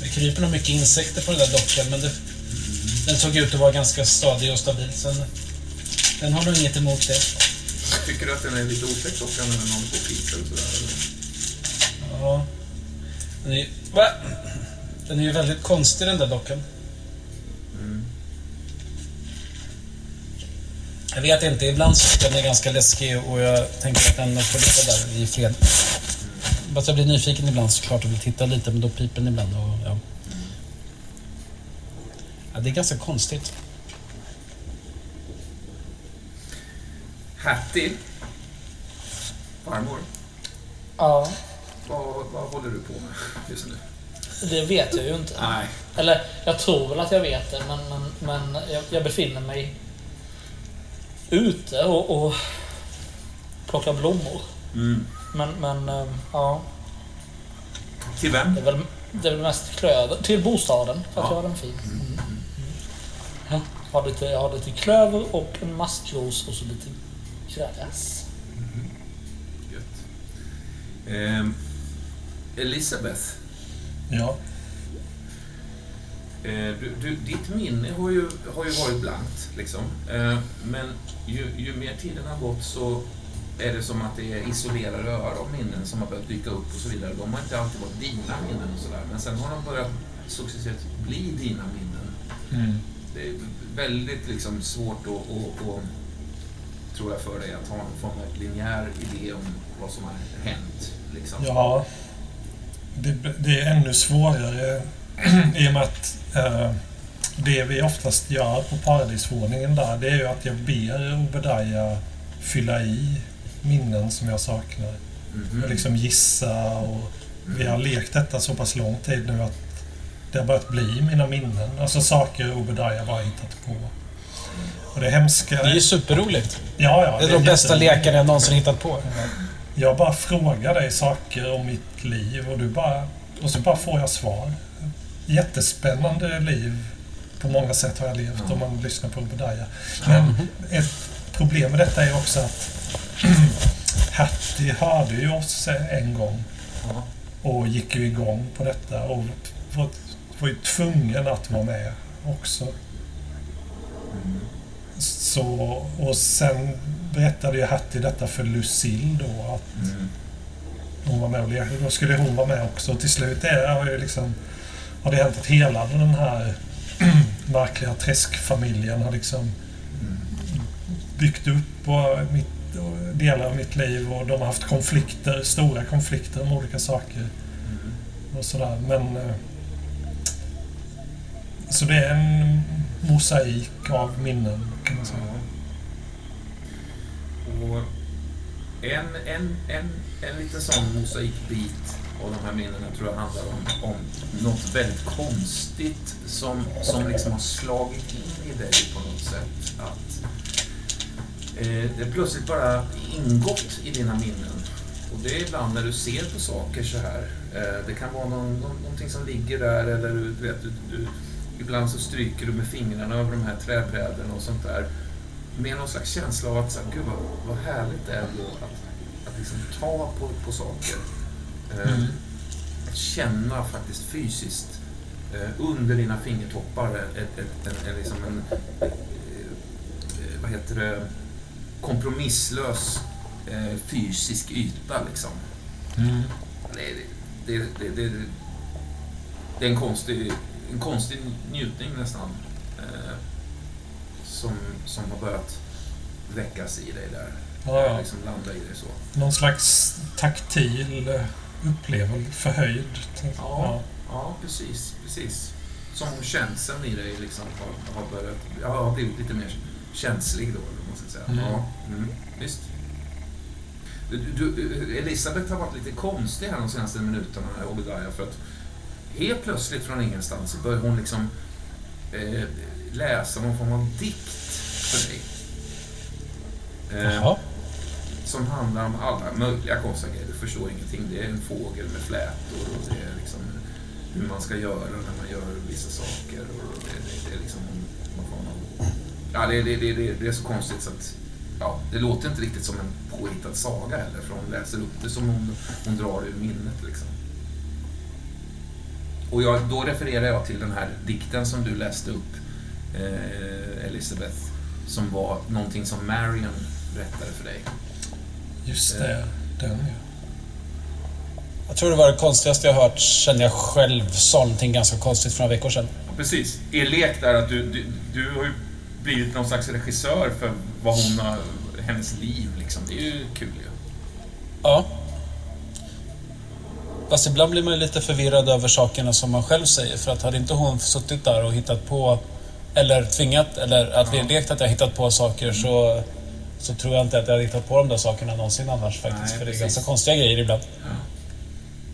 Speaker 4: Det kryper nog mycket insekter på den där dockan, men det, den såg ut att vara ganska stadig och stabil. Sen, den har nog inget emot det.
Speaker 1: Tycker du att den är lite otäck dockan när på och piper och sådär? eller?
Speaker 4: Ja. Den är, va? den är ju väldigt konstig den där dockan. Jag vet inte, ibland så jag den är ganska läskig och jag tänker att den får ligga där i fred. Bara att jag blir nyfiken ibland såklart och vill titta lite, men då piper den ibland. Och, ja. Ja, det är ganska konstigt.
Speaker 1: Hattie, farmor,
Speaker 3: Ja,
Speaker 1: vad, vad håller du på med just nu?
Speaker 3: det vet jag ju inte.
Speaker 1: Nej.
Speaker 3: Eller, jag tror väl att jag vet det, men, men, men jag, jag befinner mig ute och, och plockar blommor.
Speaker 1: Mm.
Speaker 3: Men, men eh, ja,
Speaker 1: Till vem?
Speaker 3: det är väl, det är väl mest klöver. Till bostaden, för att
Speaker 1: Ja.
Speaker 3: göra den fin. Mm. Mm. Ja, har lite, jag har lite klöver och en maskros och så lite gräs.
Speaker 1: Gött. Ehm, Elisabeth,
Speaker 5: Ja.
Speaker 1: eh, du, du, ditt minne har ju, har ju varit blankt. Liksom. Eh, men ju, ju mer tiden har gått så är det som att det är isolerade öar av minnen som har börjat dyka upp och så vidare. De har inte alltid varit dina minnen och sådär. Men sen har de börjat successivt bli dina minnen.
Speaker 5: Mm.
Speaker 1: Det är väldigt liksom svårt att, att, att, tror jag, för dig att ha form av linjär idé om vad som har hänt. Liksom.
Speaker 5: Ja, det, det är ännu svårare i och med att eh, det vi oftast gör på paradisvåningen där, det är ju att jag ber Obedaya fylla i minnen som jag saknar.
Speaker 1: Mhm.
Speaker 5: Och liksom gissa och vi har lekt detta så pass lång tid nu att det har börjat bli mina minnen. Alltså saker Obedaya bara hittat på. Och det hemska...
Speaker 4: Det är ju superroligt.
Speaker 5: Ja, ja.
Speaker 4: Det är de bästa lekarna jag någonsin hittat på.
Speaker 5: Jag bara frågar dig saker om mitt liv och du bara... Och så bara får jag svar. Jättespännande liv på många sätt har jag levt om man lyssnar på Obadiah. Men ett problem med detta är också att Hattie hörde ju oss en gång och gick ju igång på detta och var, ju tvungen att vara med också. Så, och sen berättade ju Hattie detta för Lucille då att
Speaker 1: Mm.
Speaker 5: hon var med och lekte. Då skulle hon vara med också. Och till slut är, har, ju liksom, har det hänt att hela den här märkliga träskfamiljen har liksom byggt upp och mitt, och delar av mitt liv och de har haft konflikter, stora konflikter om olika saker. Och sådär. Men... Så det är en mosaik av minnen kan man säga.
Speaker 1: Och en, en, en, en liten sån mosaikbit av de här minnena tror jag handlar om, om något väldigt konstigt som, som liksom har slagit in i dig på något sätt. Att eh, det plötsligt bara ingått i dina minnen. Och det är ibland när du ser på saker så här. Eh, det kan vara någon, någon, någonting som ligger där eller du, du vet, du, du, ibland så stryker du med fingrarna över de här träbrädorna och sånt där. Med någon slags känsla av att så här, gud vad, vad härligt det är att, att liksom ta på, på saker. Eh,
Speaker 5: Mm.
Speaker 1: Att känna faktiskt fysiskt eh, under dina fingertoppar ett, ett, ett, en, liksom en eh, eh, vad heter det, kompromisslös eh, fysisk yta liksom.
Speaker 5: Mm.
Speaker 1: Det, det, det, det, det, det är en konstig, en konstig njutning nästan. Eh, som, som har börjat väckas i dig där.
Speaker 5: Ja, ja.
Speaker 1: Liksom landa i dig så.
Speaker 5: Någon slags taktil upplevelse, förhöjd.
Speaker 1: Ja. Ja, precis. precis. Som om känslan i dig liksom har, har, börjat, ja, har blivit lite mer känslig då, man ska säga.
Speaker 5: Mm.
Speaker 1: Ja, mm, visst. Du, du, Elisabeth har varit lite konstig här de senaste minuterna, Obadiah, för att helt plötsligt från ingenstans så börjar hon liksom eh, läsa någon form av dikt för dig. Eh, som handlar om alla möjliga konstiga grejer. Du förstår ingenting. Det är en fågel med flätor och det är liksom hur man ska göra när man gör vissa saker. Och det, det, det är liksom någon form av... Ja, det, det, det, det, det är så konstigt så att... Ja, det låter inte riktigt som en påhittad saga heller, för hon läser upp det som hon, hon drar ur minnet. Liksom. Och jag, då refererar jag till den här dikten som du läste upp, eh, Elisabeth, som var någonting som Marion berättade för dig.
Speaker 5: Just det, den ja.
Speaker 4: Jag tror det var det konstigaste jag hört sen jag själv sa någonting ganska konstigt för några veckor sedan.
Speaker 1: Precis. Er lek där att du, du, du har ju blivit någon slags regissör för vad hon har, hennes liv liksom. Det är ju kul ju.
Speaker 4: Ja. Fast ibland blir man ju lite förvirrad över sakerna som man själv säger. För att hade inte hon suttit där och hittat på, eller tvingat, eller att vi lekt att jag hittat på saker så, så tror jag inte att jag hade hittat på de där sakerna någonsin annars faktiskt.
Speaker 1: Nej,
Speaker 4: för det är
Speaker 1: precis.
Speaker 4: ganska konstiga grejer ibland.
Speaker 1: Ja.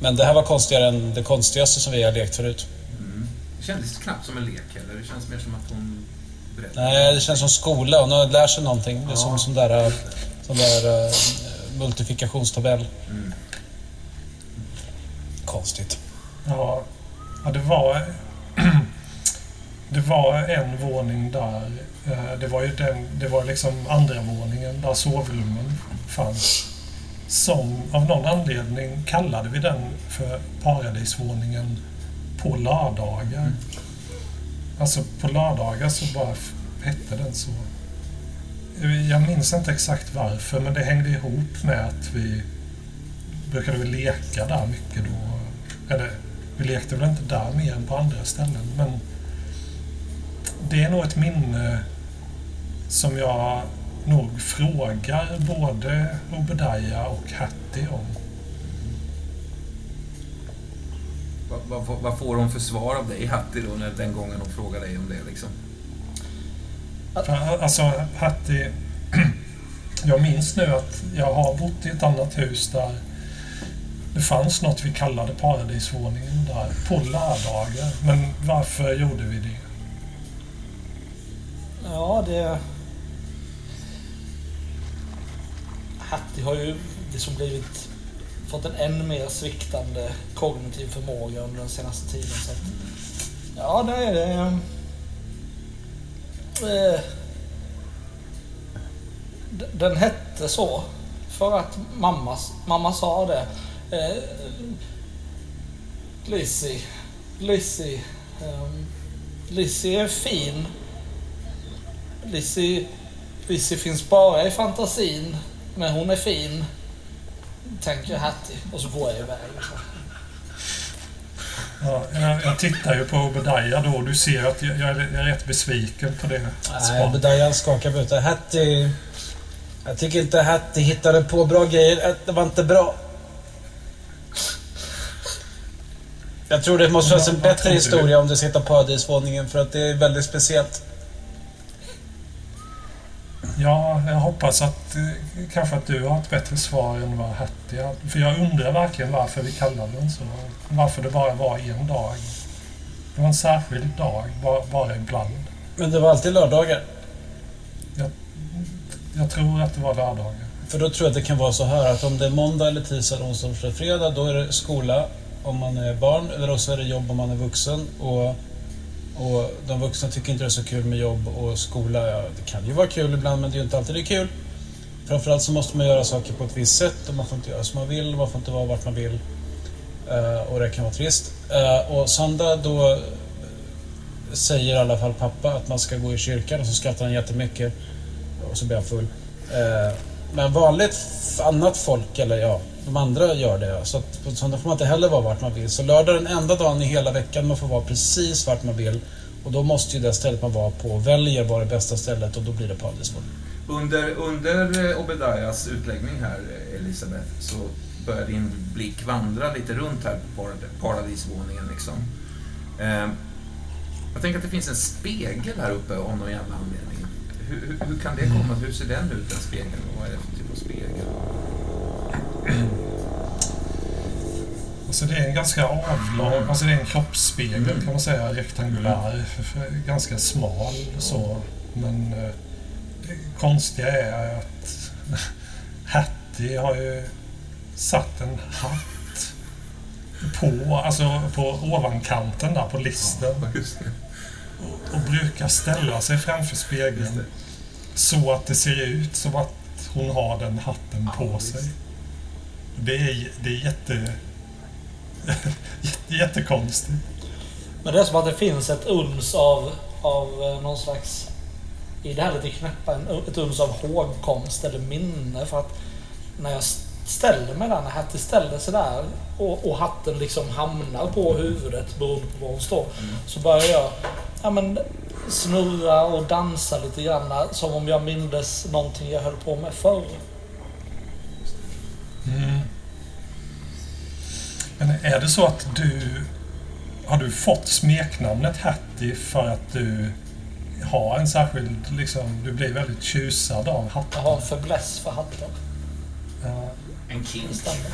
Speaker 4: Men det här var konstigare än det konstigaste som vi har lekt förut.
Speaker 1: Det kändes knappt som en lek heller. Det känns mer som att hon berättar.
Speaker 4: Nej, det känns som skola. Hon har lärt sig någonting. Det är som
Speaker 1: Ja.
Speaker 4: som där, äh, som där äh, multiplikationstabell.
Speaker 1: Mm.
Speaker 4: Konstigt.
Speaker 5: Ja, ja det var... Det var en våning där. eh, Det var ju den, det var liksom andra våningen där sovrummen fanns. Som av någon anledning kallade vi den för paradisvåningen på lördagar. Alltså på lördagar så bara hette den så. Eh, Jag minns inte exakt varför men det hängde ihop med att vi brukade vi leka där mycket då. Eller vi lekte väl inte där mer än på andra ställen men det är nog ett minne som jag nog frågar både Obadiah och Hattie om.
Speaker 1: Vad, vad, vad får hon för svar av dig, Hattie, då, när, den gången hon frågar dig om det? Liksom?
Speaker 5: För, alltså Hattie, jag minns nu att jag har bott i ett annat hus där det fanns något vi kallade paradisvåningen där på lördagar. Men varför gjorde vi det?
Speaker 3: Ja, det... Hattie har ju liksom blivit... Fått en än mer sviktande kognitiv förmåga under den senaste tiden. Så att, ja, det är det. Eh, den hette så för att mamma, mamma sa det. Eh, Lizzie, Lizzie, ehm, Lizzie är fin. Lizzie, Lizzie finns bara i fantasin, men hon är fin. Tänker Hattie och så går jag iväg.
Speaker 5: Ja, jag, jag tittar ju på Obadiah då och du ser att jag, jag, är, jag är rätt besviken på det
Speaker 4: Nej. Obadiah skakar på huvudet. Hattie... Jag tycker inte Hattie hittade på bra grejer. Det var inte bra. Jag tror det måste vara en bättre historia om det ska heta Paradisvåningen för att det är väldigt speciellt.
Speaker 5: Ja, jag hoppas att eh, kanske att du har ett bättre svar än vad Hattie hade. För jag undrar verkligen varför vi kallade den så. Varför det bara var en dag. Det var en särskild dag, bara, bara ibland.
Speaker 4: Men det var alltid lördagar.
Speaker 5: Jag tror att det var lördagar.
Speaker 4: För då tror jag att det kan vara så här att om det är måndag eller tisdag, onsdag, torsdag, fredag då är det skola om man är barn eller så är det jobb om man är vuxen. Och, och de vuxna tycker inte det är så kul med jobb och skola. Ja, det kan ju vara kul ibland men det är ju inte alltid det är kul. Framförallt så måste man göra saker på ett visst sätt och man får inte göra som man vill, man får inte vara vart man vill. Uh, och det kan vara trist. Uh, och söndag då eh, säger i alla fall pappa att man ska gå i kyrkan och så skrattar han jättemycket. Och så blir han full. Uh, men vanligt annat folk, eller ja, de andra gör det. Så att på söndag får man inte heller vara vart man vill. Så lördag är den enda dagen i hela veckan man får vara precis vart man vill. Och då måste ju det stället man var på väljer vara det bästa stället och då blir det Paradisvård.
Speaker 1: Under, under eh, Obedayas utläggning här, eh, Elisabeth, så börjar din blick vandra lite runt här på paradisvåningen. Liksom. Eh, jag tänker att det finns en spegel här uppe av någon jävla anledning. Hur, hur, hur kan det komma? Hur ser den ut, den spegeln? Och vad är det för typ av spegel?
Speaker 5: Alltså det är en ganska avlång, alltså det är en kroppsspegel kan man säga, rektangulär, ganska smal så. Men eh, det konstiga är att Hattie har ju satt en hatt på, alltså på ovankanten där på listen.
Speaker 1: det.
Speaker 5: och brukar ställa sig framför spegeln så att det ser ut som att hon har den hatten på sig. Det är, det är jätte, jätte, jättekonstigt.
Speaker 3: Men det är som att det finns ett uns av, av eh, någon slags... I det här lite knäppa, ett uns av hågkomst eller minne. För att när jag ställer mig där, när Hattie ställer sig där och, och hatten liksom hamnar på huvudet beroende på var hon står. Så börjar jag ja, men, snurra och dansa lite grann som om jag mindes någonting jag höll på med förr.
Speaker 5: Mm. Men är det så att du... Har du fått smeknamnet Hattie för att du ha en särskild, liksom, du blir väldigt tjusad av
Speaker 3: Jag
Speaker 5: hattar.
Speaker 3: har en fäbless för hattar.
Speaker 5: Ja.
Speaker 1: En
Speaker 3: stämmer.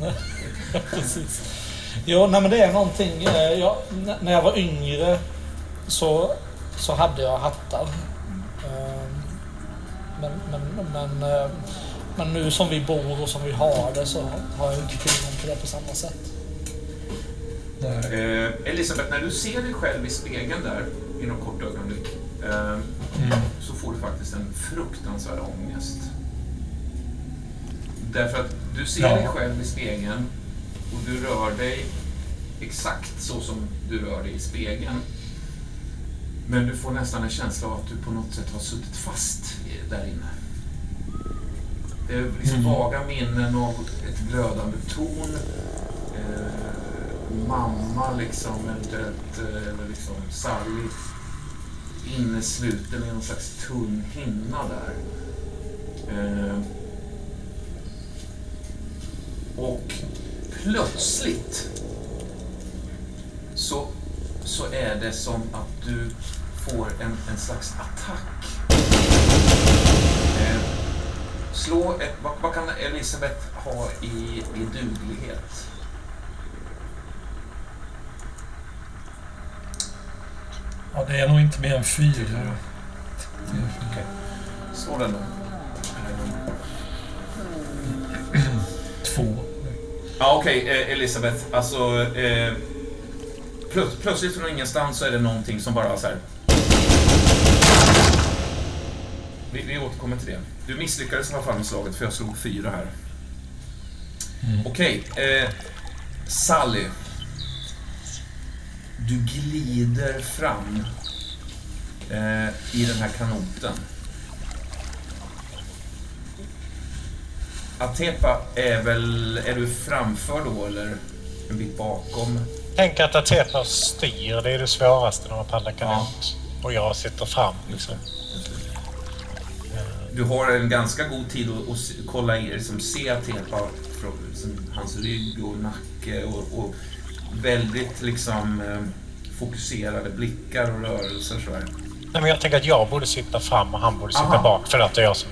Speaker 3: Precis. Jo, nej men det är någonting. eh, Jag, när jag var yngre så, så hade jag hattar. Eh, Men, men, men, eh, men nu som vi bor och som vi har det så har jag inte tillgång till det på samma sätt.
Speaker 5: Nej.
Speaker 1: Eh, Elisabeth, när du ser dig själv i spegeln där i något kort ögonblick eh,
Speaker 5: Mm.
Speaker 1: så får du faktiskt en fruktansvärd ångest. Därför att du ser
Speaker 5: Ja.
Speaker 1: dig själv i spegeln och du rör dig exakt så som du rör dig i spegeln. Men du får nästan en känsla av att du på något sätt har suttit fast där inne. Det är liksom
Speaker 5: Mm.
Speaker 1: vaga minnen av ett glödande torn. Eh, mamma liksom, eventuellt, eh, eller liksom Sally innesluten i någon slags tunn hinna där. Eh, och plötsligt så, så är det som att du får en, en slags attack. Eh, slå ett, vad, vad kan Elisabeth ha i, i duglighet?
Speaker 5: Ja, det är nog inte mer än fyra.
Speaker 1: Okej. Slå den då.
Speaker 5: Två.
Speaker 1: Ja, okej, eh, Elisabeth. Alltså, eh, plöts plötsligt från ingenstans så är det någonting som bara så här... Vi, vi återkommer till det. Du misslyckades i alla fall med slaget, för jag slog fyra här.
Speaker 5: Mm.
Speaker 1: Okej, eh, Sally. Du glider fram eh, i den här kanoten. Atepa är väl... Är du framför då, eller en bit bakom?
Speaker 2: Tänk att Atepa styr, det är det svåraste när man paddlar kanot. Och jag sitter fram liksom.
Speaker 1: Du har en ganska god tid att, att kolla in, liksom, se Atepa från liksom, hans rygg och nacke och, och väldigt liksom eh, fokuserade blickar och rörelser sådär.
Speaker 2: Nej, men jag tänker att jag borde sitta fram och han borde sitta
Speaker 1: Aha.
Speaker 2: bak. För att det är jag som...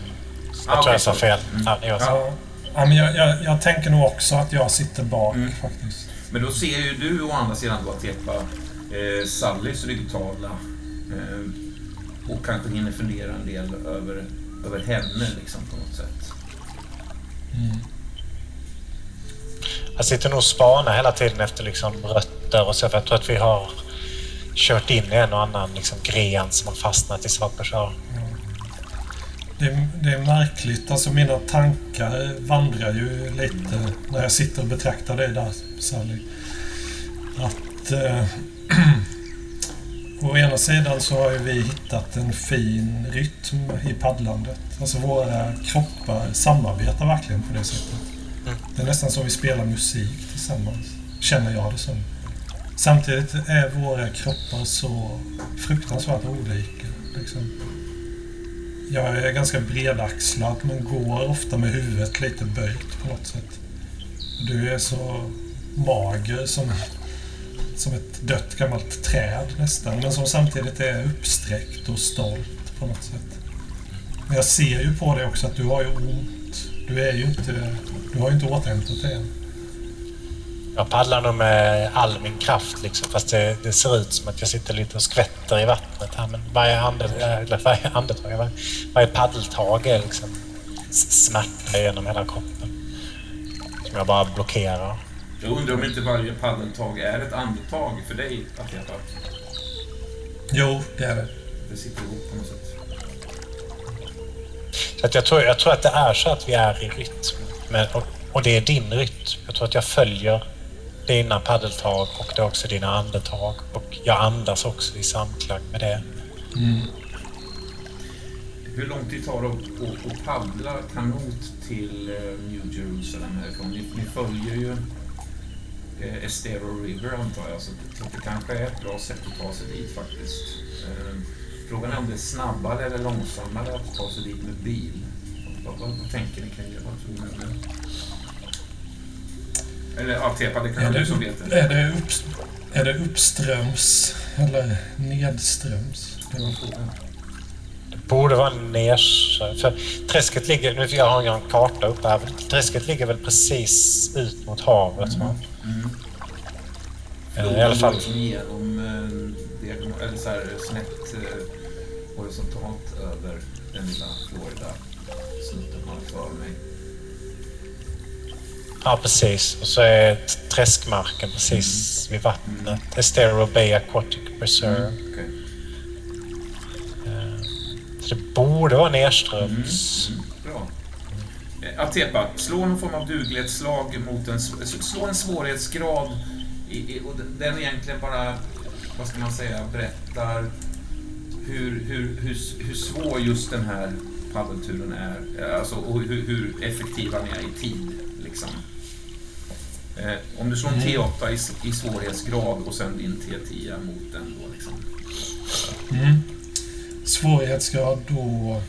Speaker 2: Jag
Speaker 1: Ah,
Speaker 2: tror jag sa
Speaker 1: så.
Speaker 2: fel.
Speaker 1: Mm.
Speaker 2: Ja, jag som-
Speaker 5: Ja, ja men jag, jag, jag tänker nog också att jag sitter bak
Speaker 1: Mm.
Speaker 5: faktiskt.
Speaker 1: Men då ser ju du å andra sidan då Atepa eh, Sallys ryggtavla eh, och kanske hinner fundera en del över, över henne liksom på något sätt.
Speaker 5: Mm.
Speaker 2: Jag sitter nog och spanar hela tiden efter liksom rötter och så. För jag tror att vi har kört in i en och annan liksom gren som har fastnat i saker. Så.
Speaker 5: Det, är- det är märkligt, alltså mina tankar vandrar ju lite när jag sitter och betraktar dig där, Sally. Att eh, å ena sidan så har ju vi hittat en fin rytm i paddlandet. Alltså våra kroppar samarbetar verkligen på det sättet.
Speaker 2: Mm.
Speaker 5: Det är nästan som vi spelar musik tillsammans, känner jag det som. Samtidigt är våra kroppar så fruktansvärt olika. Liksom. Jag är ganska bredaxlad men går ofta med huvudet lite böjt på något sätt. Du är så mager som, som ett dött gammalt träd nästan men som samtidigt är uppsträckt och stolt på något sätt. Men jag ser ju på dig också att du har ju ont. Du är ju inte... Du har ju inte återhämtat dig än.
Speaker 2: Jag paddlar nog med all min kraft liksom. Fast det, det ser ut som att jag sitter lite och skvätter i vattnet här. Men varje, andet, eller varje andetag, varje, varje paddeltag är liksom smärta genom hela kroppen. Som jag bara blockerar.
Speaker 1: Jag undrar om inte varje paddeltag är ett andetag för dig Atepa.
Speaker 5: Jo, det är det.
Speaker 1: Det sitter ihop på något sätt.
Speaker 2: Så att jag, tror, jag tror att det är så att vi är i rytm. Men, och, och det är din rytm. Jag tror att jag följer dina paddeltag och det är också dina andetag. Och jag andas också i samklang med det.
Speaker 5: Mm.
Speaker 1: Hur lång tid tar det att, att, att paddla kanot till eh, New Jerusalem härifrån? Ni, ni följer ju eh, Estero River antar jag, så, så det kanske är ett bra sätt att ta sig dit faktiskt. Eh, frågan är om det är snabbare eller långsammare att ta sig dit med bil. Vad, vad, vad tänker ni kring det? Vad tror ni? det? Eller ja, Tepa, det kan
Speaker 5: Är det,
Speaker 1: du som vet det.
Speaker 5: är, det upp, är det uppströms eller nedströms? Det var frågan.
Speaker 2: Det borde vara nedkört. För träsket ligger... Nu jag har jag en karta uppe här. Träsket ligger väl precis ut mot havet. va? Eh, I alla fall.
Speaker 1: Genom, eh, diagonal, eller så här, snett eh, horisontalt över den lilla Florida-snutten man för mig.
Speaker 2: Ja, precis. Och så är träskmarken precis vid vattnet. Estero Bay Aquatic Reserve.
Speaker 1: Okej.
Speaker 2: Så det borde vara nedströms.
Speaker 1: Bra. Eh, Atepa, slå någon form av duglighetsslag mot en... Slå en svårighetsgrad. I, i, och den- egentligen bara, vad ska man säga, berättar hur, hur, hur, hur svår just den här paddelturen är. Eh, Alltså, och hur, hur effektiva ni är i tid. Liksom. Eh, om du slår en T8 i, i svårighetsgrad och sen din T10 mot den då liksom.
Speaker 5: Mm. Svårighetsgrad då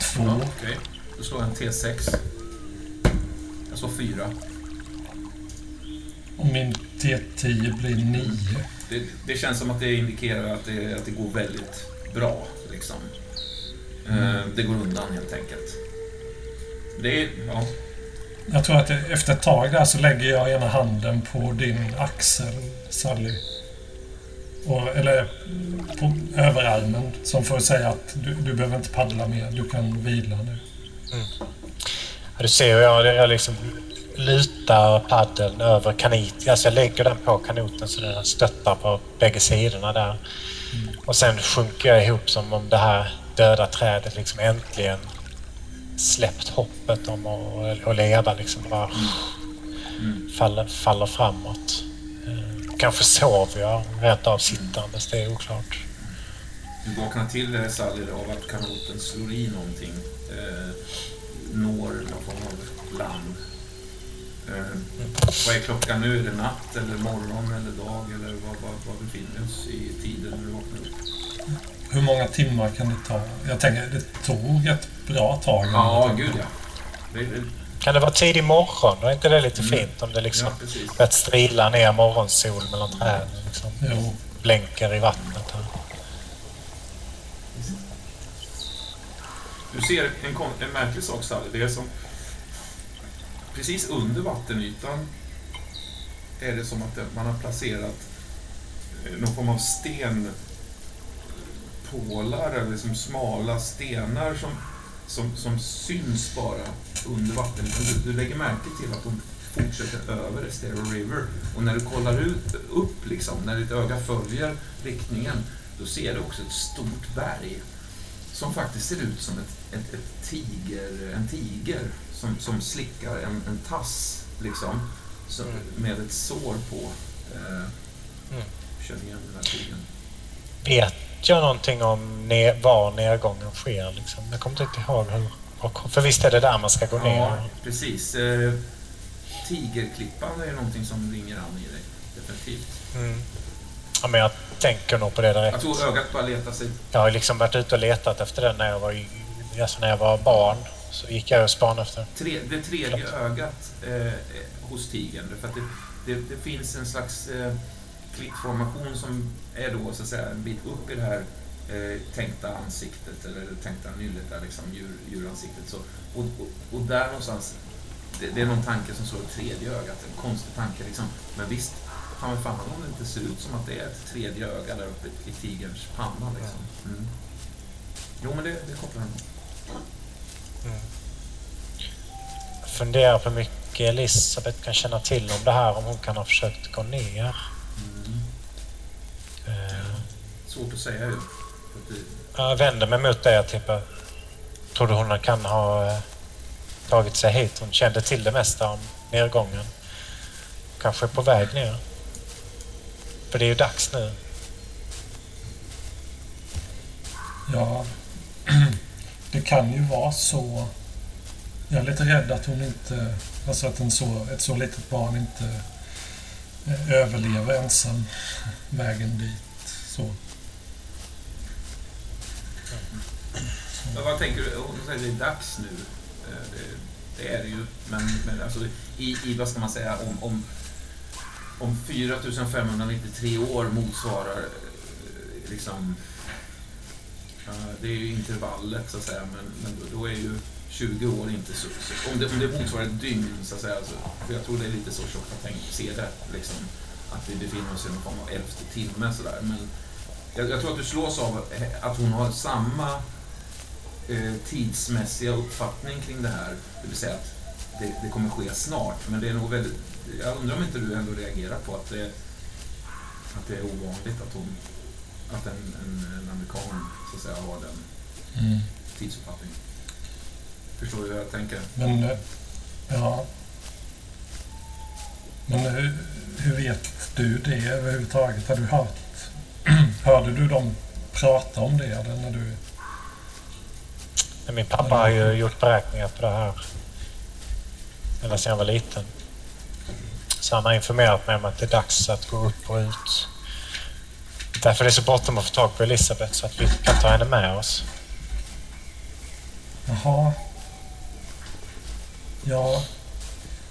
Speaker 5: två.
Speaker 1: Ja, okej. Då slår jag en T6. Jag slår 4.
Speaker 5: Och min T10 blir nio.
Speaker 1: Det, det känns som att det indikerar att det, att det går väldigt bra. Liksom. Eh, det går undan helt enkelt. Det är, ja,
Speaker 5: Jag tror att efter ett tag där så lägger jag ena handen på din axel, Sally. Och, eller på överarmen, som får säga att du, du behöver inte paddla mer, du kan vila nu.
Speaker 2: Ja, du ser hur jag, jag liksom lutar paddeln över kanit. Alltså jag lägger den på kanoten så den stöttar på bägge sidorna där. Och sen sjunker jag ihop som om det här döda trädet liksom äntligen släppt hoppet om att, att leva. Liksom bara faller, faller framåt. Kanske sover jag rent av sittandes, det är oklart.
Speaker 1: du vaknar till Sally av att kanoten slår i någonting. Eh, når någon form av land. Eh, vad är klockan nu? Är det natt eller morgon eller dag? Eller vad, vad, vad befinner oss i tiden när du vaknar upp?
Speaker 5: Hur många timmar kan det ta? Jag tänker, det tog ett bra tag.
Speaker 1: Ja, gud ja. Det, det,
Speaker 2: Kan det vara tidig morgon? Är inte det lite fint om det liksom
Speaker 1: ja,
Speaker 2: börjat strila ner morgonsol mellan träden? Liksom.
Speaker 5: Jo.
Speaker 2: Blänker i vattnet här.
Speaker 1: Du ser en, en märklig sak, Sally. Det är som... Precis under vattenytan är det som att man har placerat eh, någon form av stenpålar, eller liksom smala stenar som, som, som syns bara under vattenytan. Du, du lägger märke till att de fortsätter över Estero River. Och när du kollar ut, upp, liksom, när ditt öga följer riktningen, då ser du också ett stort berg som faktiskt ser ut som ett, ett, ett tiger, en tiger som, som slickar en, en tass liksom, som, med ett sår på. Eh,
Speaker 2: Mm.
Speaker 1: Känner igen den här tigern.
Speaker 2: Vet jag någonting om ner, var nedgången sker? Liksom? Jag kommer inte ihåg hur... För visst är det där man ska gå ner?
Speaker 1: Ja, precis. Eh, tigerklippan är någonting som ringer an i dig. Definitivt.
Speaker 2: Mm. Ja, men jag tänker nog på det
Speaker 1: Jag
Speaker 2: direkt.
Speaker 1: tror ögat bara letar sig...
Speaker 2: Jag har liksom varit ute och letat efter den när jag var, alltså när jag var barn. Så gick jag och spanade efter
Speaker 1: Tre, det tredje ögat eh, hos tigern. För det, det, det finns en slags eh, klickformation som är då så att säga en bit upp i det här eh, tänkta ansiktet eller det tänkta nyllet där liksom, djur, djuransiktet. Så, och, och, och där någonstans, det, det är någon tanke som slår i tredje ögat, en konstig tanke liksom. Men visst, fan men fan om det inte ser ut som att det är ett tredje öga där uppe i tigerns panna liksom. Mm. Jo men det, det kopplar han.
Speaker 2: Jag mm. funderar på hur mycket Elisabeth kan känna till om det här, om hon kan ha försökt gå ner. Eh,
Speaker 1: Svårt att säga ju.
Speaker 2: Jag vänder mig mot det. Typ, jag trodde hon kan ha eh, tagit sig hit. Hon kände till det mesta om nedgången. Kanske är på väg ner. För det är ju dags nu.
Speaker 5: Ja, det kan ju vara så. Jag är lite rädd att hon inte, alltså att en så, ett så litet barn inte överleva ensam vägen dit. Så.
Speaker 1: Men vad tänker du? Hon säger det är dags nu. Eh, det, det är det ju. Men, men alltså, i, i, vad ska man säga, om, om, om 4593 år motsvarar eh, liksom det är ju intervallet så att säga, men, men då är ju 20 år inte så... så om, det, om det motsvarar ett dygn så att säga, så, för jag tror det är lite så tjockt att tänka, se det, liksom, att vi befinner oss i någon form av elfte timme sådär. Men jag, jag tror att du slås av att hon har samma eh, tidsmässiga uppfattning kring det här, det vill säga att det, det kommer ske snart, men det är nog väldigt... Jag undrar om inte du ändå reagerar på att det, att det är ovanligt att hon att en, en, en amerikan så att säga har den
Speaker 5: Mm.
Speaker 1: tidsuppfattningen. Förstår du hur jag tänker?
Speaker 5: Men, eh, ja. Men hur, hur vet du det överhuvudtaget? Har du hört? Hörde du dem prata om det eller när du...
Speaker 2: Min pappa har ju gjort beräkningar på det här ända sedan jag var liten. Så han har informerat mig om att det är dags att gå upp och ut. Därför är det så bråttom att få tag på Elisabeth så att vi kan ta henne med oss.
Speaker 5: Jaha. Ja.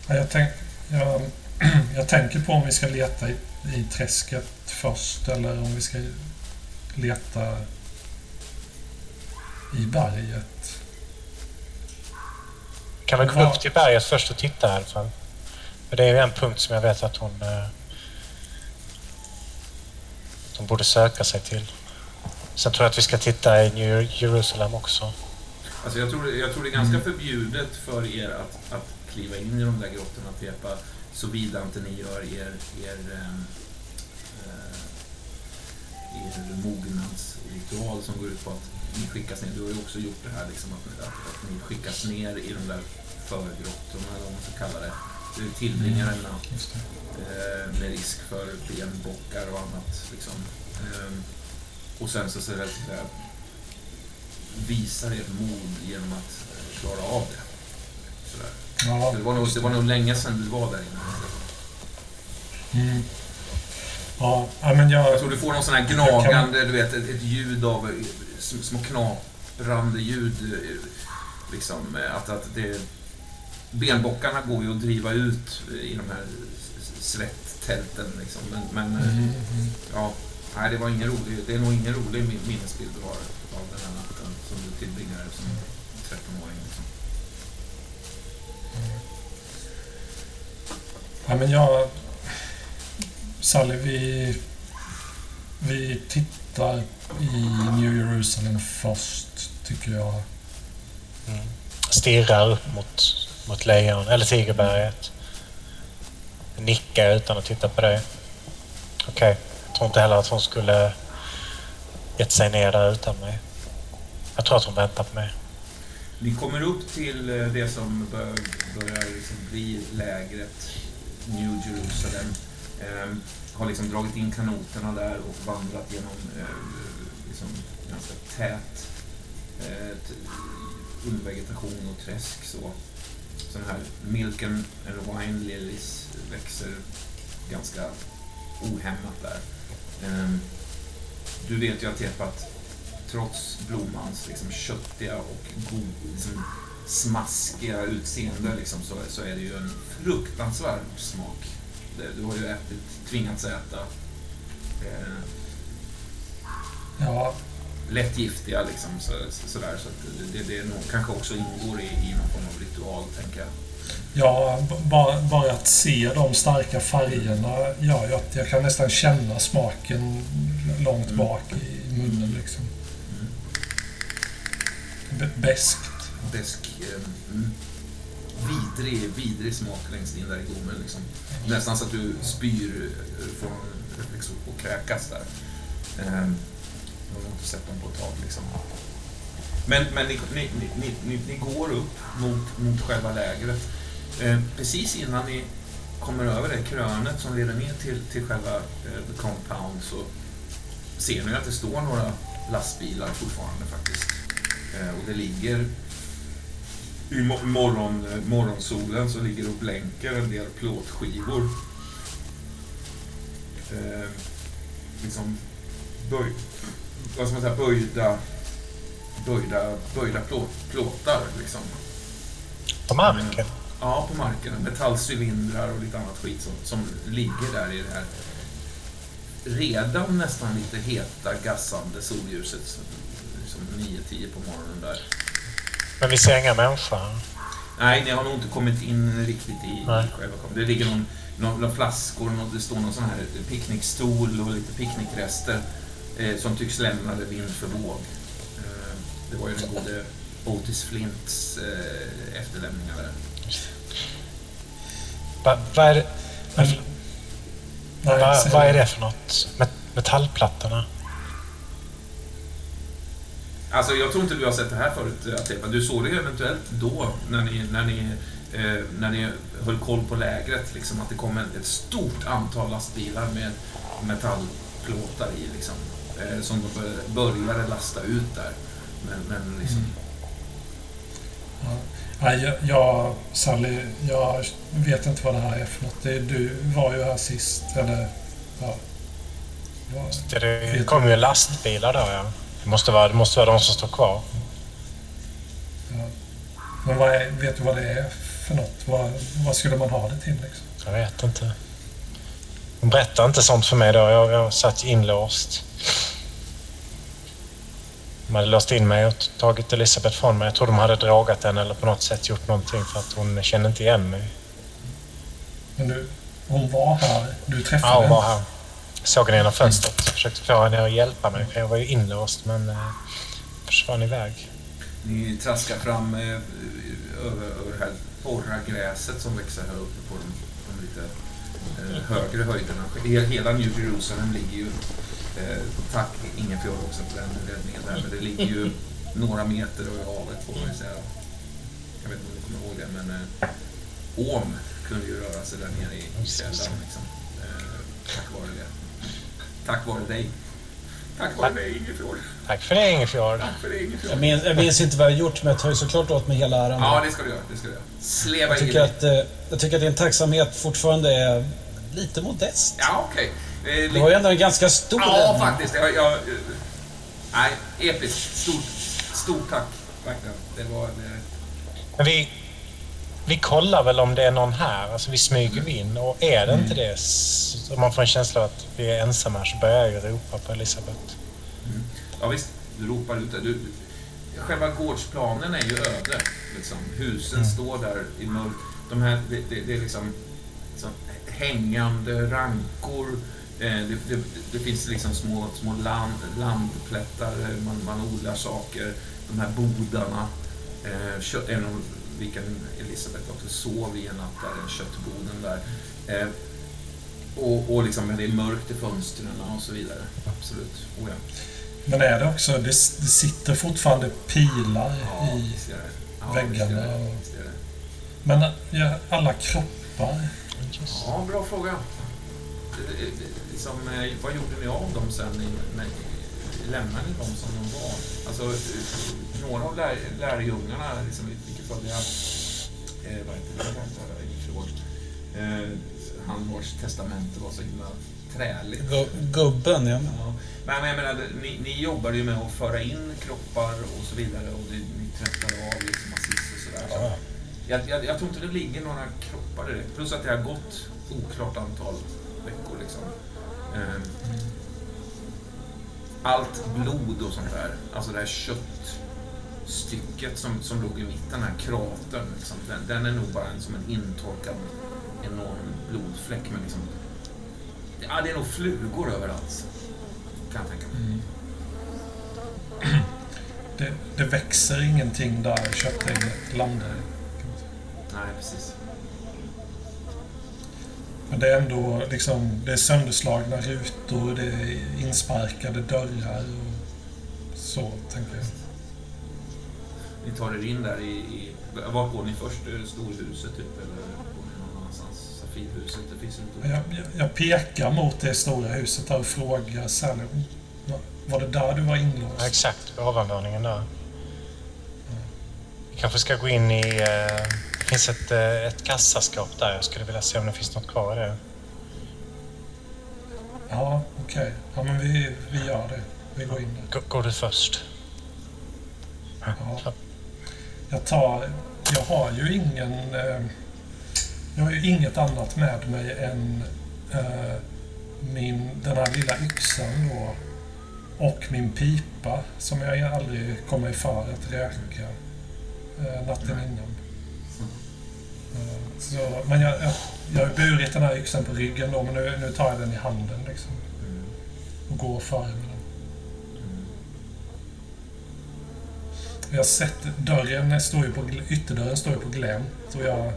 Speaker 5: ja jag, tänk, jag, jag tänker på om vi ska leta i, i träsket först eller om vi ska leta i berget.
Speaker 2: Kan vi gå
Speaker 5: Ja.
Speaker 2: upp till berget först och titta i alla fall? För det är ju en punkt som jag vet att hon... eh, hon borde söka sig till. Sen tror jag att vi ska titta i New Jerusalem också.
Speaker 1: Alltså jag, tror, jag tror det är ganska förbjudet för er att, att kliva in i de där grottorna och tepa såvida inte ni gör er, er, ehm, eh, er mognadsritual som går ut på att ni skickas ner. Du har ju också gjort det här liksom att, att, att ni skickas ner i de där förgrottorna eller vad man ska kalla det. Du tillbringar en natt
Speaker 5: det.
Speaker 1: eh, med risk för benbockar och annat. Liksom. Ehm, och sen så, så, så där, visar ert mod genom att eh, klara av det. Sådär.
Speaker 5: Ja,
Speaker 1: det, var nog, det var nog länge sedan du var där inne.
Speaker 5: mm. ja, men jag...
Speaker 1: Jag tror du får någon sån här gnagande, du vet, ett, ett ljud av eh, sm- små knaprande ljud. eh, Liksom, att, att det, benbockarna går ju att driva ut i de här s- s- svettälten. Liksom. Men, men eh,
Speaker 5: Mm, mm.
Speaker 1: Ja, nej, det var ingen rolig, det är nog ingen rolig min- minnesbild du har av den här natten som du tillbringade som 13-åring. Liksom.
Speaker 5: Ja, men jag... Sally, vi... Vi tittar i New Jerusalem först, tycker jag.
Speaker 2: Mm. Stirrar upp mot, mot lejon, eller Tigerberget. Nickar utan att titta på dig. Okej, jag tror inte heller att hon skulle gett sig ner där utan mig. Jag tror att hon väntar på mig.
Speaker 1: Ni kommer upp till eh, det som bör, börjar liksom bli lägret New Jerusalem. Eh, har liksom dragit in kanoterna där och vandrat genom eh, liksom ganska tät eh, undervegetation och träsk. Så. Sån här milk and and wine lilies växer ganska ohämmat där. Eh, du vet ju att Tepat trots blommans liksom köttiga och god, liksom smaskiga utseende liksom, så, så är det ju en fruktansvärd smak. Det, du har ju ätit, tvingats äta eh,
Speaker 5: Ja,
Speaker 1: lätt giftiga liksom, så, så, sådär. Så att det, det nog kanske också ingår i, i någon form av ritual, tänker jag.
Speaker 5: ja bara, bara att se de starka färgerna gör ju att jag kan nästan känna smaken långt
Speaker 1: Mm.
Speaker 5: bak i munnen. Liksom. Beskt.
Speaker 1: Besk, eh, mm, vidrig, vidrig smak längst in där i gommen. Liksom. Nästan så att du spyr eh, från reflex och- kräkas där. Mm. Jag har inte sett dem på ett tag. Liksom. Men, men ni, ni, ni, ni, ni, ni går upp mot, mot själva lägret. Eh, precis innan ni kommer över det krönet som leder ner till, till själva eh, the compound så ser ni att det står några lastbilar fortfarande faktiskt. Eh, och det ligger i mo- morgon, eh, morgonsolen så ligger och blänker en del plåtskivor. Eh, liksom böj, vad ska man säga, böjda, böjda, böjda plåt, plåtar. Liksom.
Speaker 2: På marken.
Speaker 1: Ja, på marken. Metallcylindrar och lite annat skit som, som ligger där i det här redan nästan lite heta, gassande solljuset. Liksom 9-10 på morgonen där.
Speaker 2: Men vi ser inga människor.
Speaker 1: Nej, ni har nog inte kommit in riktigt i,
Speaker 2: Nej.
Speaker 1: själva Det ligger någon, någon, några flaskor och det står någon sån här picknickstol och lite picknickrester eh, som tycks lämnade vind för våg. Eh, det var ju den gode Otis Flints eh, efterlämningar där.
Speaker 2: Va, vad, är det, va, vad är det för något? Met, metallplattorna?
Speaker 1: Alltså jag tror inte du har sett det här förut, Atepa. Du såg det eventuellt då, när ni, när ni, eh, när ni höll koll på lägret, liksom, att det kom en- ett stort antal lastbilar med metallplåtar i, liksom, eh, som de bör- började lasta ut där. Men, men liksom,
Speaker 5: Ja. Nej, jag, jag, Sally, jag vet inte vad det här är för något. Det, du var ju här sist, eller... Ja. Ja,
Speaker 2: Det, det kommer ju lastbilar där ja. Det måste vara, det måste vara de som står kvar.
Speaker 5: ja. Men vad är, vet du vad det är för något? Vad, vad skulle man ha det till liksom?
Speaker 2: Jag vet inte. De berättar inte sånt för mig då. Jag, jag satt inlåst. De hade låst in mig och tagit Elisabeth från mig. Jag tror de hade drogat henne eller på något sätt gjort någonting för att hon kände inte igen mig.
Speaker 5: Men du, hon var här. Du träffade
Speaker 2: Ja, hon var
Speaker 5: henne.
Speaker 2: här. Såg henne genom fönstret. Försökte få henne att hjälpa mig för jag var ju inlåst men eh, försvann iväg.
Speaker 1: ni traskar fram eh, över, över det här torra gräset som växer här uppe på de, de lite eh, högre höjderna. He- Hela New Jerusalem ligger ju, eh, tack Ingefjord också för den räddningen där, men det ligger ju några meter över havet får man ju säga. Jag vet inte om ni kommer ihåg det, men eh, Om kunde ju röra sig där nere i i källaren liksom. Eh, tack vare det. Tack vare dig. Tack vare dig Ingefjord.
Speaker 2: Tack för det Ingefjord.
Speaker 1: Tack för det Ingefjord.
Speaker 4: Jag minns, jag minns inte vad jag har gjort, men jag tar ju såklart åt mig hela äran.
Speaker 1: Ja, det ska du göra. Det ska du göra. Sleva
Speaker 4: jag, tycker att, eh, jag tycker att din tacksamhet fortfarande är lite modest.
Speaker 1: Ja, okej. Eh,
Speaker 4: Det var ju ändå en ganska stor
Speaker 1: Ja,
Speaker 4: räddning.
Speaker 1: faktiskt. Jag, jag, eh, nej, episkt. Stort, stort tack. Verkligen. Det var... Det,
Speaker 2: Men vi, vi kollar väl om det är någon här. Alltså vi smyger in och är det inte det, s- om man får en känsla av att vi är ensamma här, så börjar jag ju ropa på Elisabeth.
Speaker 1: ja, visst. Du ropar ut. Du, själva gårdsplanen är ju öde. Liksom. Husen står där i mörk. De här, det, det, det är liksom, liksom hängande rankor. Eh, det, det, det finns liksom små, små land, landplättar. Man, man odlar saker. De här bodarna. Eh, kött, en av vilken Elisabeth också sov i en natt där, den köttboden där. Eh, och, och liksom, det är mörkt i fönstren och så vidare. Absolut. Oh, ja.
Speaker 5: Men är det också, det, det sitter fortfarande pilar
Speaker 1: Ja,
Speaker 5: i...
Speaker 1: är det. Ja,
Speaker 5: väggarna
Speaker 1: är det. är det.
Speaker 5: Men ja, alla kroppar.
Speaker 1: Ja, bra fråga. Liksom, eh, vad gjorde ni av dem sen? När, lämnade ni dem som de var? Alltså, eh, några av lär, lärjungarna liksom, fick ju följa... Eh, vad heter det? Eh, testamente var så himla träligt.
Speaker 4: Gu- Gubben, ja.
Speaker 1: Ja. Men men jag menar, ni, ni jobbade ju med att föra in kroppar och så vidare och det, ni tvättade av liksom assist och sådär. Så
Speaker 2: Ja.
Speaker 1: jag, jag, jag tror inte det ligger några kroppar direkt. Plus att det har gått oklart antal veckor liksom. Ehm, allt blod och sånt där, alltså det här köttstycket som, som låg i mitten, den här kratern, liksom, den, den är nog bara en, som en intorkad enorm blodfläck. Men liksom, ja, det är nog flugor överallt. Kan jag tänka mig.
Speaker 5: Det, det växer ingenting där köttägget landar.
Speaker 1: Nej, precis.
Speaker 5: Men det är ändå liksom, det är sönderslagna rutor, det är insparkade dörrar och så, tänker jag.
Speaker 1: Ni tar er in där i... i var går ni först? Storhuset typ? Eller Safirhuset? Det finns inte...
Speaker 5: Jag, jag, jag pekar mot det stora huset där och frågar Sally, "Va- var det där du var
Speaker 2: Ja,
Speaker 5: inlåst?
Speaker 2: exakt, på ovanvåningen där. Vi kanske ska gå in i... Eh, det finns ett, eh, ett kassaskåp där. Jag skulle vilja se om det finns något kvar i det.
Speaker 5: Ja, okej. Ja, men vi, vi gör det. Vi går in där.
Speaker 2: Gå- Går du först?
Speaker 5: Ja. Jag tar... Jag har ju ingen... Eh, jag har ju inget annat med mig än eh, min, den här lilla yxan då. och min pipa som jag aldrig kommer ifrån att röka eh, natten innan. Eh, så, men jag, jag, jag har burit den här yxan på ryggen då, men nu, nu tar jag den i handen liksom. Och går före med den. Jag har sett dörren står ju på, ytterdörren står ju på glänt och jag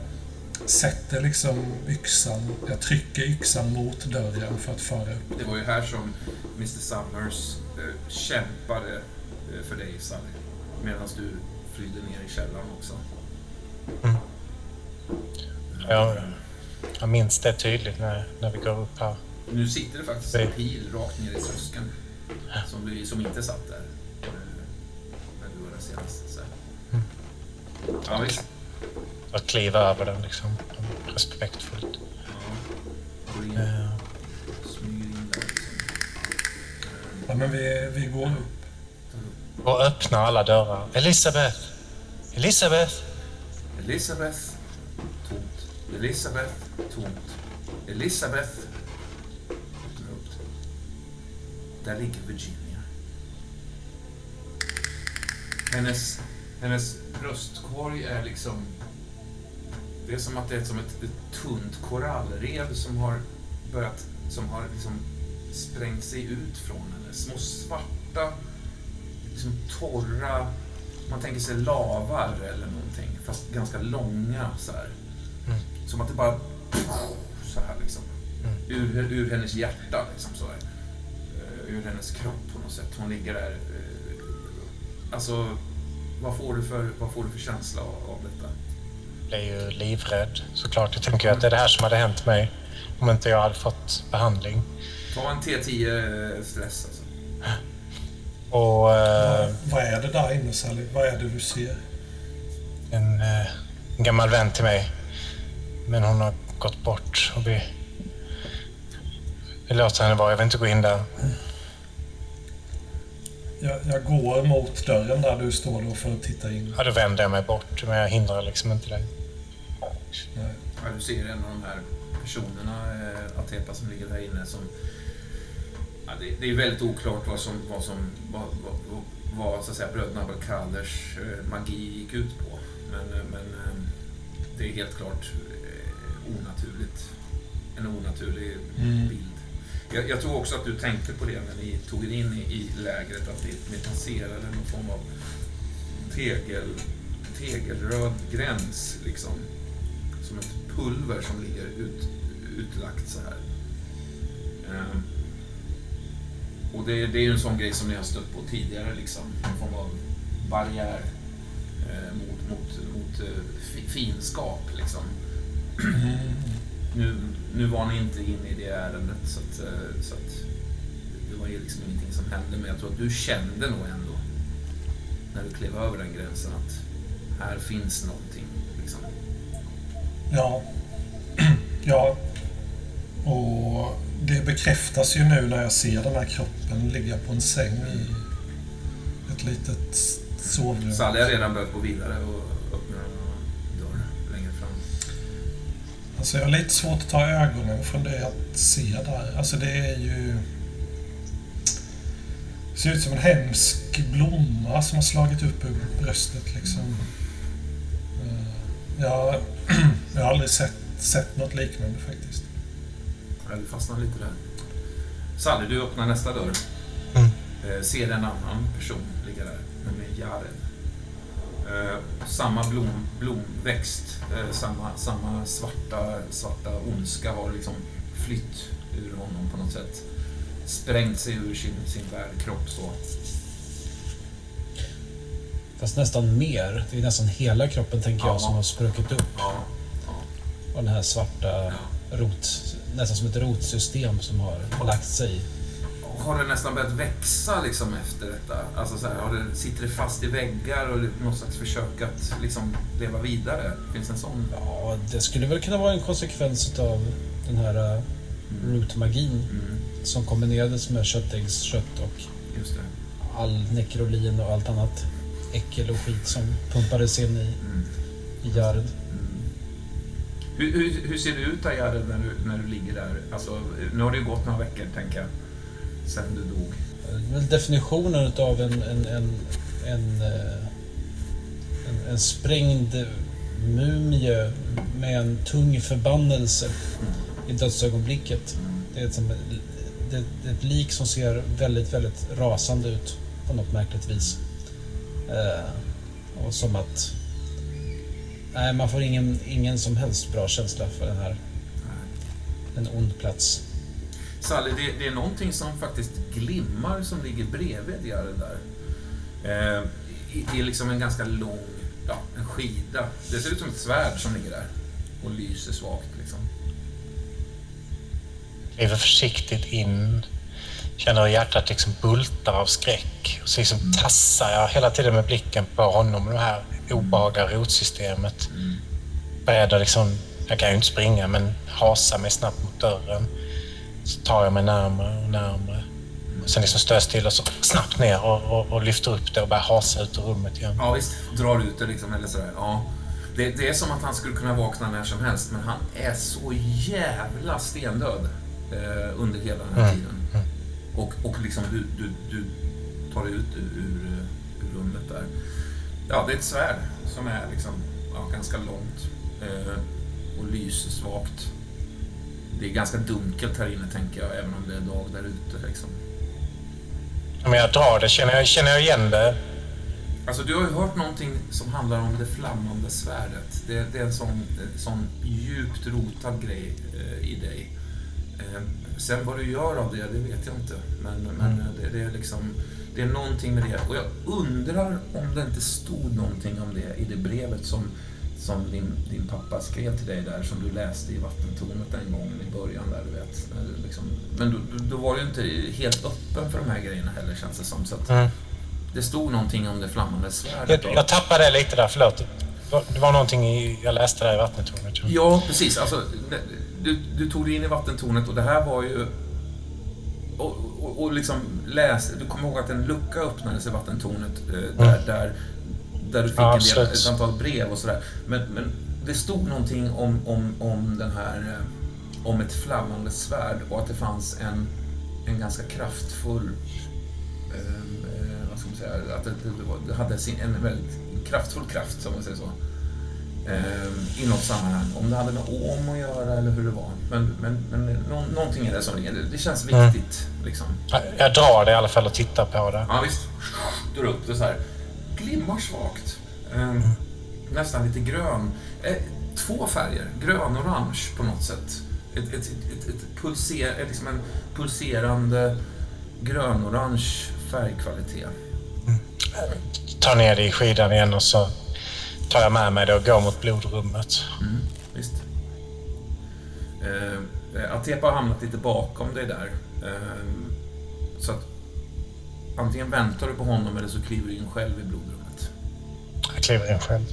Speaker 5: sätter liksom yxan, jag trycker yxan mot dörren för att föra upp.
Speaker 1: Det var ju här som Mr Summers eh, kämpade eh, för dig, Sally. Medan du flydde ner i källaren också.
Speaker 2: Ja, jag minns det tydligt när, när vi går upp här.
Speaker 1: Nu sitter det faktiskt en pil rakt ner i tröskeln. Som, du, som inte satt där. eh, När du var där senast. Så. här. Ja, visst.
Speaker 2: Att kliva över den liksom. Respektfullt.
Speaker 1: Ja.
Speaker 2: Eh.
Speaker 5: Ja, men vi, vi går upp.
Speaker 2: Och öppnar alla dörrar. Elisabeth! Elisabeth!
Speaker 1: Elisabeth, tomt. Elisabeth, tomt. Elisabeth. Där ligger Virginia. Hennes, hennes bröstkorg är liksom... Det är som att det är som ett, ett tunt korallrev som har börjat... Som har liksom sprängt sig ut från henne. Små svarta, liksom torra man tänker sig lavar eller någonting, fast ganska långa så här.
Speaker 2: Mm.
Speaker 1: Som att det bara... Så här liksom. Ur, ur hennes hjärta liksom så här. Eh, Ur hennes kropp på något sätt. Hon ligger där. eh, Alltså, vad får du för, vad får du för känsla av, av detta?
Speaker 2: Blev ju livrädd såklart. Jag tänker att det är det här som hade hänt mig om inte jag hade fått behandling.
Speaker 1: Ta en T10 stress alltså.
Speaker 2: Och eh,
Speaker 5: Vad är det där inne Sally? Vad är det du ser?
Speaker 2: en, eh, en gammal vän till mig. Men hon har gått bort och vi... Vi låter henne vara. Jag vill inte gå in där.
Speaker 5: Jag, jag går mot dörren där du står då för att titta in.
Speaker 2: Ja, då vänder jag mig bort, men jag hindrar liksom inte dig.
Speaker 5: Nej.
Speaker 1: Ja, du ser en av de här personerna, eh, Atepa, som ligger där inne som... Ja, det, det är väldigt oklart vad som, vad som vad, vad, vad, så att säga, bröderna Abelkaders eh, magi gick ut på. Men, eh, men eh, det är helt klart eh, onaturligt. En onaturlig
Speaker 5: Mm.
Speaker 1: bild. Jag, jag tror också att du tänkte på det när ni tog er in i, i lägret, att det, ni passerade någon form av tegel, tegelröd gräns, liksom. Som ett pulver som ligger ut, utlagt så här. Ehm, och det, det är ju en sån grej som ni har stött på tidigare, liksom. En form av barriär eh, mot, mot, mot eh, finskap liksom. Nu, nu var ni inte inne i det ärendet, så att, eh, så att det var ju liksom ingenting som hände. Men jag tror att du kände nog ändå, när du klev över den gränsen, att här finns någonting.
Speaker 5: Ja. ja. Och det bekräftas ju nu när jag ser den här kroppen ligga på en säng i ett litet sovrum.
Speaker 1: Sally har redan börjat gå vidare och öppna en dörr längre fram.
Speaker 5: Alltså jag har lite svårt att ta ögonen från det jag ser där. Alltså det är ju... Det ser ut som en hemsk blomma som har slagit upp ur bröstet liksom. Eh, Jag, jag har aldrig sett, sett något liknande faktiskt.
Speaker 1: Ja, du fastnar lite där. Sally, du öppnar nästa dörr.
Speaker 2: Mm.
Speaker 1: Eh, ser en annan person ligga där, nämligen Jared. Eh, samma blom, blomväxt, eh, samma, samma svarta, svarta ondska har liksom flytt ur honom på något sätt. Sprängt sig ur sin, sin värdkropp så.
Speaker 4: Fast nästan mer. Det är nästan hela kroppen tänker jag
Speaker 1: Ja.
Speaker 4: som har spruckit upp.
Speaker 1: Ja,
Speaker 4: Och den här svarta rot, nästan som ett rotsystem som har lagt sig.
Speaker 1: Har det nästan börjat växa liksom efter detta? Alltså så här, har det, sitter det fast i väggar och något slags försök att liksom leva vidare? Finns det en sån?
Speaker 4: Ja, det skulle väl kunna vara en konsekvens av den här uh, rootmagin
Speaker 1: Mm,
Speaker 4: som kombinerades med köttäggskött och all nekrolin och allt annat äckel och skit som pumpades in i,
Speaker 1: Mm,
Speaker 4: i Jared.
Speaker 1: mm. Hur, hur, hur ser det ut där, Jared, när du, när du ligger där? Alltså, nu har det ju gått några veckor, tänker jag, sen du dog.
Speaker 4: Eh, väl definitionen av en, en, en, en, eh, en, en sprängd mumie med en tung förbannelse i dödsögonblicket. Det är, ett, det, det är ett lik som ser väldigt, väldigt rasande ut på något märkligt vis. Eh, och som att... Nej, man får ingen, ingen som helst bra känsla för den här. En ond plats.
Speaker 1: Sally, det, det är någonting som faktiskt glimmar som ligger bredvid Diarre där. Eh, Det är liksom en ganska lång, ja, en skida. Det ser ut som ett svärd som ligger där och lyser svagt liksom.
Speaker 2: Kliver försiktigt in. Känner hur hjärtat liksom bultar av skräck. Och så liksom tassar jag hela tiden med blicken på honom, det här obehagliga rotsystemet. Beredd att liksom, jag kan ju inte springa, men hasa mig snabbt mot dörren. Så tar jag mig närmare och närmare. Och sen liksom står jag still och så snabbt ner och, och, och lyfter upp det och börjar hasa ut ur rummet igen.
Speaker 1: Ja, visst. Drar ut det liksom, eller sådär. Ja. Det, det är som att han skulle kunna vakna när som helst, men han är så jävla stendöd eh, under hela den här
Speaker 2: Mm.
Speaker 1: tiden. Och, och liksom du, du, du tar dig ut ur, ur, rummet där. Ja, det är ett svärd som är liksom, ja, ganska långt eh, och lyser svagt. Det är ganska dunkelt här inne, tänker jag, även om det är dag där ute. Liksom.
Speaker 2: Men jag drar det. Känner jag, känner jag igen det?
Speaker 1: Alltså, du har ju hört någonting som handlar om det flammande svärdet. Det, det är en sån, sån djupt rotad grej eh, i dig. Eh, sen vad du gör av det, det vet jag inte. Men, men det, det är liksom... Det är någonting med det. Och jag undrar om det inte stod någonting om det i det brevet som, som din, din pappa skrev till dig där, som du läste i vattentornet den gången i början där, du vet. Du Liksom, men då, då- var du inte helt öppen för de här grejerna heller, känns det som. Så att,
Speaker 2: Mm.
Speaker 1: det stod någonting om det flammande svärdet.
Speaker 2: Jag, jag tappade det lite där, förlåt. Det var någonting i, jag läste där i vattentornet.
Speaker 1: Ja, precis. Alltså, du, du tog dig in i vattentornet och det här var ju... Och, och, och liksom läs, du kommer ihåg att en lucka öppnades i vattentornet eh, där, där, där du fick
Speaker 2: Ja,
Speaker 1: en del, ett antal brev och sådär. Men, men det stod någonting om, om, om den här... eh, Om ett flammande svärd och att det fanns en, en ganska kraftfull... Eh, eh, vad ska man säga? Att det, det hade sin, en väldigt kraftfull kraft, som man säger så eh, i något sammanhang. Om det hade med om att göra eller hur det var. Men, men, men nå, någonting är det som det, det känns
Speaker 2: Mm.
Speaker 1: viktigt. Liksom.
Speaker 2: Jag, drar det i alla fall och tittar på det.
Speaker 1: Ja, visst. Drar upp det så här. Glimmar svagt. Eh, nästan lite grön. Eh, två färger. Grön och orange på något sätt. Ett, ett, ett, ett pulser, liksom en pulserande grön-orange färgkvalitet.
Speaker 2: Tar ner det i skidan igen och så tar jag med mig det och går mot blodrummet.
Speaker 1: Mm, visst. Eh, Atepa har hamnat lite bakom dig där. Eh, så att antingen väntar du på honom eller så kliver du in själv i blodrummet.
Speaker 2: Jag kliver in själv.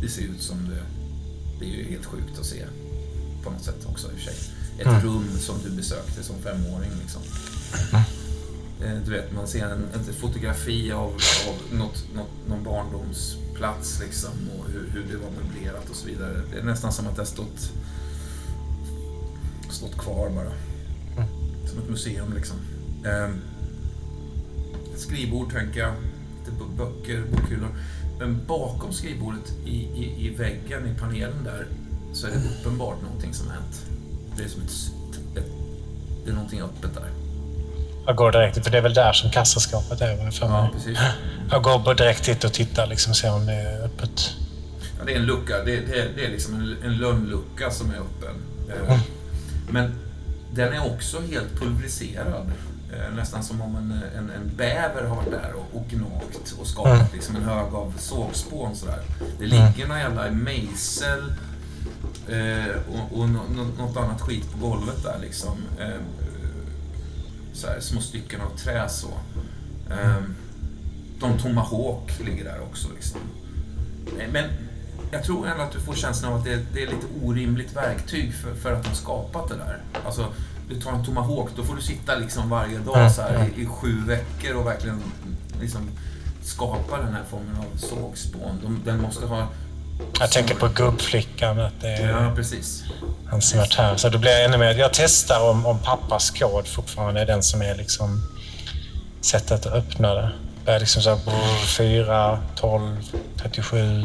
Speaker 1: Det ser ut som det... Det är ju helt sjukt att se. På något sätt också i och för sig. Ett
Speaker 2: Mm.
Speaker 1: rum som du besökte som femåring liksom. Eh, Du vet, man ser en, ett fotografi av, av något, något, någon barndomsplats liksom och hur, hur det var möblerat och så vidare. Det är nästan som att det har stått, stått kvar bara. Som ett museum liksom. Eh, skrivbord tänker jag. Lite böcker, bokhyllor. Men bakom skrivbordet i, i, i väggen, i panelen där, så är det uppenbart någonting som har hänt. Det är som ett, ett det är någonting öppet där.
Speaker 2: Jag går direkt för det är väl där som kassaskåpet är, för
Speaker 1: Ja,
Speaker 2: mig.
Speaker 1: precis.
Speaker 2: Jag går bara direkt dit och tittar, liksom ser om det är öppet.
Speaker 1: Ja, det är en lucka. Det, det, det är liksom en, en lönnlucka som är öppen. Eh, Men den är också helt pulveriserad. Eh, Nästan som om en, en, en bäver har varit där och, och gnagt och skapat
Speaker 2: Mm.
Speaker 1: liksom en hög av sågspån. Sådär. Det ligger någon jävla mejsel eh, och, och nå, nå, något annat skit på golvet där. Liksom. Eh, här, små stycken av trä så. Um, de Tomahawk ligger där också. Liksom. Men jag tror ändå att du får känslan av att det, det är lite orimligt verktyg för, för att de skapat det där. Alltså, du tar en Tomahawk, då får du sitta liksom varje dag så här, i, i sju veckor och verkligen liksom skapa den här formen av sågspån. De, den måste ha
Speaker 2: jag tänker på gubbflickan, att det är
Speaker 1: Ja, precis.
Speaker 2: han som varit här. Så då blir jag ännu mer... Jag testar om, om pappas kod fortfarande är den som är liksom sättet att öppna det. Är liksom så här, brr, 4, 12, 37.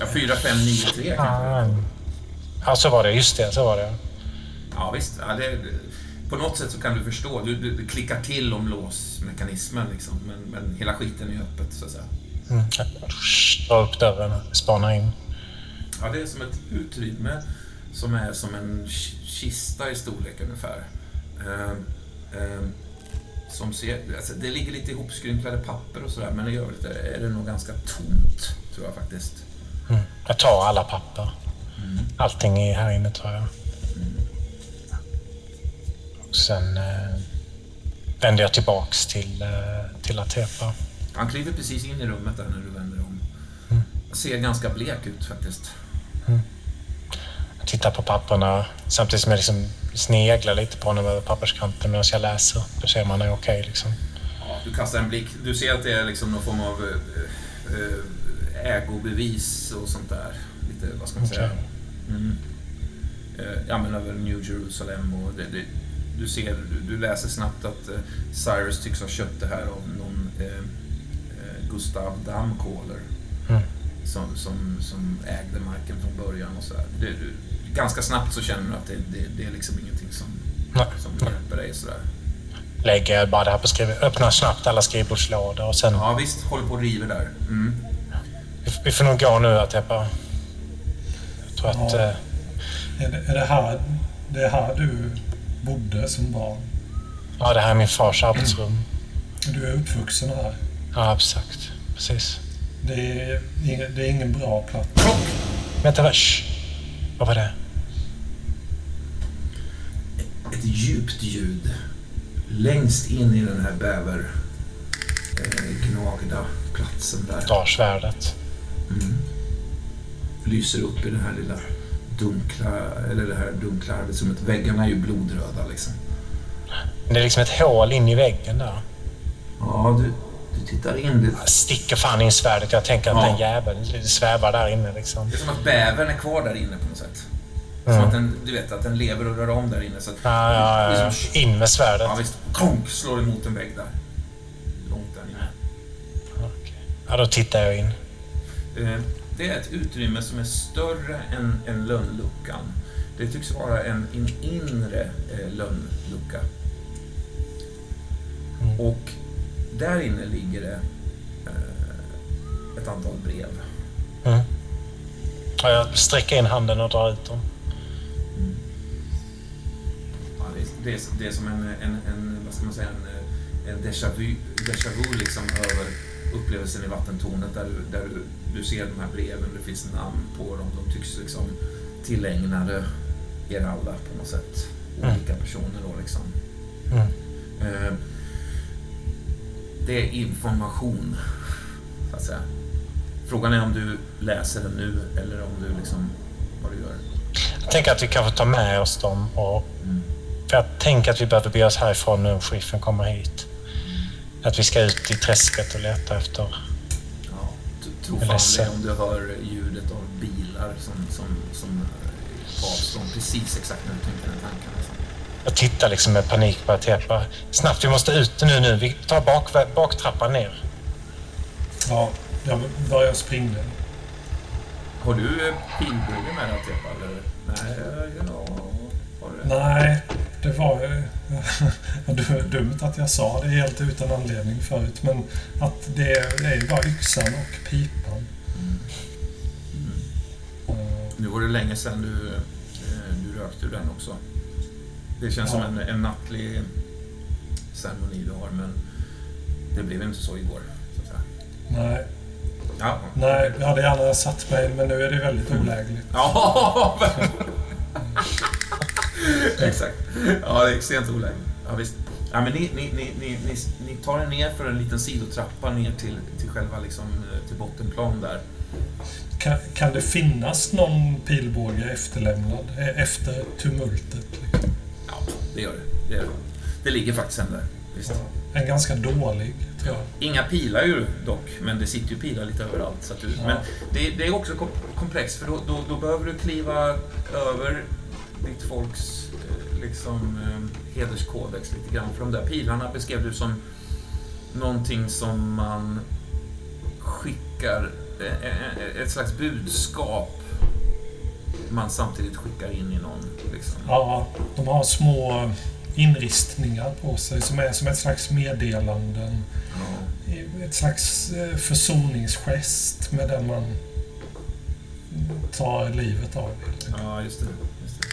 Speaker 1: Ja, 4, 5, 9, 3 kanske.
Speaker 2: Ja, så var det. Just det, så var det.
Speaker 1: Ja, visst. Ja, det, på något sätt så kan du förstå. Du, du, du klickar till om låsmekanismen liksom. Men, men hela skiten är öppet så att säga.
Speaker 2: Mm. Dra upp dörren och spana in.
Speaker 1: Ja, det är som ett utrymme som är som en ki- kista i storlek ungefär. Ehm, ehm, som ser, alltså det ligger lite ihopskrynklade papper och sådär, men i övrigt är det nog ganska tomt, tror jag faktiskt.
Speaker 2: Mm. Jag tar alla papper. Allting är här inne, tror jag. Och sen eh, vänder jag tillbaks till, eh, till Atepa.
Speaker 1: Han kliver precis in i rummet där när du vänder om. Ser ganska blek ut faktiskt.
Speaker 2: Jag tittar på papperna samtidigt som jag liksom sneglar lite på honom över papperskanten medan jag läser. Då ser man är okej. liksom.
Speaker 1: Ja, du kastar en blick. Du ser att det är liksom någon form av eh, eh, ägobevis och sånt där. Lite, vad ska man säga?
Speaker 2: Okej.
Speaker 1: Mm. Eh, Ja, men över New Jerusalem och det, det, du ser, du, läser snabbt att Cyrus tycks ha köpt det här av någon eh, Gustav Dammkohler.
Speaker 2: Mm.
Speaker 1: Som, som, som ägde marken från början och sådär. Det, du, ganska snabbt så känner du att det, det, det är liksom ingenting som,
Speaker 2: Nej.
Speaker 1: som hjälper dig sådär.
Speaker 2: Lägger bara det här på skriv... Öppnar snabbt alla skrivbordslådor och sen...
Speaker 1: Ja visst, håller på och river där. Mm.
Speaker 2: Vi, vi får nog gå nu Atepa. Jag tror att...
Speaker 5: Ja.
Speaker 2: Eh,
Speaker 5: Är det, är det här det är här du bodde som barn?
Speaker 2: ja, det här är min fars arbetsrum.
Speaker 5: Du är uppvuxen här.
Speaker 2: Ja, exakt. Precis.
Speaker 5: Det är, ingen- det är ingen bra plats.
Speaker 2: Vänta, vad... Vad var det?
Speaker 1: ett djupt ljud längst in i den här bäver eh, gnagda platsen där.
Speaker 2: Drar svärdet.
Speaker 1: Mm. Lyser upp i det här lilla dunkla, eller det här dunkla arbetsrummet. Väggarna är ju blodröda liksom.
Speaker 2: Det är liksom ett hål in i väggen där.
Speaker 1: Ja, du, du tittar in. Det,
Speaker 2: sticker fan in svärdet. Jag tänker att
Speaker 1: Ja.
Speaker 2: den jäveln svävar där inne liksom.
Speaker 1: det är som att bävern är kvar där inne på något sätt. Som
Speaker 2: Mm.
Speaker 1: att den, du vet, att den lever och rör om där inne. Så att,
Speaker 2: Ja, ja, ja,
Speaker 1: som-
Speaker 2: ja. In med svärdet.
Speaker 1: ja visst. Konk slår emot en vägg där. Långt där inne.
Speaker 2: Okej. Ja, då tittar jag in.
Speaker 1: Eh, Det är ett utrymme som är större än, än lönnluckan. Det tycks vara en, en inre eh, lönnlucka.
Speaker 2: Mm.
Speaker 1: Och där inne ligger det eh, ett antal brev.
Speaker 2: Mm. Ja, jag sträcker in handen och drar ut dem.
Speaker 1: Ja, det, är, det, är, som en, en, en, vad ska man säga, en, en déjà vu, déjà vu liksom över upplevelsen i vattentornet där, du, där du, du ser de här breven, det finns namn på dem, de tycks liksom tillägnade er alla på något sätt.
Speaker 2: Mm.
Speaker 1: Olika personer då liksom.
Speaker 2: Mm.
Speaker 1: Eh, det är information, så att säga. Frågan är om du läser den nu eller om du liksom, vad du gör.
Speaker 2: Jag tänker att vi kanske tar med oss dem. Och,
Speaker 1: Mm.
Speaker 2: för jag tänker att vi behöver bege oss härifrån nu om sheriffen kommer hit. Att vi ska ut i träsket och leta efter...
Speaker 1: Ja, tro fan det om du hör ljudet av bilar som, som, som på avstånd. Precis exakt när du tänker den tanken. Alltså.
Speaker 2: Jag tittar liksom med panik på Atepa. Snabbt, vi måste ut nu, nu. Vi tar bak, baktrappan ner.
Speaker 5: Ja, jag börjar springa.
Speaker 1: Har du eh, pilbåge med dig Tepa? Eller? Nej, eh, ja, har det?
Speaker 5: Nej, det var ju... du- dumt att jag sa det helt utan anledning förut, men att det är, det är bara yxan och pipan. Eh,
Speaker 1: Nu var det länge sedan du, eh, du rökte den också. Det känns som
Speaker 5: Ja.
Speaker 1: en, en nattlig ceremoni du har, men det blev inte så igår. Så att säga.
Speaker 5: Nej,
Speaker 1: Ja,
Speaker 5: nej, jag hade gärna satt mig, men nu är det väldigt olägligt.
Speaker 1: Ja, exakt. Ja, det är extremt olägligt. Ja, visst. Ja, men ni, ni, ni, ni, ni, ni tar er ner för en liten sidotrappa ner till, till själva liksom, eh, till bottenplan där.
Speaker 5: Kan, kan det finnas någon pilbåge efterlämnad eh, efter tumultet? Liksom?
Speaker 1: Ja, det gör det. Det, gör det. det ligger faktiskt en där. Visst.
Speaker 5: En ganska dålig, tror jag.
Speaker 1: Inga pilar ju dock, men det sitter ju pilar lite överallt. Så du,
Speaker 5: Ja.
Speaker 1: Men det, det är också kom- komplext för då, då, då behöver du kliva över ditt folks eh, liksom, eh, hederskodex lite grann. För de där pilarna beskrev du som någonting som man skickar, eh, ett slags budskap man samtidigt skickar in i någon. Liksom.
Speaker 5: Ja, de har små inristningar på sig som är som ett slags meddelanden.
Speaker 1: Ja.
Speaker 5: Ett slags eh, försoningsgest med den man tar livet av.
Speaker 1: Ja, just det. Just det.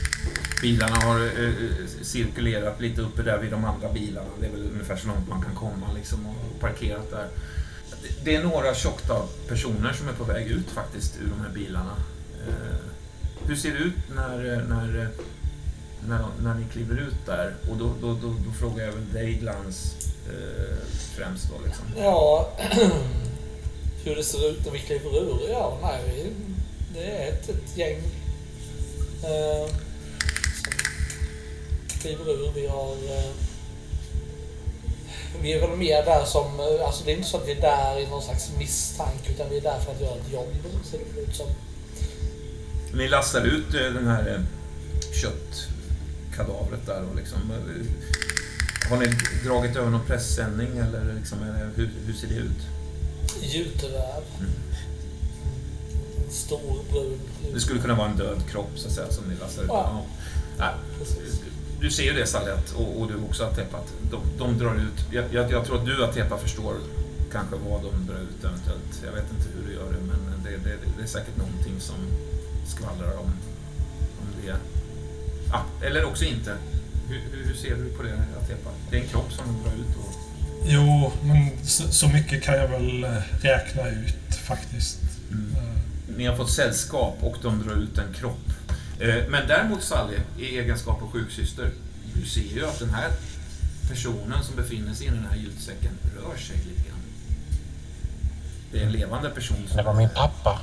Speaker 1: Bilarna har eh, eh, cirkulerat lite uppe där vid de andra bilarna. Det är väl ungefär så långt man kan komma liksom och parkerat där. Det- är några Choctaw-personer som är på väg ut faktiskt ur de här bilarna. Eh, hur ser det ut när, när, när, när ni kliver ut där? Och då, då, då, då frågar jag väl dig, Glans, eh, främst då liksom.
Speaker 3: Ja, hur det ser ut när vi kliver ur? Ja, nej, vi, det är ett, ett gäng eh, som kliver ur. Vi har... Eh, vi är väl mer där som... Eh, alltså det är inte så att vi är där i någon slags misstanke utan vi är där för att göra ett jobb. Ser det ut som.
Speaker 1: Ni lastar ut eh, den här eh, köttkadavret där och liksom... eh, Har ni dragit över någon pressändning eller liksom, hur, hur ser det ut?
Speaker 3: Juteväv. En stor brun
Speaker 1: Det skulle kunna vara en död kropp så att säga som ni lastar ut.
Speaker 3: Ja.
Speaker 1: Ja. Du ser ju det Sally, att- och, och du också Atepa, att de, de drar ut... Jag, jag, jag tror att du Atepa förstår kanske vad de drar ut eventuellt. Jag vet inte hur du gör det, men det, det, det är säkert någonting som skvallrar om, om det. Ah, eller också inte. Hur, hur, ser du på det Atepa? Det är en kropp som de drar ut och...
Speaker 5: Jo, men så, så mycket kan jag väl eh, räkna ut faktiskt.
Speaker 1: Mm.
Speaker 5: Eh,
Speaker 1: Ni har fått sällskap och de drar ut en kropp. Eh, Men däremot Sally, i egenskap av sjuksyster, du ser ju att den här personen som befinner sig i den här ljudsäcken rör sig lite grann. Det är en levande person. Som
Speaker 2: Det var min pappa,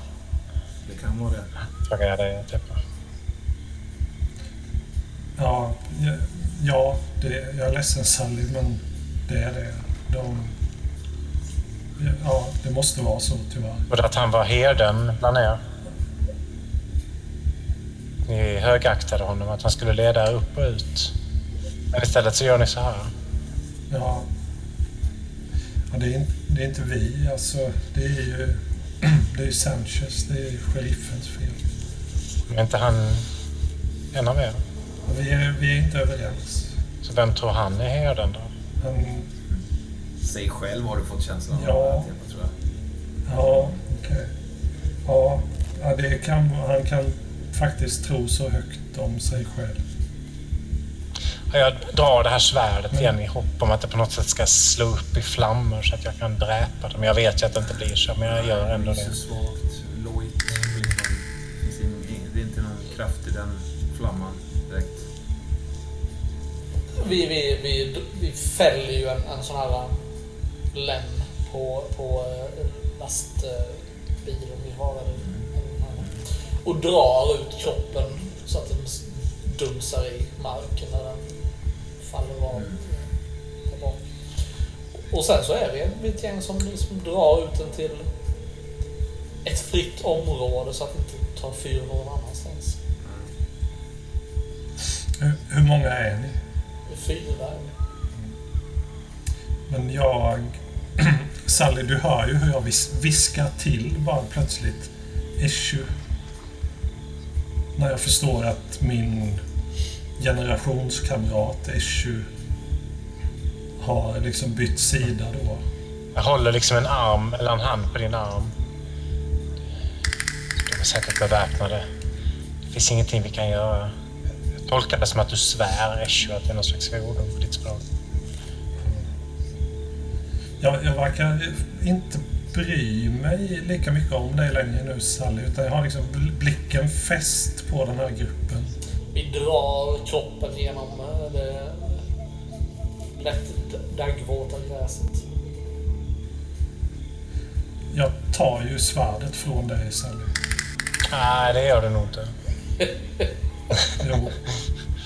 Speaker 1: Det kan vara det.
Speaker 2: frågar dig. Typ.
Speaker 5: Ja, ja, det, jag är ledsen Sally, men det är det. De, ja, det måste vara så tyvärr.
Speaker 2: Och att han var herden bland er. Ni högaktade honom, att han skulle leda er upp och ut. Men istället så gör ni så här.
Speaker 5: Ja, ja det, är, det är inte vi, alltså. Det är ju, det är ju Sanchez, det är sheriffens fel.
Speaker 2: Är inte han en av er?
Speaker 5: Vi är, vi är inte överens.
Speaker 2: Så vem tror han är herden då?
Speaker 5: Han,
Speaker 1: Säg själv har du fått känslan av.
Speaker 5: Ja.
Speaker 1: Atepa, tror jag.
Speaker 5: ja, okej. Ja, ja, det kan, han kan faktiskt tro så högt om sig själv.
Speaker 2: Ja, Jag drar det här svärdet igen i hopp om att det på något sätt ska slå upp i flammor så att jag kan dräpa dem. Jag vet ju att det inte blir så, men jag gör ändå
Speaker 1: Det är
Speaker 2: det.
Speaker 1: så svagt, lojt. Det är inte någon kraft i den flamman direkt.
Speaker 3: Vi, vi, vi, vi fäller ju en, en sån här lem på, på eh, lastbilen vi har. Eller, och drar ut kroppen så att den dunsar i marken när den av eh, där bak. Och sen så är vi ett gäng som liksom drar ut den till ett fritt område så att det inte tar fyr någon annanstans.
Speaker 5: Hur, hur många är ni?
Speaker 3: Det fyra. är vi.
Speaker 5: Men jag... Sally, du hör ju hur jag vis, viskar till bara plötsligt. Issue. När jag förstår att min generationskamrat Issue har liksom bytt sida då.
Speaker 2: Jag håller liksom en arm, eller en hand på din arm. De är säkert beväpnade. Det finns ingenting vi kan göra. Jag tolkar det som att du svär, Eshu, att det är någon slags svordom på ditt språk.
Speaker 5: Jag, jag verkar inte bry mig lika mycket om dig längre nu Sally, utan jag har liksom bl- blicken fäst på den här gruppen.
Speaker 3: Vi drar kroppen genom eh, det lätt daggvåta gräset.
Speaker 5: Jag tar ju svärdet från dig Sally.
Speaker 2: Nej, det gör du nog inte.
Speaker 5: Jo,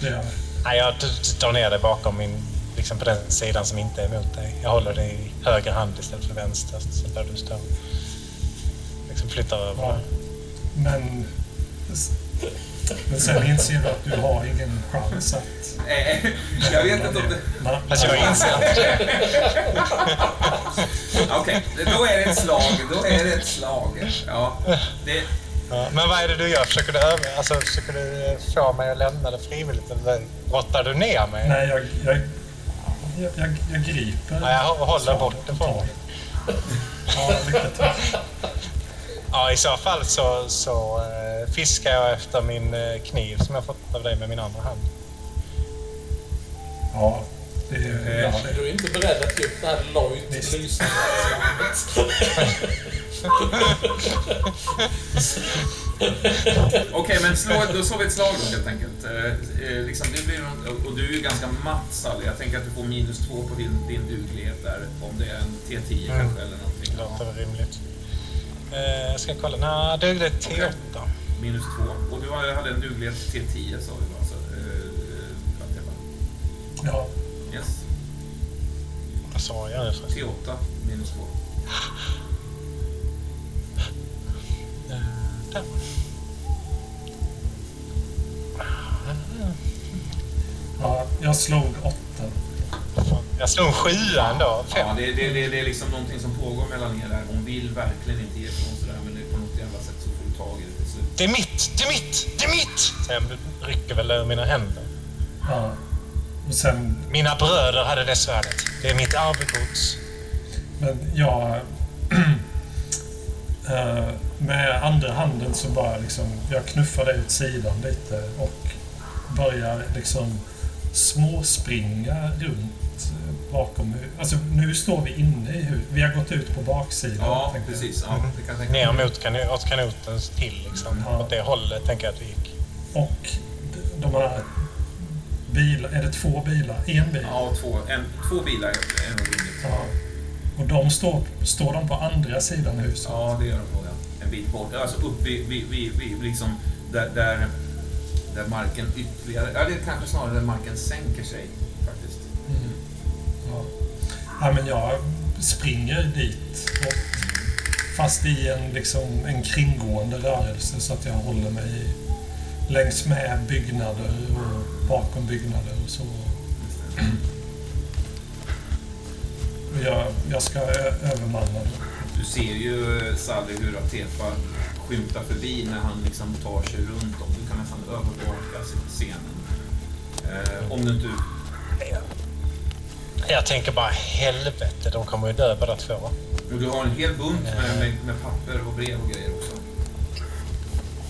Speaker 5: det gör jag.
Speaker 2: Nej, jag drar ner det bakom min, liksom på den sidan som inte är emot dig. Jag håller det i höger hand istället för vänster, så där du står. Liksom flyttar över
Speaker 5: Ja.
Speaker 2: det.
Speaker 5: Men, men sen inser du att du har ingen chans att...
Speaker 1: Eh, jag vet inte om det...
Speaker 2: Alltså jag inser inte det.
Speaker 1: Okej, då är det ett slag. Då är det ett slag. Ja, det,
Speaker 2: Ja, men vad är det du gör? Försöker du, över, alltså, försöker du eh, få mig att lämna det frivilligt eller råttar du ner mig?
Speaker 5: Nej, jag, jag, jag, jag, jag griper.
Speaker 2: Ja, jag håller bort det från dig.
Speaker 5: Ja, lycka till.
Speaker 2: Ja, i så fall så, så eh, fiskar jag efter min eh, kniv som jag fått av dig med min andra hand.
Speaker 5: Ja, det är... Ja, det,
Speaker 3: Du är inte beredd att ge upp det här lojt lysande
Speaker 1: Okej, men slå, då slår vi ett slag helt enkelt. Eh, eh, liksom, det blir, något- och du är ju ganska matt Sally. Jag tänker att du får minus två på din, din duglighet där. Om det är en T10
Speaker 2: Mm.
Speaker 1: kanske eller någonting.
Speaker 2: Det låter väl rimligt. Eh, jag ska kolla. Nej, dög det T8. Okay.
Speaker 1: Minus 2. Och du hade en duglighet T10 sa vi va? Så, eh, eh
Speaker 5: ja.
Speaker 1: Yes.
Speaker 2: Vad sa jag?
Speaker 1: T8 minus 2.
Speaker 2: Eh, där.
Speaker 5: Ja, jag slog
Speaker 2: 8. Jag slog en sjua ändå. Fem.
Speaker 1: Ja, det, det, det, det är liksom någonting som pågår mellan er där. Hon vill verkligen inte ge ifrån sig det här, men det är på något jävla sätt så får du tag i det till slut.
Speaker 2: Det är mitt! Det är mitt! Det är mitt! Så jag rycker väl ur mina händer.
Speaker 5: Ja. Och sen,
Speaker 2: Mina bröder hade det svärdet. Det är mitt arvegods.
Speaker 5: men jag... eh, med andra handen så bara liksom, jag knuffar det ut sidan lite och börjar liksom småspringa runt bakom Alltså nu står vi inne i huset. Vi har gått ut på baksidan.
Speaker 1: Ja, precis. Ja, det kan jag
Speaker 2: Ner mot kan åt kanoten till liksom.
Speaker 5: Ja.
Speaker 2: Åt det hållet tänker jag att vi gick.
Speaker 5: Och de här bilar, är det två bilar? En bil?
Speaker 1: Ja, två, en, två bilar är nog rimligt.
Speaker 5: Ja. Och de står, står de på andra sidan huset?
Speaker 1: Ja, det gör de nog. Ja. En bit bort. Alltså upp vid, vid, vid, vid liksom där, där, där marken ytterligare... Ja, det är kanske snarare där marken sänker sig.
Speaker 5: Ja. men jag springer dit. Och, fast i en, liksom, en kringgående rörelse så att jag håller mig längs med byggnader och bakom byggnader och så. Och jag, jag ska övermanna.
Speaker 1: Du ser ju Sally hur Atefa skymtar förbi när han liksom tar sig runt om. Du kan nästan övervaka scenen. Eh, om du inte...
Speaker 2: Jag tänker bara helvete, de kommer ju dö båda två.
Speaker 1: Och du har en hel bunt med, med, med papper och brev och grejer också.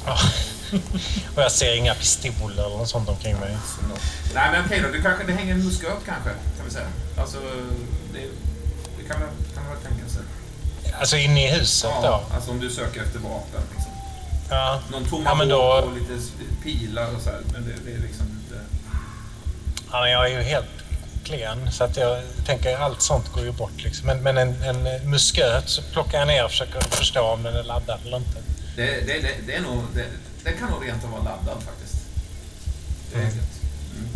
Speaker 2: Ja. Och jag ser inga pistoler eller något sånt omkring mig.
Speaker 1: Nej men okej då, det, kanske, det hänger en musköt kanske, kan vi säga. Alltså, det, det kan man, kan väl tänka sig.
Speaker 2: Alltså inne i huset
Speaker 1: Ja,
Speaker 2: då?
Speaker 1: alltså om du söker efter vapen. Liksom.
Speaker 2: Ja.
Speaker 1: Någon
Speaker 2: Ja,
Speaker 1: tomahawk
Speaker 2: men då-
Speaker 1: och lite pilar och så här. Men det, det är liksom inte...
Speaker 2: ja men jag är ju helt klen så att jag tänker allt sånt går ju bort liksom. Men, men en, en musköt så plockar jag ner och försöker förstå om den är laddad eller inte.
Speaker 1: Det, det, det, det är nog... Det, kan nog rent av vara laddad faktiskt. Det är
Speaker 2: Mm.
Speaker 1: Mm.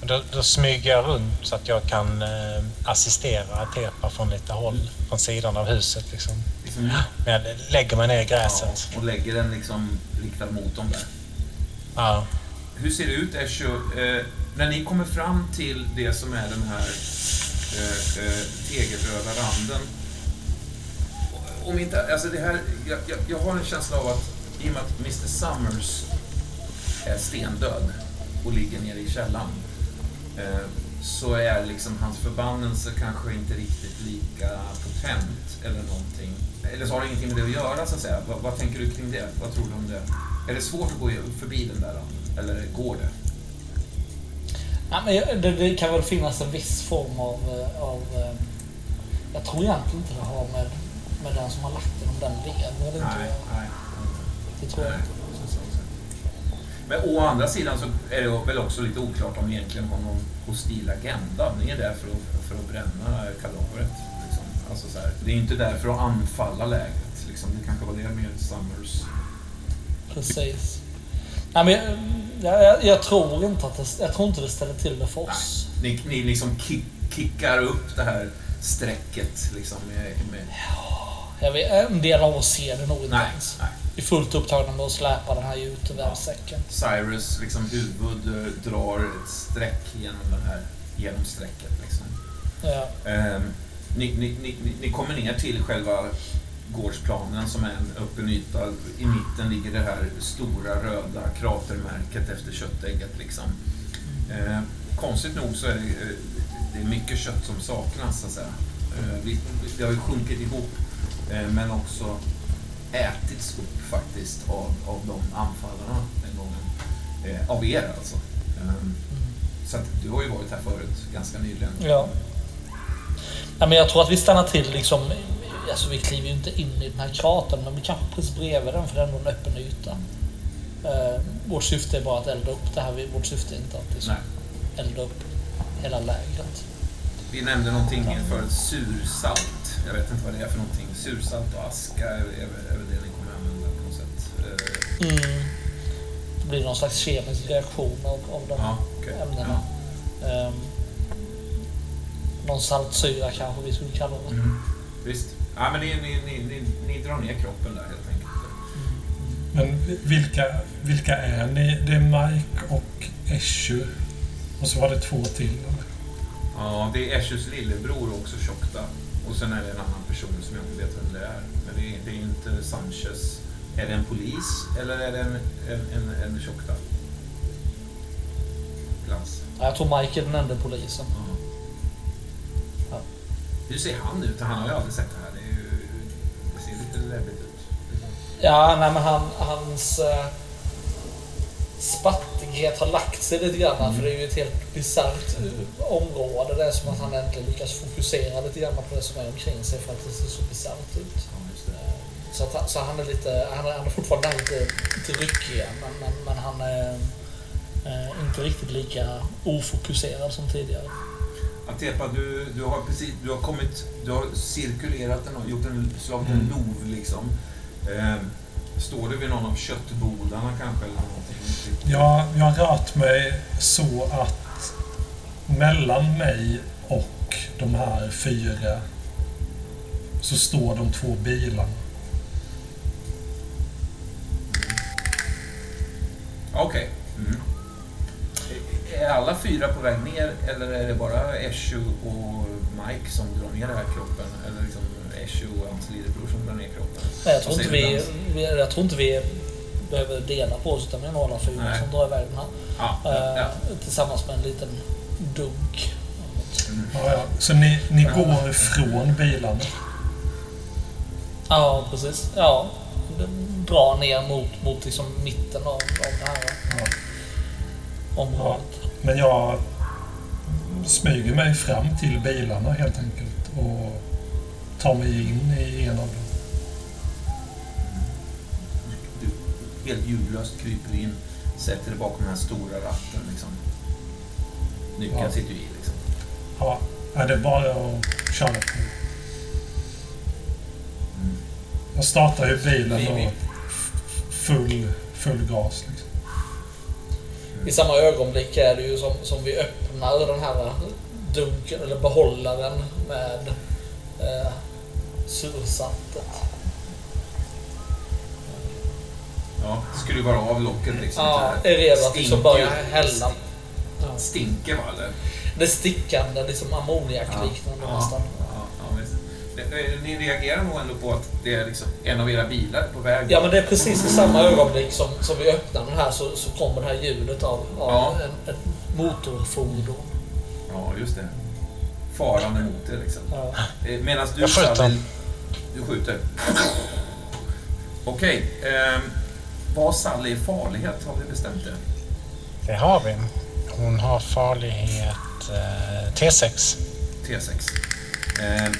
Speaker 2: Då, då smyger jag runt så att jag kan eh, assistera Atepa från lite håll, från sidan av huset. Liksom.
Speaker 1: Liksom,
Speaker 2: Men jag lägger mig ner i
Speaker 1: ja,
Speaker 2: gräset.
Speaker 1: och lägger den liksom riktad mot dem där.
Speaker 2: Ja.
Speaker 1: Hur ser det ut, Esho? När ni kommer fram till det som är den här eh, eh, tegelröda randen. Om inte, alltså det här, jag, jag, jag har en känsla av att i och med att Mr Summers är stendöd och ligger nere i källaren eh, så är liksom hans förbannelse kanske inte riktigt lika potent eller någonting. Eller så har det ingenting med det att göra så att säga. Vad, vad tänker du kring det? Vad tror du om det? Är det svårt att gå förbi den där randen? Eller går det?
Speaker 3: Ja, men det, det kan väl finnas en viss form av... eh, av eh, jag tror egentligen inte det har med, med den som har lagt den, om den lever eller inte.
Speaker 1: Nej, nej.
Speaker 3: Det tror jag inte.
Speaker 1: Men å andra sidan så är det väl också lite oklart om ni egentligen har någon hostil agenda. Ni är där för att, för att bränna kadavret. Liksom. Alltså så här. Det är inte där för att anfalla lägret. Liksom. Det kanske var det med Summers.
Speaker 3: Precis. Nej, men jag, jag, jag tror inte att det, jag tror inte det ställer till det för oss.
Speaker 1: Ni, ni liksom kick, kickar upp det här strecket liksom med... med
Speaker 3: Jag vet, en del av oss ser det nog inte
Speaker 1: nej,
Speaker 3: ens.
Speaker 1: nej.
Speaker 3: är fullt upptagna med att släpa den här jutevävssäcken.
Speaker 1: Cyrus liksom huvud eh, drar ett streck genom den här genom strecket. Liksom.
Speaker 3: Ja.
Speaker 1: Ni, ni, ni, ni- ni kommer ner till själva gårdsplanen som är en öppen yta. I mitten ligger det här stora röda kratermärket efter köttägget. Liksom. Eh, konstigt nog så är det, eh, det är mycket kött som saknas. Så att säga. Eh, vi, det har ju sjunkit ihop eh, men också ätits upp faktiskt av, av de anfallarna den gången. Eh, av er alltså. Ehm, så att du har ju varit här förut ganska nyligen.
Speaker 3: Ja. ja. men jag tror att vi stannar till liksom... Alltså vi kliver ju inte in i den här kratern, men vi kanske precis bredvid den för det är ändå en öppen yta. Eh, vårt syfte är bara att elda upp det här. Vårt syfte är inte att liksom elda upp hela lägret.
Speaker 1: Vi nämnde någonting för sursalt. Jag vet inte vad det är för någonting. Sursalt och aska är, är, är väl det ni kommer använda på något sätt. Eh,
Speaker 3: Mm. Det blir någon slags kemisk reaktion av, av de
Speaker 1: ja, okej.
Speaker 3: ämnena. Ehm, någon saltsyra kanske vi skulle kalla det.
Speaker 1: Mm. Visst. Ja, men ni, ni, ni, ni, ni drar ner kroppen där helt enkelt.
Speaker 5: Men vilka, vilka är ni? Det är Mike och Eshu. Och så var det två till. eller?
Speaker 1: Ja, det är Eshus lillebror också, Tjockta. Och sen är det en annan person som jag inte vet vem det är. Men det är, det är inte Sanchez. Är det en polis eller är det en, en, en, en Tjockta? Glans.
Speaker 3: Ja, Jag tror Mike är den enda polisen.
Speaker 1: Ja.
Speaker 3: Ja.
Speaker 1: Hur ser han ut? Han har ju aldrig sett läbbigt ut.
Speaker 3: Ja, nej men han, hans uh, spattighet har lagt sig lite grann.
Speaker 1: Mm.
Speaker 3: För det är ju ett helt bisarrt eh, område. Det är som att han äntligen lyckas fokusera lite grann på det som är omkring sig för att det ser så bisarrt ut.
Speaker 1: Ja.
Speaker 3: Eh, Så, att, han- så han är lite, han är, han är fortfarande lite, lite ryckig men, men, men han är eh, inte riktigt lika ofokuserad som tidigare.
Speaker 1: Atepa, du, du har precis du har kommit, du har cirkulerat den och gjort en, slagit en
Speaker 5: Mm.
Speaker 1: lov liksom. Eh, står du vid någon av köttbodarna kanske eller någonting?
Speaker 5: Jag, jag har rört mig så att mellan mig och de här fyra så står de två bilarna.
Speaker 1: Okej. Mm. Är alla fyra på väg ner eller är det bara Eshu och Mike som drar ner den här kroppen? Eller liksom Eshu och hans lillebror som drar ner kroppen?
Speaker 3: Nej, jag, tror inte vi, vi, jag tror inte vi behöver dela på oss, utan vi är nog alla fyra
Speaker 1: Nej.
Speaker 3: som drar iväg den här.
Speaker 1: Ja, ja,
Speaker 3: Eh,
Speaker 1: ja.
Speaker 3: Tillsammans med en liten dunk.
Speaker 1: Mm.
Speaker 5: Ja, ja. Så ni, ni går ifrån bilarna?
Speaker 3: Ja, precis. Ja, dra ner mot, mot liksom mitten av, av det här
Speaker 5: Ja.
Speaker 3: Området.
Speaker 5: Men jag smyger mig fram till bilarna helt enkelt och tar mig in i en av dem.
Speaker 1: Du helt ljudlöst kryper in, sätter dig bakom den här stora ratten. Liksom. Nyckeln
Speaker 5: Ja.
Speaker 1: sitter ju i. Liksom.
Speaker 5: Ja, är det bara att köra på.
Speaker 1: Mm.
Speaker 5: Jag startar ju bilen och full, full gas.
Speaker 3: I samma ögonblick är det ju som, som vi öppnar den här dunken, eller behållaren med eh, sursaltet.
Speaker 1: Ja, skruvar av locket liksom.
Speaker 3: Ja, är redo att liksom börja hälla. Ja.
Speaker 1: Stinker va, eller?
Speaker 3: Det stickande, liksom ammoniakliknande
Speaker 1: Ja,
Speaker 3: nästan.
Speaker 1: ja, Ni reagerar nog ändå på att det är liksom en av era bilar på väg.
Speaker 3: Ja men det är precis i samma ögonblick som, som vi öppnar den här så, så kommer det här ljudet av, av
Speaker 1: Ja.
Speaker 3: en, ett motorfordon.
Speaker 1: Ja, just det. Farande mot det liksom.
Speaker 3: Ja.
Speaker 1: Medan du
Speaker 2: Jag skjuter.
Speaker 1: Sally, Du skjuter. Okej. ehm, vad Sally är farlighet, har vi bestämt det?
Speaker 2: Det har vi. Hon har farlighet eh, T6.
Speaker 1: T6. Ehm,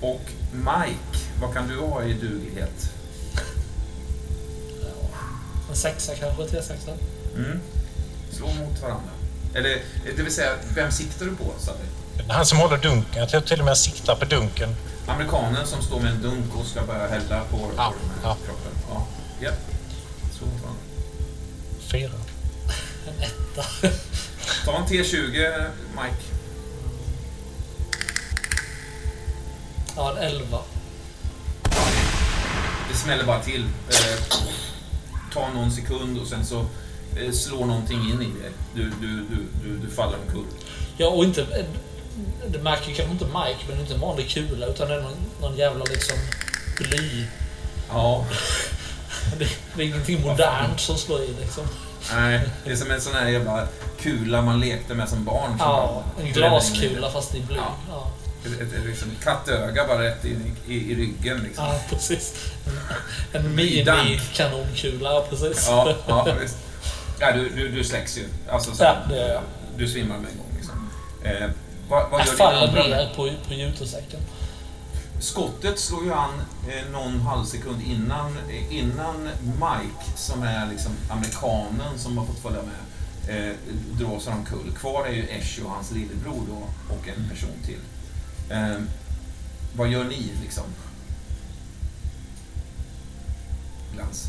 Speaker 1: och Mike, vad kan du ha i duglighet?
Speaker 3: En sexa kanske, T6.
Speaker 1: Mm. Slå mot varandra. Eller, det vill säga, vem siktar du på, Sally?
Speaker 2: Han som håller dunken. Jag tror till och med jag siktar på dunken.
Speaker 1: Amerikanen som står med en dunk och ska börja hälla på, på
Speaker 2: Ja,
Speaker 1: den här
Speaker 2: ja.
Speaker 1: kroppen. Ja. ja. Slå mot varandra.
Speaker 2: Fyra.
Speaker 3: En etta.
Speaker 1: Ta en T20, Mike.
Speaker 3: Ja, en elva.
Speaker 1: det smäller bara till. Eh, tar någon sekund och sen så eh, slår någonting in i dig. Du, du, du, du, du faller omkull.
Speaker 3: Ja, och inte... Det märker kanske inte Mike, men det är inte en vanlig kula utan det är någon, någon jävla liksom bly.
Speaker 1: Ja,
Speaker 3: Det, det är ingenting modernt som slår i liksom.
Speaker 1: nej. Det är som en sån här jävla kula man lekte med som barn. som
Speaker 3: Ja, en glaskula fast i bly.
Speaker 1: Ja.
Speaker 3: Ja,
Speaker 1: Ett, ett, ett liksom kattöga bara rätt in i, i, i ryggen liksom.
Speaker 3: ja precis. En, mini-kanonkula, precis.
Speaker 1: Ja, ja visst. Ja, du, du, du släcks ju. Alltså, så,
Speaker 3: Ja, det gör jag.
Speaker 1: Du svimmar med en gång. Liksom. Eh, vad, vad
Speaker 3: Jag faller ner på, på jutesäcken.
Speaker 1: Skottet slår ju an eh, någon halvsekund innan, eh, innan Mike, som är liksom amerikanen som har fått följa med, eh, drar sig omkull. Kvar är ju Eshy och hans lillebror då, och en person till. Eh, vad gör ni liksom? Glans.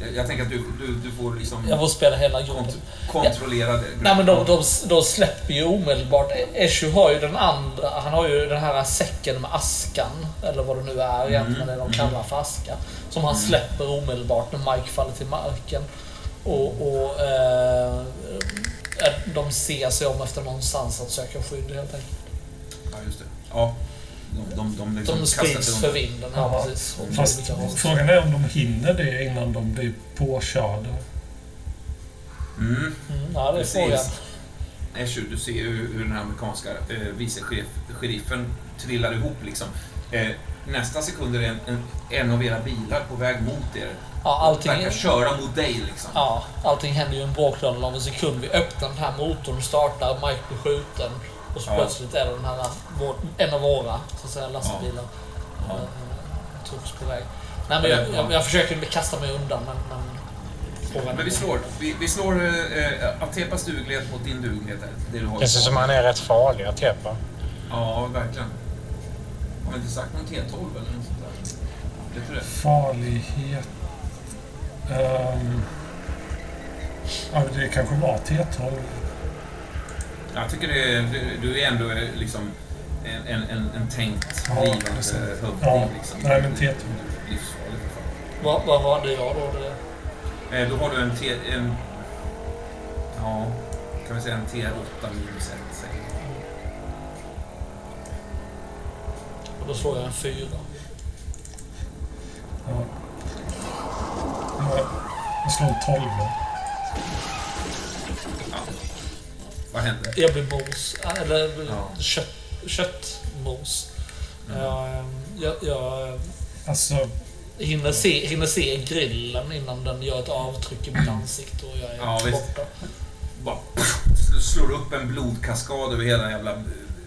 Speaker 1: Jag, jag tänker att du, du, du får liksom
Speaker 3: Jag får spela hela
Speaker 1: kont
Speaker 3: gruppen.
Speaker 1: kontrollera det.
Speaker 3: Nej men de, de, de släpper ju omedelbart. Eshu har ju den andra, han har ju den här säcken med askan. Eller vad det nu är egentligen, det de kallar för aska. Som han släpper omedelbart när Mike faller till marken. Och, och eh, de ser sig om efter någonstans att söka skydd helt enkelt.
Speaker 1: Ja, just det. Ja. De, de, de, liksom
Speaker 3: De sprids för vinden. Ja, precis.
Speaker 5: Fast frågan är om de hinner det innan de blir påkörda.
Speaker 1: Mm.
Speaker 3: Mm, ja, det är
Speaker 1: Precis.
Speaker 3: frågan.
Speaker 1: Escher, du ser ju hur den här amerikanska eh, vice sheriff- sheriffen trillar ihop liksom. Eh, nästa sekund är det en, en, en av era bilar på väg mot er.
Speaker 3: Ja, allting,
Speaker 1: Verkar köra mot dig liksom.
Speaker 3: ja, allting händer ju en bråkdel av en sekund. Vi öppnar den här motorn, startar, Mike blir skjuten. Och så
Speaker 1: Ja.
Speaker 3: plötsligt är det den här, vår, en av våra så att säga, lastbilar.
Speaker 1: Ja.
Speaker 3: Eh, Trucks på väg. Nej, men jag, jag, jag försöker kasta mig undan, men... men
Speaker 1: Men vi slår, vi, vi slår eh, Atepas duglighet mot din duglighet. Det du
Speaker 2: Känns det som han är rätt farlig att tepa.
Speaker 1: Ja, verkligen. Har vi inte sagt någon T12 eller något sånt där? Vet du det?
Speaker 5: Farlighet... Ehm, ja, det kanske var T12.
Speaker 1: Jag tycker det är, du, du är ändå eh, liksom en, en, en, tänkt
Speaker 5: Ja,
Speaker 1: blivande
Speaker 5: precis.
Speaker 1: hövding.
Speaker 5: Ja,
Speaker 1: liksom.
Speaker 5: nej, men T12.
Speaker 1: Livsfarligt alla fall.
Speaker 3: Vad, det jag då? Det,
Speaker 1: Eh, Då har du en T... En, ja, kan vi säga en T8 minus 1. säg.
Speaker 3: och då slår jag en fyra.
Speaker 5: Ja. Ja, Jag slår en 12.
Speaker 1: Vad händer?
Speaker 3: Jag blir mos. Eller
Speaker 1: Ja.
Speaker 3: kött, köttmos.
Speaker 1: Mm.
Speaker 3: Jag, jag, jag
Speaker 5: Alltså,
Speaker 3: hinner, se, hinner se grillen innan den gör ett avtryck i mitt ansikte och jag är
Speaker 1: Ja,
Speaker 3: borta.
Speaker 1: Bara slår upp en blodkaskad över hela jävla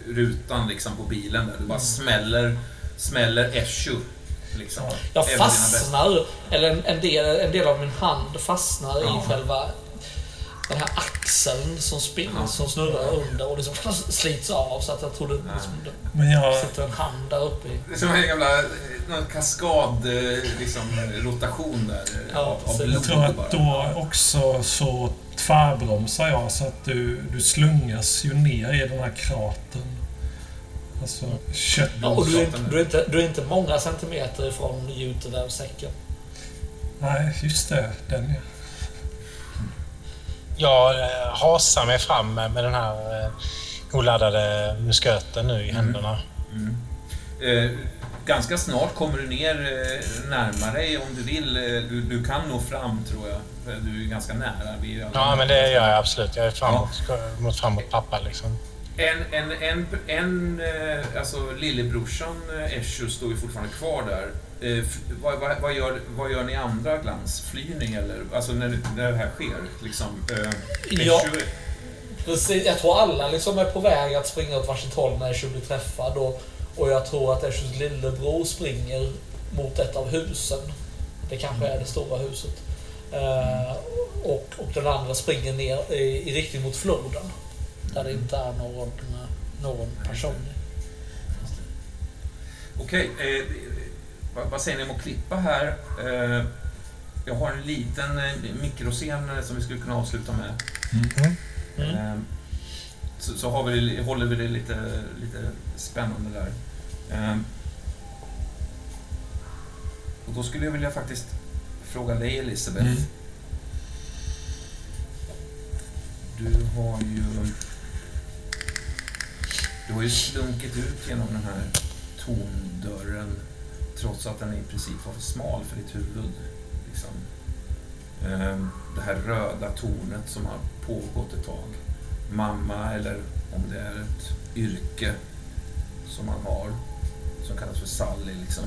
Speaker 1: rutan liksom på bilen där. Du bara smäller, smäller Eschu. Liksom.
Speaker 3: Jag fastnar, eller en, en, del, en del av min hand fastnar
Speaker 1: Ja.
Speaker 3: i själva den här axeln som, spin,
Speaker 1: Ja.
Speaker 3: som snurrar under och liksom slits av så att jag tror det liksom, det
Speaker 5: men jag...
Speaker 3: sitter en hand där uppe i.
Speaker 1: Det är som en jävla någon kaskad eh, liksom, rotation där. eh,
Speaker 3: Ja,
Speaker 1: av, av
Speaker 5: Jag tror att då också så tvärbromsar jag så att du, du slungas ju ner i den här kratern. Alltså kött...
Speaker 3: Ja, och du är, inte, du, är inte, du är inte många centimeter ifrån gjutet där säcken.
Speaker 5: Nej, just det. Den är...
Speaker 2: Jag eh, hasar mig fram med, med den här eh, oladdade musköten nu i händerna.
Speaker 1: Mm. Eh, ganska snart kommer du ner eh, närmare dig om du vill. Eh, du, du kan nå fram tror jag. För Du är ganska nära. Vi
Speaker 2: Ja, men det gör jag absolut. Jag är framåt, ska mot, framåt pappa liksom.
Speaker 1: En, en, en, en eh, alltså lillebrorsan eh, Escher står ju fortfarande kvar där. Eh, vad, vad, vad, gör, vad gör ni andra glans? Flyr ni eller? Alltså när, det- när det här sker liksom. Eh,
Speaker 3: Ja. Precis, jag tror alla liksom är på väg att springa åt varsitt håll när Eshu blir träffad. Och, och jag tror att Eshus lillebror springer mot ett av husen. Det kanske är det stora huset. Eh, och, och den andra springer ner i, i riktning mot floden. Där det inte är någon, någon person.
Speaker 1: Okej, eh, vad, vad säger ni om att klippa här? Eh, jag har en liten eh, mikroscen eh, som vi skulle kunna avsluta med.
Speaker 3: Mm.
Speaker 1: Eh, så så har vi, det- håller vi det lite, lite spännande där. Eh, Och då skulle jag vilja faktiskt fråga dig Elisabeth.
Speaker 5: Mm.
Speaker 1: Du har ju... Du har ju slunkit ut genom den här tondörren trots att den i princip var för smal för ditt huvud. Liksom. Ehm, Det här röda tornet som har pågått ett tag. Mamma, eller om det är ett yrke som man har, som kallas för Sally. Liksom.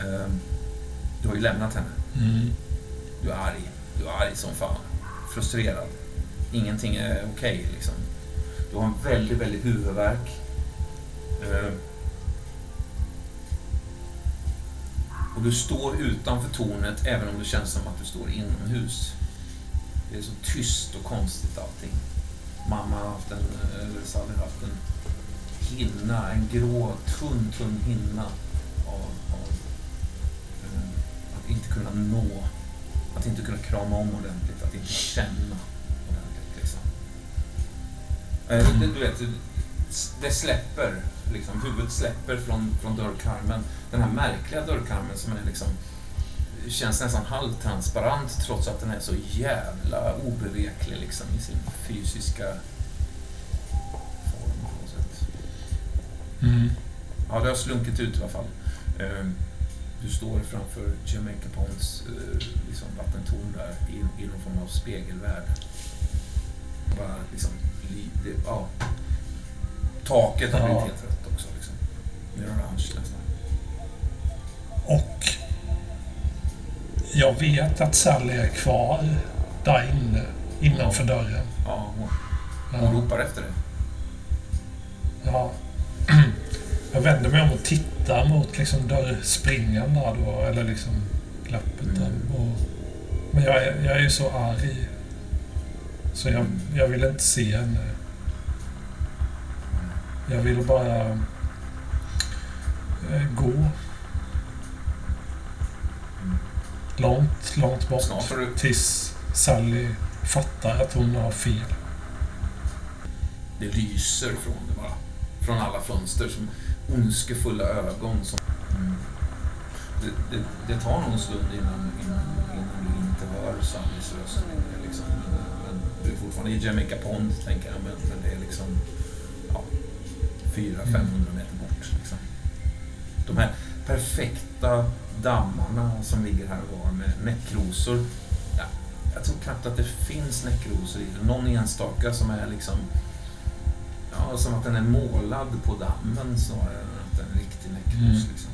Speaker 1: Ehm, Du har ju lämnat henne.
Speaker 5: Mm.
Speaker 1: Du är arg. Du är arg som fan. Frustrerad. Ingenting är okej liksom. Du har en väldigt, väldigt huvudvärk. Eh, och du står utanför tornet även om det känns som att du står inomhus. Det är så tyst och konstigt allting. Mamma har haft en, eller Sally har haft en hinna, en grå, tunn, tunn hinna av, av um, att inte kunna nå att inte kunna krama om ordentligt, att inte känna ordentligt. Liksom. Mm. du vet, det släpper, liksom, huvudet släpper från, från dörrkarmen. Den här märkliga dörrkarmen som är liksom, känns nästan halvtransparent trots att den är så jävla obeveklig liksom, i sin fysiska form. På något sätt.
Speaker 5: Mm.
Speaker 1: Ja, det har slunkit ut i alla fall. Eh, Du står framför Jamaica Ponds eh, liksom vattentorn där i, i någon form av spegelvärld. Bara liksom, li- det, ja. Taket har
Speaker 5: Ja.
Speaker 1: blivit helt rött också. Liksom. Det är orange nästan.
Speaker 5: Och jag vet att Sally är kvar där inne, innanför dörren.
Speaker 1: Ja, hon, hon
Speaker 5: Ja.
Speaker 1: ropar efter det.
Speaker 5: Ja. Jag vänder mig om och tittar mot liksom dörrspringan där då, eller liksom glappet där.
Speaker 1: Mm.
Speaker 5: Och, men jag är, jag är ju så arg. Så jag, jag vill inte se henne. Jag vill bara gå. Långt, långt bort.
Speaker 1: Snart du
Speaker 5: Tills Sally fattar att hon har fel.
Speaker 1: Det lyser från det bara. Från alla fönster som ondskefulla ögon. Som, mm. det, det, det tar nog en stund innan, innan, innan du inte hör Sallys röst. Liksom. Men, du är fortfarande i Jamaica Pond, tänker jag. Men, men det är liksom ja, 400-500 meter bort. Liksom. De här perfekta dammarna som ligger här och var med näckrosor. Ja, jag tror knappt att det finns näckrosor i det. Någon enstaka som är liksom Ja, som att den är målad på dammen snarare än att den är en riktig näckros.
Speaker 5: Mm.
Speaker 1: Liksom.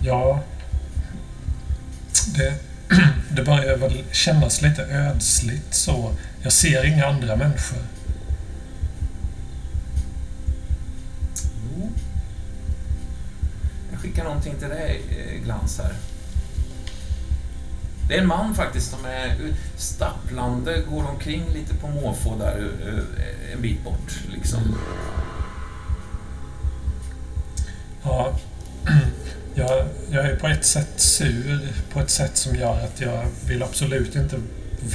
Speaker 5: Ja. Det, det börjar väl kännas lite ödsligt så. Jag ser inga andra människor.
Speaker 1: Jo. Jag någonting till dig, eh, Glans, här. Det är en man faktiskt som är stapplande, går omkring lite på måfå där eh, en bit bort. Liksom.
Speaker 5: Ja, jag, jag är på ett sätt sur på ett sätt som gör att jag vill absolut inte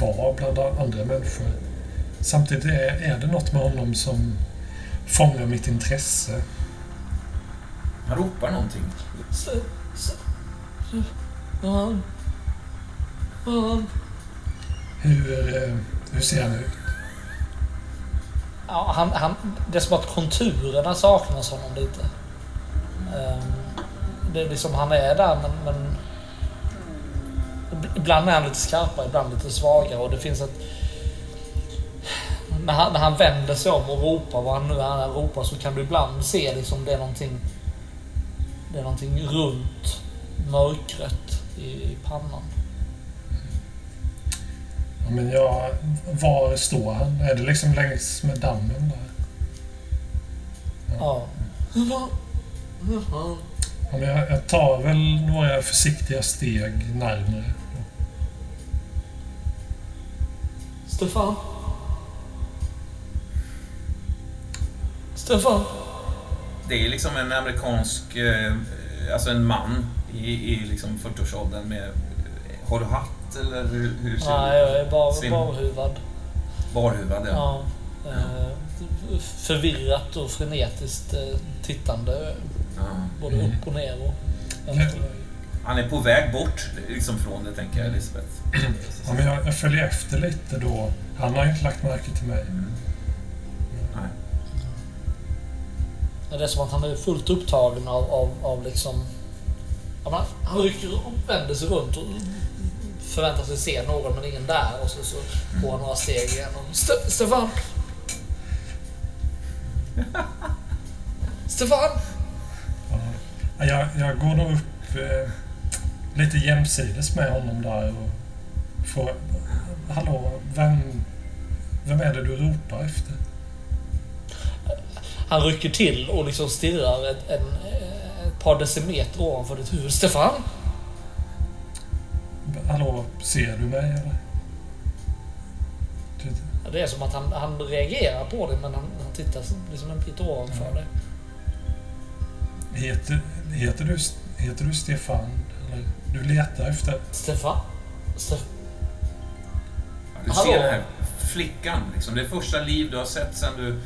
Speaker 5: vara bland andra människor. Samtidigt är, är det något med honom som fångar mitt intresse.
Speaker 1: Han ropar någonting.
Speaker 3: S- s- Fan. Fan.
Speaker 5: Hur, eh, hur ser han ut?
Speaker 3: Ja, han, han, det är som att konturerna saknas honom lite. Ehm, det är liksom, han är där men, men Ibland är han lite skarpare, ibland lite svagare och det finns ett... När han, när han vänder sig om och ropar vad han nu är han ropar så kan du ibland se liksom det är någonting... Det är någonting runt, mörkrött i, i pannan.
Speaker 5: Ja, men jag, var står han? Är det liksom längs med dammen där?
Speaker 3: Ja. Fan?
Speaker 5: Ja, men jag, jag tar väl några försiktiga steg närmare.
Speaker 3: Stefan? Stefan?
Speaker 1: Det är liksom en amerikansk, eh, alltså en man i, i liksom 40-årsåldern med... Har du hatt eller hur, hur ser
Speaker 3: Nej, jag är bara
Speaker 1: Sim.
Speaker 3: barhuvad.
Speaker 1: Barhuvad, ja.
Speaker 3: Ja. Eh, förvirrat och frenetiskt eh, tittande
Speaker 1: Ja.
Speaker 3: Både
Speaker 5: Mm.
Speaker 3: upp och ner och vänster höger.
Speaker 1: Han är på väg bort liksom från det, tänker jag, Elisabeth.
Speaker 5: Ja, men jag, jag följer efter lite då. Han har inte lagt märke till mig.
Speaker 1: Mm.
Speaker 3: Det är som att han är fullt upptagen av, av, av liksom... Ja, han rycker och vänder sig runt och förväntar sig se någon men ingen där och så, så går han några steg igen. Och, Ste- Stefan! Stefan!
Speaker 5: Ja, jag, jag går nog upp eh, lite jämsides med honom där och får... Hallå, vem, vem är det du ropar efter?
Speaker 3: Han rycker till och liksom stirrar ett, en, ett par decimeter ovanför ditt huvud. Stefan!
Speaker 5: Hallå, ser du mig eller?
Speaker 3: Ja, Det är som att han, han reagerar på det men han, han tittar liksom en bit ovanför dig.
Speaker 5: heter, heter, du, heter du Stefan? Eller, du letar efter...
Speaker 3: Stefan? Stefan?
Speaker 1: Ja, Du
Speaker 3: Hallå?
Speaker 1: ser den här flickan, liksom. Det är första liv du har sett sen du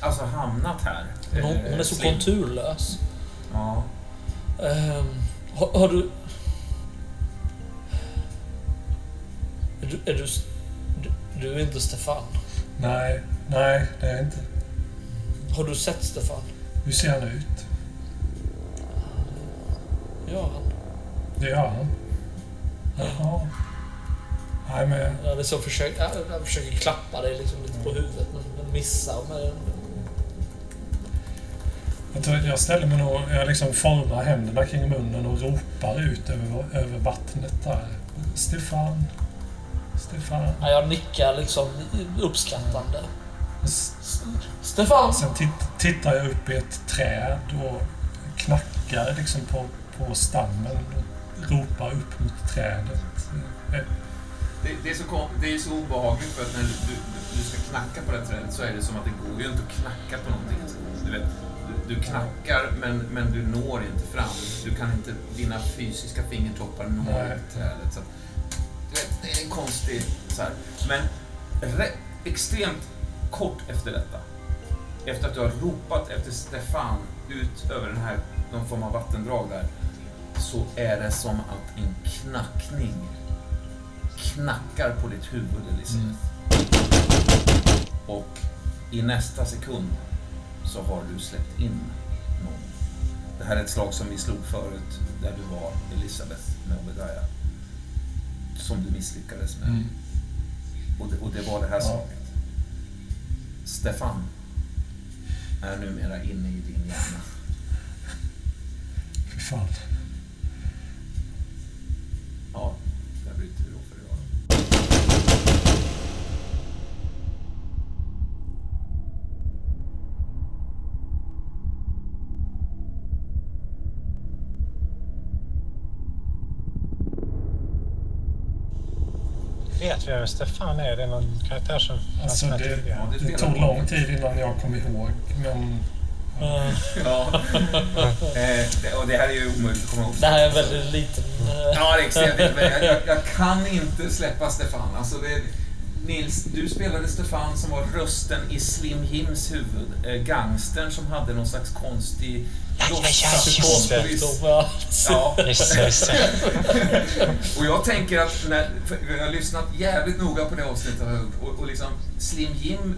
Speaker 1: alltså hamnat här.
Speaker 3: Hon, hon
Speaker 1: Eh,
Speaker 3: är så
Speaker 1: Slim.
Speaker 3: konturlös.
Speaker 1: Ja.
Speaker 3: Ehm, har, har du... Är du, är du, du... Är inte Stefan.
Speaker 5: Nej, nej, det är jag inte.
Speaker 3: Har du sett Stefan?
Speaker 5: Hur ser han ut?
Speaker 3: Ja, han.
Speaker 5: Det gör han. Jaha. Nej, men
Speaker 3: Jag hade så försökt, jag, jag försöker klappa dig liksom lite på huvudet men, men missar. Men,
Speaker 5: jag, tror, jag ställer mig nog... Jag liksom formar händerna kring munnen och ropar ut över, över vattnet där. Stefan. Stefan.
Speaker 3: ja, jag nickar liksom uppskattande.
Speaker 5: S-
Speaker 3: Stefan!
Speaker 5: Sen titt, tittar jag upp i ett träd och knackar liksom på, på stammen och ropar upp mot trädet. Eh,
Speaker 1: Det, det, är så det är så obehagligt för att när du, du, du ska knacka på det här trädet så är det som att det går ju inte att knacka på någonting. Du, vet, du, knackar men, men du når inte fram. Du kan inte, dina fysiska fingertoppar når inte trädet. Så att, vet, det är en konstig... Så här. Men re, extremt kort efter detta, efter att du har ropat efter Stefan ut över den här, någon form av vattendrag där, så är det som att en knackning knackar på ditt huvud, Elisabeth. Och i nästa sekund så har du släppt in någon. Det här är ett slag som vi slog förut, där du var Elisabeth med Obadiah. Som du misslyckades med.
Speaker 5: Mm.
Speaker 1: Och, det, och det var det här
Speaker 5: Ja.
Speaker 1: slaget. Stefan är numera inne i din hjärna.
Speaker 5: Fy fan.
Speaker 1: Ja, där bryter vi då för idag.
Speaker 2: Vem Stefan är? Det någon karaktär som
Speaker 5: Alltså, det-
Speaker 2: tidigare.
Speaker 1: Ja,
Speaker 5: Det tog lång tid innan jag kom ihåg, men
Speaker 3: Eh,
Speaker 1: Ja. eh, och det här är ju omöjligt att komma ihåg.
Speaker 3: Det här är väldigt liten... eh,
Speaker 1: Ja, det är extremt jag, kan inte släppa Stefan. Alltså det, Nils, du spelade Stefan som var rösten i Slim Jims huvud. Eh, gangstern som hade någon slags konstig
Speaker 2: ja, ja.
Speaker 3: Spektrum och
Speaker 1: jag tänker att när, jag har lyssnat jävligt noga på det avsnittet jag gjort, och, och liksom Slim Jim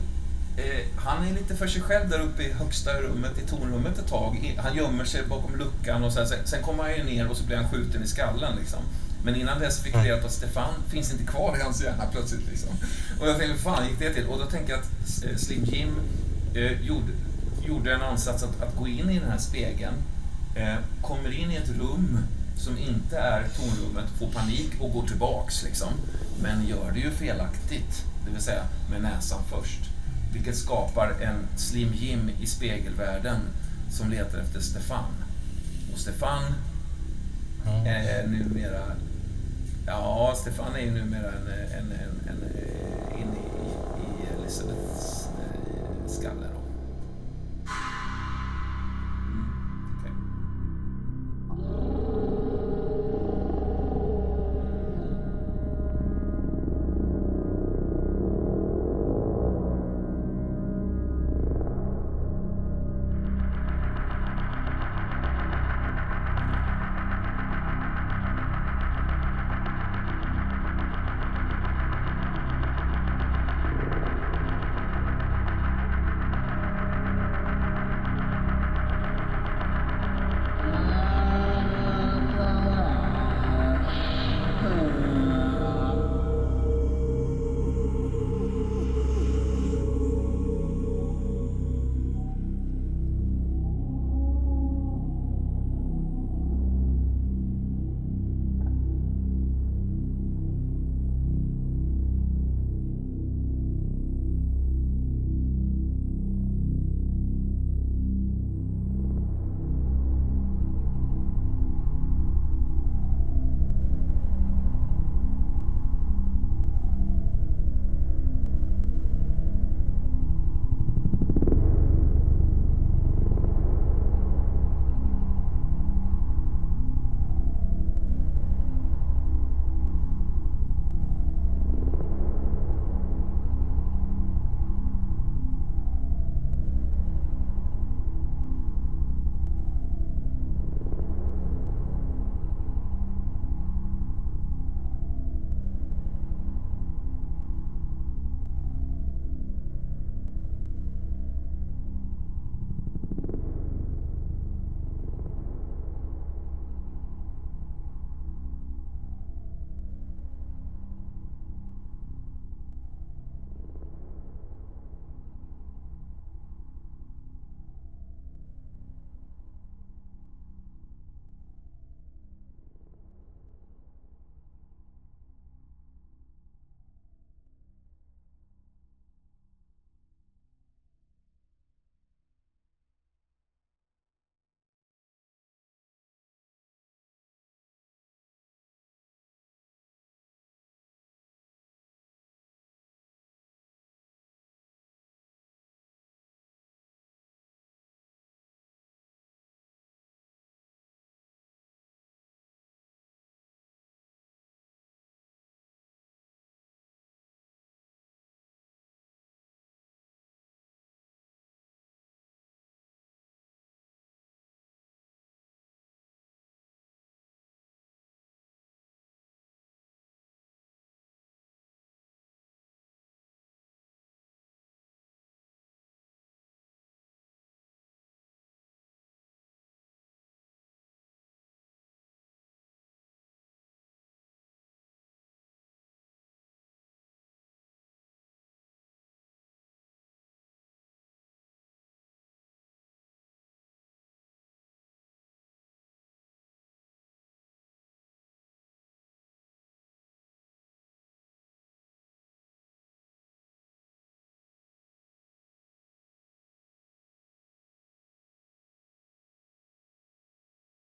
Speaker 1: eh, han är lite för sig själv där uppe i högsta rummet, i tornrummet ett tag. Han gömmer sig bakom luckan och så här, sen, sen kommer han ju ner och så blir han skjuten i skallen. Liksom. Men innan dess fick jag reda på att Stefan finns inte kvar i hans hjärna plötsligt. Liksom. Och jag tänkte, hur fan gick det till? Och då tänker jag att eh, Slim Jim eh, gjorde, gjorde en ansats att, att gå in i den här spegeln, eh, kommer in i ett rum som inte är tornrummet, får panik och går tillbaks. Liksom. Men gör det ju felaktigt, det vill säga med näsan först. Vilket skapar en Slim Jim i spegelvärlden som letar efter Stefan. Och Stefan är numera... Ja, Stefan är ju numera en, en, en, en, in i, i Elisabeths eh, skalle.